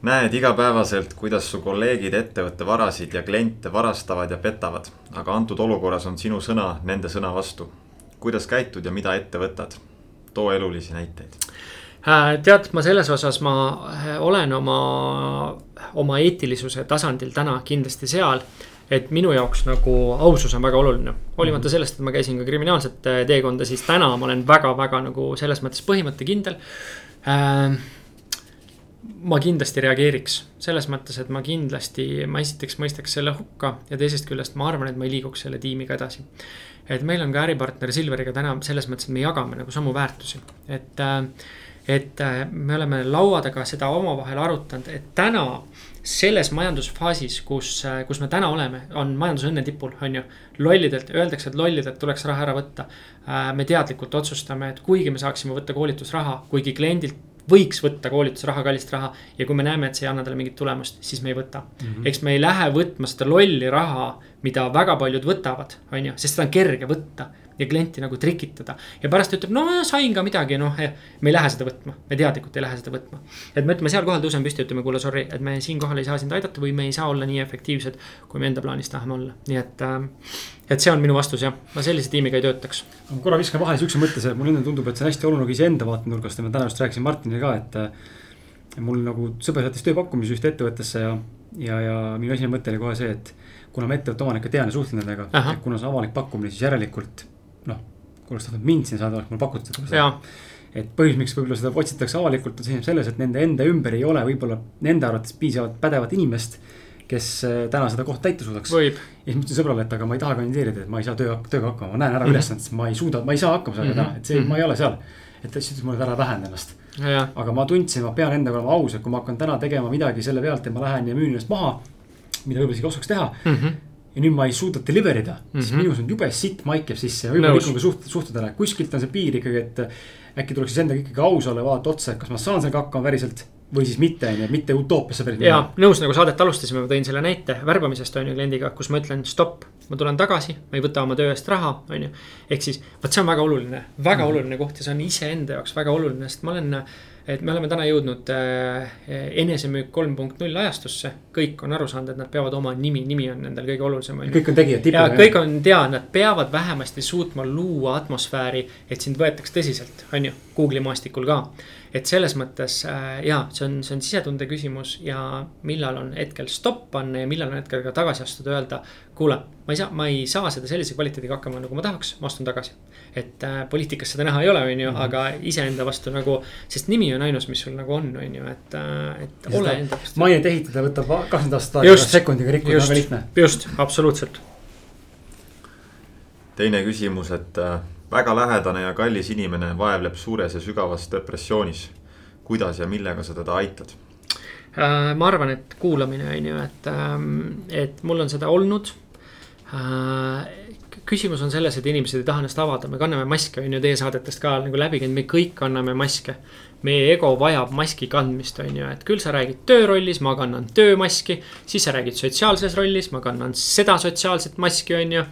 näed igapäevaselt, kuidas su kolleegid ettevõtte varasid ja kliente varastavad ja petavad, aga antud olukorras on sinu sõna nende sõna vastu. kuidas käitud ja mida ette võtad? too elulisi näiteid. Äh, tead, ma selles osas ma äh, olen oma, oma eetilisuse tasandil täna kindlasti seal. Et minu jaoks nagu ausus on väga oluline, hoolimata sellest, et ma käisin ka kriminaalset äh, teekonda, siis täna ma olen väga-väga nagu selles mõttes põhimõttekindel. Äh,. ma kindlasti reageeriks selles mõttes, et ma kindlasti, ma esiteks mõistaks selle hukka ja teisest küljest ma arvan, et ma ei liiguks selle tiimiga edasi. Et meil on ka äripartner Silveriga täna selles mõttes, et me jagame nagu samu väärtusi, et äh, et äh, me oleme laua taga seda omavahel arutanud, et täna selles majandusfaasis, kus, kus me täna oleme, on majandus õnne tipul, on ju. lollidelt, öeldakse, et lollidelt tuleks raha ära võtta. me teadlikult otsustame, et kuigi me saaksime võtta koolitusraha, kuigi kliendilt võiks võtta koolitusraha, kallist raha ja kui me näeme, et see ei anna talle mingit tulemust, siis me ei võta mm. -hmm. eks me ei lähe võtma seda lolli raha, mida väga paljud võtavad, on ju, sest seda on kerge võtta ja klienti nagu trikitada. ja pärast ta ütleb, no sain ka midagi, noh, me ei lähe seda võtma, me teadlikult ei lähe seda võtma. et me ütleme seal kohal tõuseme püsti, ütleme kuule sorry, et me siinkohal ei saa sind aidata või me ei saa olla nii efektiivsed, kui me enda plaanis tahame olla, nii et äh, et see on minu vastus jah, ma sellise tiimiga ei töötaks. ma korra viskan vahele siukse mõtte, see mulle endale tundub, et see on hästi oluline iseenda vaatenurgast ja ma täna just rääkisin Martinile ka, et. äh, mul nagu sõber saatis tööpakkumise ühte ettevõttesse ja, ja, ja minu esimene mõte oli kohe see, et. kuna ma ettevõtte omanikke tean ja suhtlen nendega kuna see on avalik pakkumine, siis järelikult. Kui oleks tahtnud mind siin saada, oleks mulle pakutud seda. et põhjus, miks võib-olla seda otsitakse avalikult, on seisneb selles, et nende enda ümber ei ole võib-olla nende arvates piisavalt pädevat inimest. kes äh, täna seda kohta täita suudaks. ja siis ma ütlesin sõbrale, et aga ma ei taha kandideerida, et ma ei saa töö, tööga hakkama, ma näen ära Mhm. ülesannet, sest ma ei suuda, ma ei saa hakkama sellega Mhm. täna, et see, ma ei ole seal. et ta siis ütles mulle, et ära vähenda ennast. aga ma tundsin, ma pean endaga olema aus, et kui ma hakkan täna tegema midagi selle pealt, et ma lähen ja müün ennast maha. mida võib-olla isegi oskaks teha, ja nüüd ma ei suuda deliver ida mm, -hmm. siis Mhm. minus on jube sitt maik jääb sisse ja võib-olla Nõus. rikun ka suht-, suhtedele, kuskilt on see piir ikkagi, et äkki tuleks siis endaga ikkagi aus olla ja vaadata otsa, et kas ma saan sellega hakkama päriselt või siis mitte, on ju, mitte utoopiasse päris ja. nõus, nagu saadet alustasime, ma tõin selle näite värbamisest on ju kliendiga, kus ma ütlen stopp, ma tulen tagasi, ma ei võta oma töö eest raha, on ju. ehk siis vot see on väga oluline, väga mm. oluline koht ja see on iseenda jaoks väga oluline, sest ma olen. et me oleme täna jõudnud äh, enesemüük kolm punkt null ajastusse, kõik on aru saanud, et nad peavad oma nimi, nimi on nendel kõige olulisem kõik on tegijad, ja tipud. kõik on tea, nad peavad vähemasti suutma luua atmosfääri, et sind võetaks tõsiselt, on ju, Google'i maastikul ka. et selles mõttes äh, ja see on, see on sisetunde küsimus ja millal on hetkel stopp panna ja millal on hetkel ka tagasi astuda, öelda. kuule, ma ei saa, ma ei saa seda sellise kvaliteediga hakkama, nagu ma tahaks, ma astun tagasi. et äh, poliitikas seda näha ei ole, on ju, aga iseenda vastu nagu, sest nimi on ainus, mis sul nagu on, on ju, et äh,, et Ja ole enda vastu. mainet ehitada võtab kakskümmend aastat aega, Just. sekundiga rikkuda, väga lihtne., just, absoluutselt. teine küsimus, et äh, väga lähedane ja kallis inimene vaevleb suures ja sügavas depressioonis. kuidas ja millega sa teda aitad? Äh, ma arvan, et kuulamine on ju, et, et mul on seda olnud. küsimus on selles, et inimesed ei taha ennast avada, me kanname maske, on ju, teie saadetest ka nagu läbi käinud, me kõik kanname maske. Meie ego vajab maski kandmist, on ju, et küll sa räägid töörollis, ma kannan töömaski. siis sa räägid sotsiaalses rollis, ma kannan seda sotsiaalset maski, on ju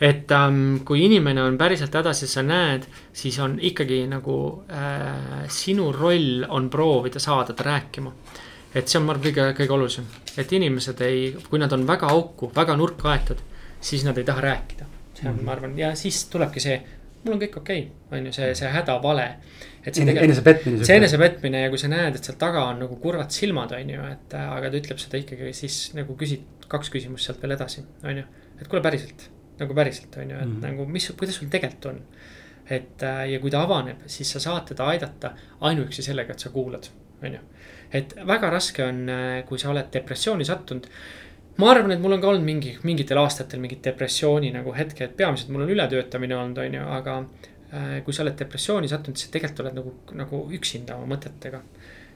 et ähm, kui inimene on päriselt hädas ja sa näed, siis on ikkagi nagu äh, sinu roll on proovida saada ta rääkima et see on, ma arvan, kõige, kõige olulisem, et inimesed ei, kui nad on väga auku, väga nurka aetud, siis nad ei taha rääkida. see on, ma arvan, ja siis tulebki see, mul on kõik okei okay,, on ju see, see hädavale. Et see tegelikult, enesepetmine. see enesepetmine ja kui sa näed, et seal taga on nagu kurvad silmad, on ju, et äh, aga ta ütleb seda ikkagi, siis nagu küsid kaks küsimust sealt veel edasi, on ju. et kuule, päriselt, nagu päriselt, on ju, et mm. -hmm. nagu mis, kuidas sul tegelikult on. et äh, ja kui ta avaneb, siis sa saad teda aidata ainuüksi sellega, et sa kuulad, on ju et väga raske on, kui sa oled depressiooni sattunud. ma arvan, et mul on ka olnud mingi, mingitel aastatel mingid depressiooni nagu hetked, peamiselt mul on ületöötamine olnud, on ju, aga äh, kui sa oled depressiooni sattunud, siis tegelikult oled nagu, nagu üksinda oma mõtetega.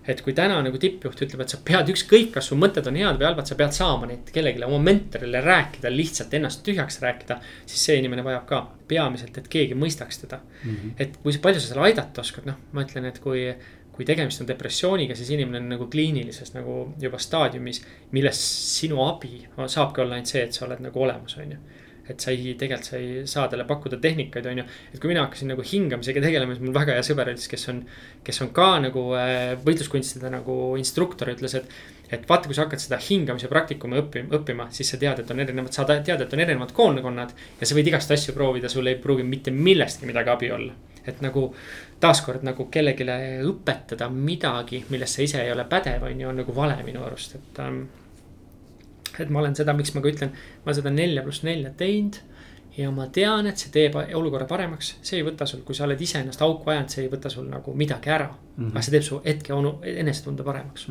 et kui täna nagu tippjuht ütleb, et sa pead ükskõik, kas su mõtted on head või halvad, sa pead saama neid kellelegi oma mentorile rääkida, lihtsalt ennast tühjaks rääkida. siis see inimene vajab ka peamiselt, et keegi mõistaks teda. et kui palju sa seal aidata oskad, noh, ma ütlen, et kui kui tegemist on depressiooniga, siis inimene on nagu kliinilises nagu juba staadiumis, milles sinu abi saabki olla ainult see, et sa oled nagu olemas, on ju. Et sa ei, tegelikult sa ei saa talle pakkuda tehnikaid, on ju. et kui mina hakkasin nagu hingamisega tegelema, siis mul väga hea sõber ütles, kes on, kes on ka nagu äh, võitluskunstide nagu instruktor, ütles, et. et vaata, kui sa hakkad seda hingamise praktikumi õppima, õppima, siis sa tead, et on erinevad, sa tead, et on erinevad koolkonnad. ja sa võid igast asju proovida, sul ei pruugi mitte millestki midagi abi olla. et nagu taaskord nagu kellelegi õpetada midagi, milles sa ise ei ole pädev, on ju, on nagu vale minu arust, et ähm, et ma olen seda, miks ma ka ütlen, ma seda nelja pluss nelja teinud. ja ma tean, et see teeb olukorra paremaks, see ei võta sul, kui sa oled ise ennast auku ajanud, see ei võta sul nagu midagi ära mm. -hmm. aga see teeb su hetke onu- enesetunde paremaks.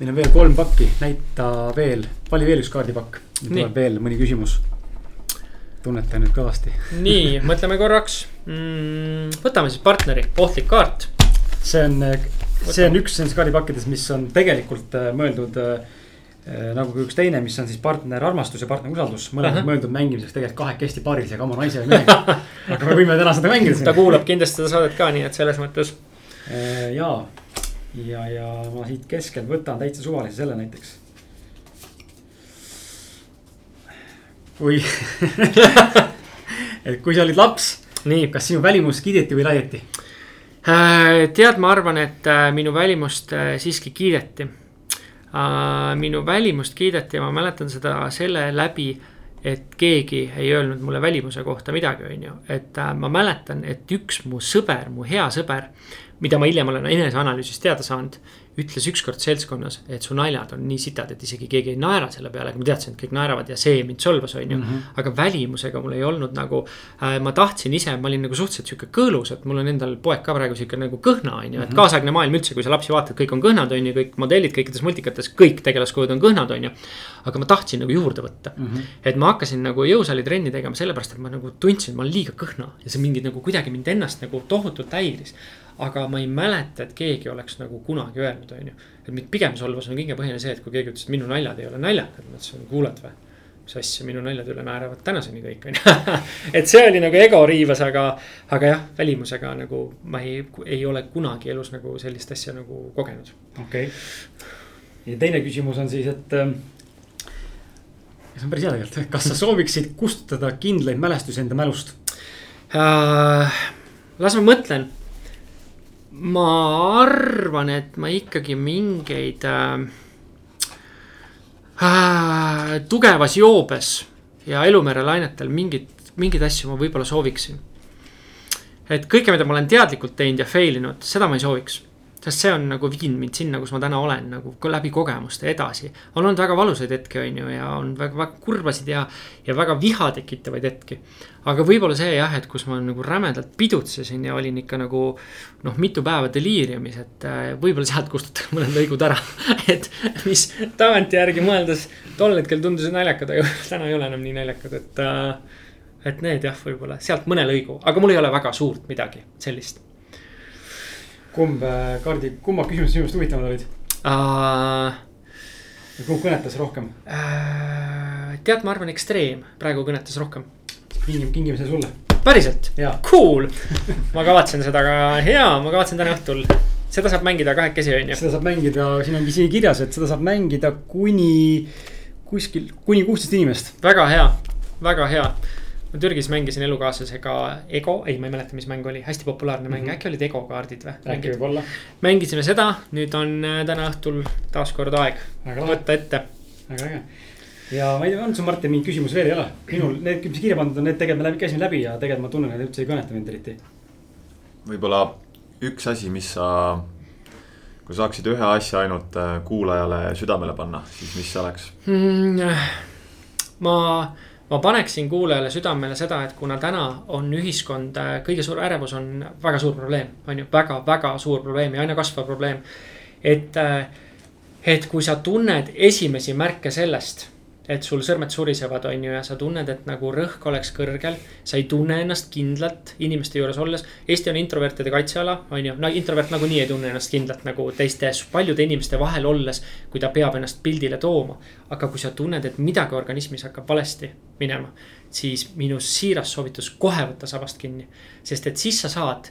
meil on veel kolm pakki, näita veel, vali veel üks kaardipakk. tuleb veel mõni küsimus. tunneta nüüd kõvasti. nii, mõtleme korraks mm,. võtame siis partneri, ohtlik kaart. see on, see on üks nendest kaardipakkides, mis on tegelikult äh, mõeldud äh, nagu ka üks teine, mis on siis partner armastus ja partner usaldus, mõlemad mõeldud mängimiseks tegelikult kahekesti paarisega oma naise ja mehega. aga me võime täna seda mängida ta siin. kuulab kindlasti seda saadet ka, nii et selles mõttes. ja, ja, ja ma siit keskelt võtan täitsa suvalise selle näiteks. kui, et kui sa olid laps, nii, kas sinu välimust kiideti või laieti? Äh, tead, ma arvan, et äh, minu välimust äh, siiski kiideti. Minu välimust kiideti ja ma mäletan seda selle läbi, et keegi ei öelnud mulle välimuse kohta midagi, on ju, et äh, ma mäletan, et üks mu sõber, mu hea sõber, mida ma hiljem olen eneseanalüüsist teada saanud, ütles ükskord seltskonnas, et su naljad on nii sitad, et isegi keegi ei naera selle peale, aga ma teadsin, et kõik naeravad ja see mind solvas, on ju mm. -hmm. aga välimusega mul ei olnud nagu äh,, ma tahtsin ise, ma olin nagu suhteliselt sihuke kõõlus, et mul on endal poeg ka praegu sihuke nagu kõhna, on ju, et kaasaegne maailm üldse, kui sa lapsi vaatad, kõik on kõhnad, on ju, kõik modellid kõikides multikates, kõik tegelaskujud on kõhnad, on ju. aga ma tahtsin nagu juurde võtta mm. -hmm. et ma hakkasin nagu jõusaali trenni tegema sellepärast, et ma nagu tundsin, ma olen liiga kõhna ja see mingi nagu kuidagi mind ennast nagu tohutult häiris aga ma ei mäleta, et keegi oleks nagu kunagi öelnud, on ju. et mind pigem solvas on kõige põhiline see, et kui keegi ütles, et minu naljad ei ole naljakad, ma ütlesin, kuuled või. mis asja, minu naljade üle naeravad tänaseni kõik, on ju. et see oli nagu ego riivas, aga, aga jah, välimusega nagu ma ei, ei ole kunagi elus nagu sellist asja nagu kogenud. okei okay., ja teine küsimus on siis, et ähm, see on päris hea tegelikult, kas sa sooviksid kustutada kindlaid mälestusi enda mälust uh,? las ma mõtlen. Ma arvan, et ma ikkagi mingeid äh, äh, tugevas joobes ja elumere lainetel mingeid, mingeid asju ma võib-olla sooviksin. et kõike, mida ma olen teadlikult teinud ja fail inud, seda ma ei sooviks sest see on nagu viinud mind sinna, kus ma täna olen nagu läbi kogemuste edasi. on olnud väga valusaid hetki, on ju, ja on väga, väga kurbasid ja, ja väga viha tekitavaid hetki. aga võib-olla see jah, et kus ma nagu rämedalt pidutsesin ja olin ikka nagu noh, mitu päeva deliiriumis, et äh, võib-olla sealt kustutada mõned lõigud ära et mis tagantjärgi mõeldes tol hetkel tundusid naljakad, aga täna ei ole enam nii naljakad, et äh, et need jah, võib-olla sealt mõne lõigu, aga mul ei ole väga suurt midagi sellist kumb, äh, Kardi, kummad küsimused sinu meelest huvitavamad olid uh,? kumb kõnetas rohkem uh,? tead, ma arvan, ekstreem praegu kõnetas rohkem. kingime, kingime selle sulle. päriselt? Cool ma kavatsen seda ka, jaa, ma kavatsen täna õhtul seda saab mängida kahekesi, on ju. seda saab mängida, siin ongi siin kirjas, et seda saab mängida kuni kuskil, kuni kuusteist inimest. väga hea, väga hea ma Türgis mängisin elukaaslasega Ego, ei, ma ei mäleta, mis mäng oli, hästi populaarne mäng mm, -hmm. äkki olid Ego kaardid või? äkki võib-olla. mängisime seda, nüüd on äh, täna õhtul taaskord aeg võtta ette. väga äge. ja ma ei tea, on sul Martin mingi küsimus veel ei ole? minul need, mis kirja pandud on, need tegelikult me läbi, käisime läbi ja tegelikult ma tunnen, et üldse ei kõneta mind eriti. võib-olla üks asi, mis sa, kui saaksid ühe asja ainult äh, kuulajale südamele panna, siis mis see oleks mm,? ma ma paneksin kuulajale südamele seda, et kuna täna on ühiskond, äh, kõige suur ärevus on väga suur probleem, on ju, väga-väga suur probleem ja aina kasvav probleem. et, äh, et kui sa tunned esimesi märke sellest et sul sõrmed surisevad, on ju, ja sa tunned, et nagu rõhk oleks kõrgel. sa ei tunne ennast kindlalt inimeste juures olles. Eesti on introvertide kaitseala, on ju, no introvert nagunii ei tunne ennast kindlalt nagu teiste paljude inimeste vahel olles. kui ta peab ennast pildile tooma. aga kui sa tunned, et midagi organismis hakkab valesti minema, siis minu siiras soovitus kohe võtta sabast kinni. sest et siis sa saad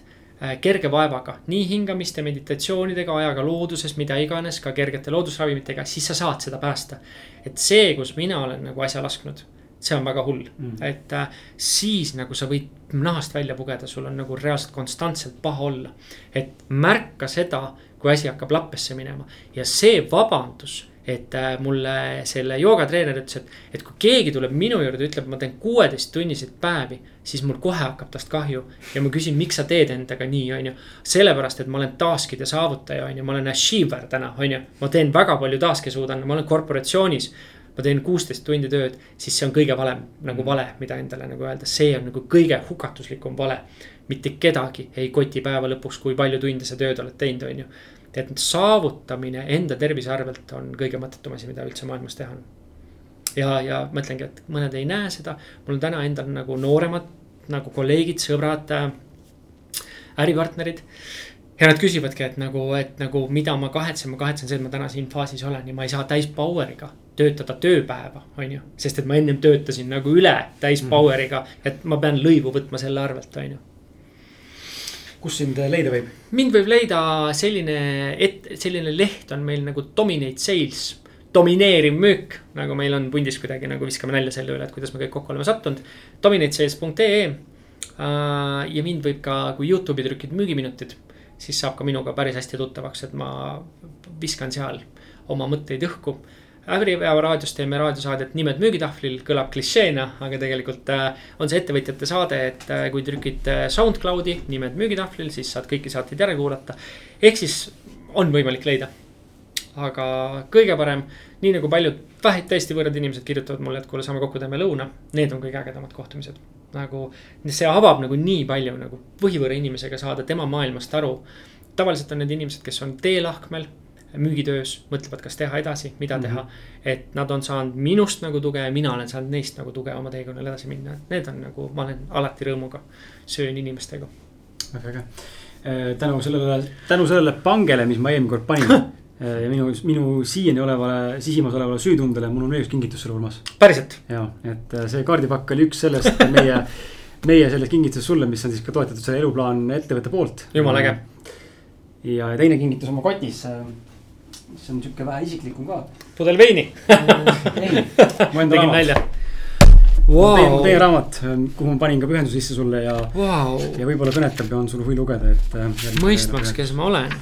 kerge vaevaga, nii hingamiste, meditatsioonidega, ajaga looduses, mida iganes, ka kergete loodusravimitega, siis sa saad seda päästa. et see, kus mina olen nagu asja lasknud, see on väga hull mm., et äh, siis nagu sa võid nahast välja pugeda, sul on nagu reaalselt konstantselt paha olla. et märka seda, kui asi hakkab lappesse minema ja see vabandus et äh, mulle selle joogatreener ütles, et, et kui keegi tuleb minu juurde, ütleb, ma teen kuueteisttunniseid päevi, siis mul kohe hakkab tast kahju. ja ma küsin, miks sa teed endaga nii, on ju. sellepärast, et ma olen task'ide saavutaja, on ju, ma olen achiever täna, on ju. ma teen väga palju task'e suudan, ma olen korporatsioonis. ma teen kuusteist tundi tööd, siis see on kõige valem nagu vale, mida endale nagu öelda, see on nagu kõige hukatuslikum vale. mitte kedagi ei koti päeva lõpuks, kui palju tunde sa tööd oled teinud, on ju et saavutamine enda tervise arvelt on kõige mõttetum asi, mida üldse maailmas teha on. ja, ja ma ütlengi, et mõned ei näe seda, mul on täna endal nagu nooremad nagu kolleegid, sõbrad äh,, äripartnerid ja nad küsivadki, et nagu, et nagu mida ma kahetsen, ma kahetsen see, et ma täna siin faasis olen ja ma ei saa täis power'iga töötada tööpäeva, on ju. sest et ma ennem töötasin nagu üle täis mhm. power'iga, et ma pean lõivu võtma selle arvelt, on ju kus sind leida võib? mind võib leida selline, et selline leht on meil nagu Dominate Sales. Domineeriv müük, nagu meil on pundis kuidagi nagu viskame nalja selle üle, et kuidas me kõik kokku oleme sattunud. Dominatesales.ee uh, ja mind võib ka, kui Youtube'i trükid müügiminutid, siis saab ka minuga päris hästi tuttavaks, et ma viskan seal oma mõtteid õhku Äripäeva raadios teeme raadiosaadet Nimed müügitahvlil, kõlab klišeena, aga tegelikult äh, on see ettevõtjate saade, et äh, kui trükid äh, SoundCloudi Nimed müügitahvlil, siis saad kõiki saateid järele kuulata. ehk siis on võimalik leida. Aga kõige parem, nii nagu paljud vähe, tõesti võõrad inimesed kirjutavad mulle, et kuule, saame kokku, teeme lõuna. Need on kõige ägedamad kohtumised. nagu see avab nagu nii palju nagu põhivõõra inimesega saada tema maailmast aru. tavaliselt on need inimesed, kes on teelahkmel müügitöös, mõtlevad, kas teha edasi, mida mm -hmm. teha. et nad on saanud minust nagu tuge ja mina olen saanud neist nagu tuge oma teekonnal edasi minna, et need on nagu, ma olen alati rõõmuga söön inimestega. väga äge, äh, tänu sellele, tänu sellele pangele, mis ma eelmine kord panin ja minu, minu siiani olevale, sisimas olevale süütundele, mul on veel üks kingitus sulle, Urmas. päriselt, ja, et äh, see kaardipakk oli üks sellest meie, meie sellest kingitusest sulle, mis on siis ka toetatud selle eluplaan ettevõtte poolt. jumala äge. ja teine kingitus oma kotis, mis on sihuke vähe isiklikum ka. pudel veini, ei, mu enda raamat, wow. teie raamat, kuhu ma panin ka pühenduse sisse sulle ja, Vau, ja võib-olla kõnetab ja on sul huvi lugeda, et. mõistmaks, kes ma olen.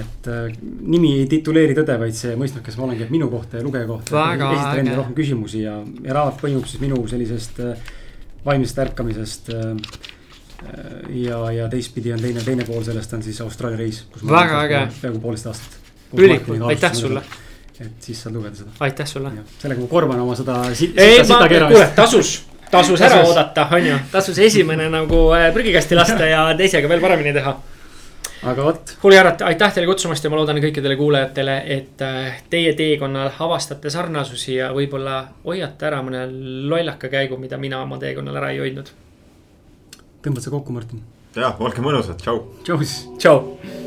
Et äh, nimi ei tituleeri tõde, vaid see mõistmaks, kes ma olen, käib minu kohta ja lugeja kohta. Esitan endale rohkem küsimusi ja, ja raamat põimub siis minu sellisest äh, vaimsest ärkamisest äh,. ja, ja teistpidi on teine, teine pool sellest on siis Austraalia reis. Väga äge. peaaegu poolteist aastat. ülikul, aitäh sulle, et siis saad lugeda seda. aitäh sulle. sellega ma korvan oma seda ei, ma, kuule, tasus, tasus ära Tasus. oodata, on ju, tasus esimene nagu äh, prügikasti lasta ja teisega veel paremini teha. Aga vot, kuule, Jarat, aitäh teile kutsumast ja ma loodan kõikidele kuulajatele, et äh, teie teekonnal avastate sarnasusi ja võib-olla hoiate ära mõne lollaka käigu, mida mina oma teekonnal ära ei hoidnud. tõmbad sa kokku, Martin? ja olge mõnusad, tšau. tšau siis. tšau.